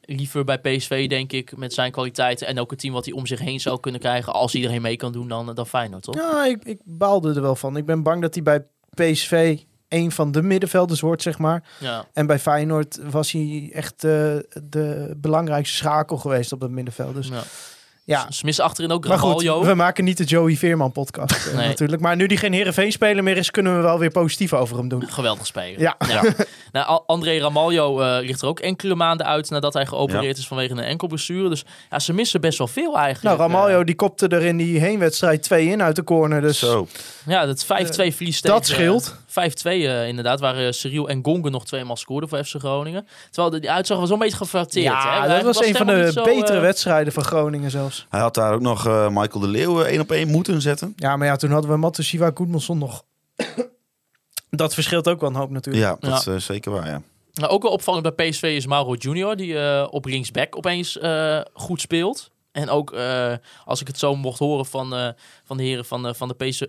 liever bij PSV, denk ik, met zijn kwaliteiten en ook het team wat hij om zich heen zou kunnen krijgen als iedereen mee kan doen dan, dan Feyenoord, toch? Ja, ik, ik baalde er wel van. Ik ben bang dat hij bij PSV een van de middenvelders wordt, zeg maar. Ja. En bij Feyenoord was hij echt eh, de belangrijkste schakel geweest op dat middenveld. Dus ja. Ja. Ze missen achterin ook Maar goed, Ramaljo. we maken niet de Joey Veerman podcast eh, Nee. natuurlijk. Maar nu die geen Heerenveen-speler meer is, kunnen we wel weer positief over hem doen. Geweldig spelen. Ja. <laughs> Nou, André Ramaljo eh, ligt er ook enkele maanden uit nadat hij geopereerd is vanwege een enkelblessure. Dus ja, ze missen best wel veel eigenlijk. Nou, Ramaljo Eh, die kopte er in die heenwedstrijd twee in uit de corner. Dus Zo. ja, dat 5-2 verlies tegen... dat scheelt. 5-2 eh, inderdaad, waar uh, Cyril en Gongen nog tweemaal scoorden voor FC Groningen. Terwijl de, die uitzag was wel een beetje geflatteerd. ja, hè? dat was een van de zo, betere eh, wedstrijden van Groningen zelfs. Hij had daar ook nog eh, Michael de Leeuw één op één moeten zetten. Ja, maar ja, toen hadden we Matusiwa Goedmanson nog. dat verschilt ook wel een hoop natuurlijk. Ja, dat Ja. is zeker waar, ja. Nou, ook wel opvallend bij PSV is Mauro Junior, die eh, op linksback opeens eh, goed speelt. En ook, eh, als ik het zo mocht horen van, eh, van de heren van, eh, van de PS,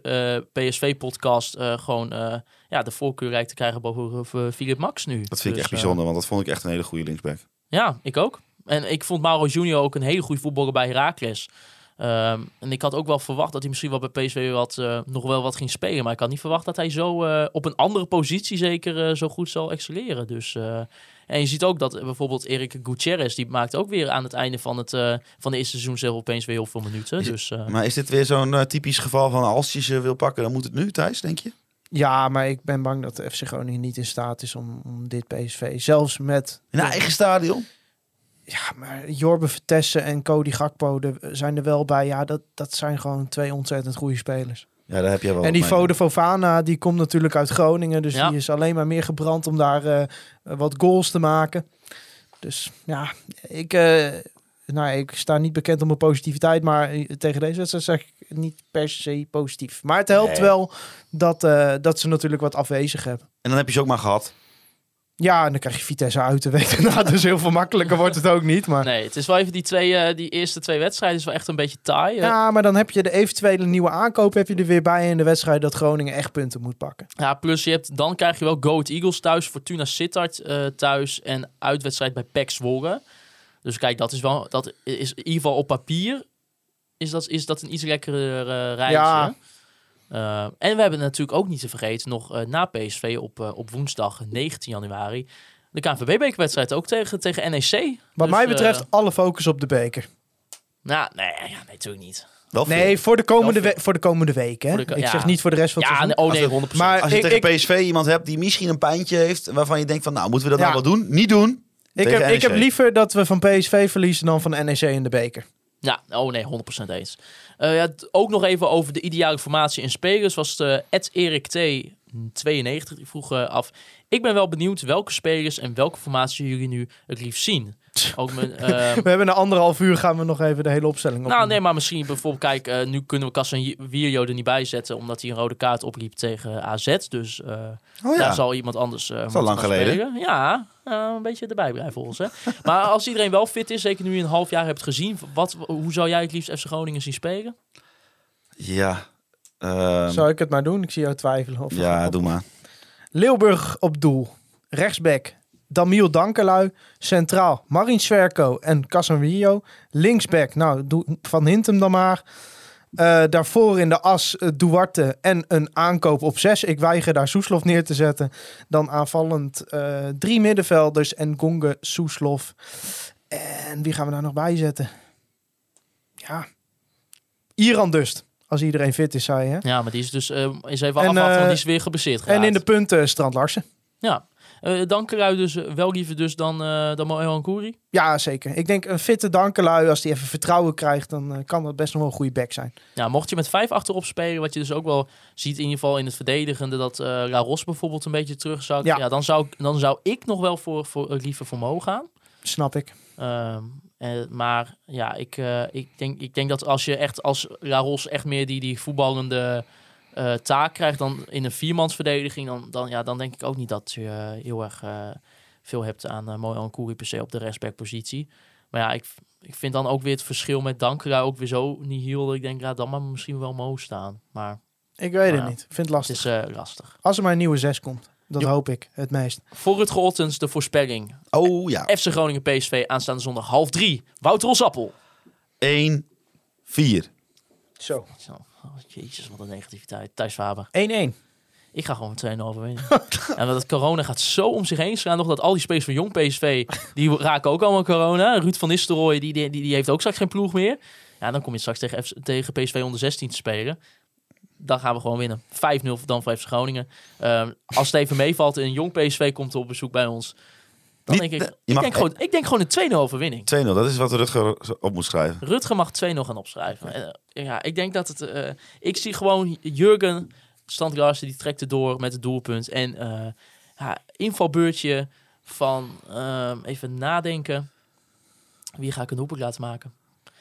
PSV-podcast, gewoon eh, ja, de voorkeur lijkt te krijgen boven uh, Philip Max nu. Dat vind ik Dus, echt eh, bijzonder, want dat vond ik echt een hele goede linksback. Ja, ik ook. En ik vond Mauro Junior ook een hele goede voetballer bij Heracles. Ehm, en ik had ook wel verwacht dat hij misschien wel bij PSV wat, eh, nog wel wat ging spelen. Maar ik had niet verwacht dat hij zo eh, op een andere positie zeker eh, zo goed zal excelleren. Dus, eh, en je ziet ook dat eh, bijvoorbeeld Erik Gutierrez, die maakt ook weer aan het einde van het, eh, van de eerste seizoen zelf opeens weer heel veel minuten. Is- Dus eh, Maar is dit weer zo'n eh, typisch geval van als je ze wil pakken, dan moet het nu, Thijs, denk je? Ja, maar ik ben bang dat de FC Groningen niet in staat is om, om dit PSV, zelfs met... In een eigen stadion? Ja, maar Jorbe Vertessen en Cody Gakpo de, zijn er wel bij. Ja, dat, dat zijn gewoon twee ontzettend goede spelers. Ja, daar heb je wel en die. Fode Fofana, die komt natuurlijk uit Groningen. Dus Ja. die is alleen maar meer gebrand om daar eh, wat goals te maken. Dus ja, ik, eh, nou, ik sta niet bekend om mijn positiviteit. Maar eh, tegen deze wedstrijd zeg ik niet per se positief. Maar het helpt Nee. wel dat, eh, dat ze natuurlijk wat afwezig hebben. En dan heb je ze ook maar gehad. Ja, en dan krijg je Vitesse uit de week daarna. Dus heel veel makkelijker wordt het ook niet. Maar... nee, het is wel even die, twee, eh, die eerste twee wedstrijden is wel echt een beetje taai. Ja, maar dan heb je de eventuele nieuwe aankoop heb je er weer bij in de wedstrijd dat Groningen echt punten moet pakken. Ja, plus je hebt, dan krijg je wel Go Ahead Eagles thuis, Fortuna Sittard eh, thuis en uitwedstrijd bij PEC Zwolle. Dus kijk, dat is wel, dat is in ieder geval op papier, is dat, is dat een iets lekkerder eh reisje. Ja. Eh, en we hebben natuurlijk ook niet te vergeten, nog eh, na PSV op, op woensdag 19 januari, de KNVB-bekerwedstrijd ook tegen, tegen NEC. Wat Dus, mij betreft alle focus op de beker. nou, nee, ja, nee, natuurlijk niet. Nee, voor de komende, we- voor de komende week. Hè? Voor de ko- ik ja. zeg niet voor de rest van het Ja, seizoen. oh nee, Als 100%. Maar Als je ik, tegen ik, PSV iemand hebt die misschien een pijntje heeft, waarvan je denkt van, nou, moeten we dat Ja. nou wel doen? Niet doen. Ik, heb, ik heb NEC. liever dat we van PSV verliezen dan van NEC in de beker. Ja, oh nee, 100% eens. Eh, ja, ook nog even over de ideale formatie in spelers. Was het Ed Erik T. 92, die vroeg eh, af. Ik ben wel benieuwd welke spelers en welke formatie jullie nu het liefst zien. Ook mijn, <laughs> eh, We hebben na anderhalf uur gaan we nog even de hele opstelling op. nou nee, maar misschien bijvoorbeeld, kijk, eh, nu kunnen we Casemiro er niet bij zetten, omdat hij een rode kaart opliep tegen AZ. Dus eh Oh daar ja. zal iemand anders eh al moeten lang geleden. spelen. Ja, eh, een beetje erbij blijven volgens. Hè. <laughs> maar als iedereen wel fit is, zeker nu je een half jaar hebt gezien, wat, hoe zou jij het liefst FC Groningen zien spelen? Ja. Ehm, Zou ik het maar doen? Ik zie jou twijfelen. Of ja, doe maar. Leeuwburg op doel. Rechtsback Damiel Dankelui. Centraal Marin Sverko en Casemiro. Linksback, nou, doe Van Hintem dan maar. Eh, daarvoor in de as eh, Duarte en een aankoop op zes. Ik weiger daar Soeslof neer te zetten. Dan aanvallend eh, drie middenvelders en Gonge, Soeslof. En wie gaan we daar nog bij zetten? Ja, Iran Dust. Als iedereen fit is, zei je. Ja, maar die is dus, is even En, afwachten, want die is weer geblesseerd En in de punten Strand Larsen. Ja, Eh Dankerui dus eh, wel liever dus dan, eh dan Mohan Kouri. Ja, zeker. Ik denk een fitte Dankelui, als die even vertrouwen krijgt, dan kan dat best nog wel een goede back zijn. Ja, mocht je met vijf achterop spelen, wat je dus ook wel ziet in ieder geval in het verdedigende, dat eh La Ros bijvoorbeeld een beetje terugzakt. Ja. Ja. dan, zou, ik- dan zou ik nog wel voor, voor, liever voor Mo gaan. Snap ik. Ehm, eh, maar ja, ik, ik, denk, ik denk dat als je echt als La Ros echt meer die, die voetballende eh, taak krijgt dan in een viermansverdediging, dan, dan, ja, dan denk ik ook niet dat je eh, heel erg eh, veel hebt aan uh, Mojan Kouri per se op de respectpositie. Maar ja, ik, ik vind dan ook weer het verschil met Dankera ook weer zo niet heel. dat Ik denk, ja, dan maar misschien wel Mo staan. Maar Ik weet het Ja. niet. Ik vind het het lastig. is eh, lastig. Als er maar een nieuwe zes komt. Dat hoop ik het meest. Voor het Ottens de voorspelling. Oh ja. FC Groningen PSV aanstaande zondag half drie. Wouter Rosappel. 1, 4. Zo. 1-1. Zo, jezus, wat een negativiteit. Thijs Faber. Ik ga gewoon met 2-0 overwinnen. <laughs> en dat corona gaat zo om zich heen slaan. Nog dat al die spelers van jong PSV, die raken ook allemaal corona. Ruud van Nistelrooy, die, die, die heeft ook straks geen ploeg meer. Ja, dan kom je straks tegen, F- tegen PSV onder 16 te spelen. Dan gaan we gewoon winnen. 5-0 dan voor FC Groningen. Ehm, als het even meevalt en een jong PSV komt op bezoek bij ons. Dan Niet- denk ik, je ik, mag- denk gewoon, ik denk gewoon een 2-0 overwinning. 2-0, dat is wat Rutger op moet schrijven. Rutger mag 2-0 gaan opschrijven. Eh, ja, ik denk dat het... eh, ik zie gewoon Jurgen Standgaarsen, die trekt er door met het doelpunt. En eh ja, invalbeurtje van... ehm, even nadenken. Wie ga ik een doelpunt laten maken?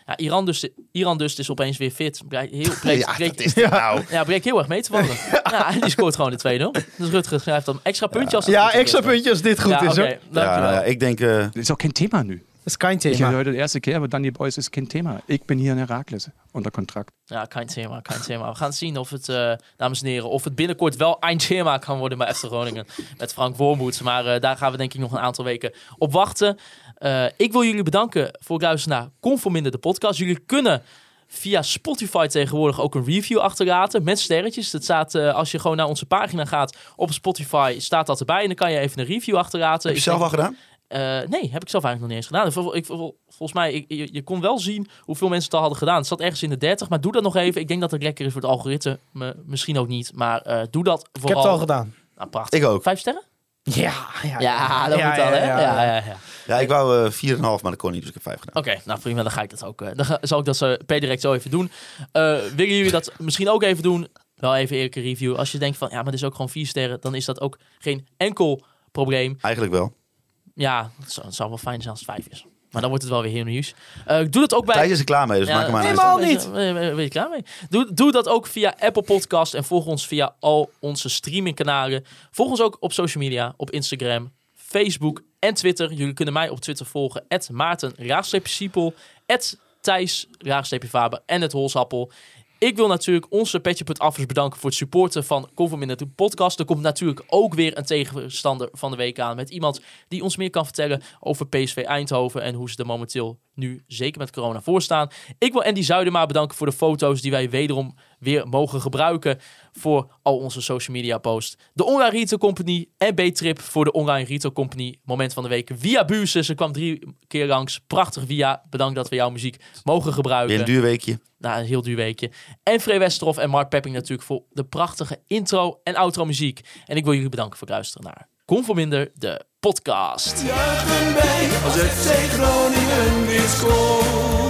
Ja, Iran dus, Iran dus is opeens weer fit. Heel, <laughs> Ja, dat is het nou. <laughs> ja, heel erg mee te vallen. <laughs> ja, en die scoort gewoon de 2-0. Dus Rutger schrijft dan extra puntje als het Ja, is. extra puntje als dit goed Ja, is. dankjewel. Ja, ik denk... eh, Das ist auch kein Thema nu. Dat is kein Ich thema. höre heute de eerste keer, aber dann die Boys ist kein Thema. Ik ben hier in Herakles onder contract. Ja, kein thema, kein thema. We gaan zien of het, eh, dames en heren, of het binnenkort wel een thema kan worden bij FC Groningen met Frank Wormoed. Maar eh, daar gaan we denk ik nog een aantal weken op wachten. Eh, ik wil jullie bedanken voor het luisteren naar Conforminder de podcast. Jullie kunnen via Spotify tegenwoordig ook een review achterlaten met sterretjes. Dat staat, eh, als je gewoon naar onze pagina gaat op Spotify, staat dat erbij. En dan kan je even een review achterlaten. heb je zelf denk- al gedaan? eh, nee, heb ik zelf eigenlijk nog niet eens gedaan. Vol- Ik, vol- volgens mij, ik, je, je kon wel zien hoeveel mensen het al hadden gedaan. Het zat ergens in de 30, maar doe dat nog even. Ik denk dat het lekker is voor het algoritme. Me- misschien ook niet, maar eh, doe dat Ik heb vooral. het al gedaan. Nou, prachtig. Ik ook. Vijf sterren? Ja, ja, Ja, dat moet dan, hè? Ja, ja, ja. Ja, ik wou eh 4,5, maar dat kon niet, dus ik heb 5 gedaan. Oké, nou prima, dan ga ik dat ook. eh, dan ga- zal ik dat zo per direct zo even doen. Eh, willen jullie dat misschien ook even doen? Wel even eerlijke review. Als je denkt van, ja, maar dit is ook gewoon vier sterren, dan is dat ook geen enkel probleem. Eigenlijk wel. Ja, het zou, het zou wel fijn zijn als het vijf is. Maar dan wordt het wel weer heel nieuws. Eh doe dat ook bij... Thijs is er klaar mee, dus Ja, maak hem maar helemaal niet. Ben je, klaar mee? Doe, doe dat ook via Apple Podcast en volg ons via al onze streamingkanalen. Volg ons ook op social media, op Instagram, Facebook en Twitter. Jullie kunnen mij op Twitter volgen, Maarten, Siepel, Thijs, Faber en het Holsappel. Ik wil natuurlijk onze Petje.affers bedanken voor het supporten van Conforminder de podcast. Er komt natuurlijk ook weer een tegenstander van de week aan. Met iemand die ons meer kan vertellen over PSV Eindhoven. En hoe ze er momenteel nu, zeker met corona, voor staan. Ik wil Andy Zuidema bedanken voor de foto's die wij wederom weer mogen gebruiken. Voor al onze social media posts. De Online Retail Company en B-Trip voor de Online Retail Company. Moment van de week via Buurse. Ze kwam drie keer langs. Prachtig via. Bedankt dat we jouw muziek mogen gebruiken. Weer een duur weekje. Nou, een heel duur weekje. En Free Westerhof en Mark Pepping natuurlijk voor de prachtige intro en outro muziek. En ik wil jullie bedanken voor het luisteren naar Conforminder, de podcast. Als.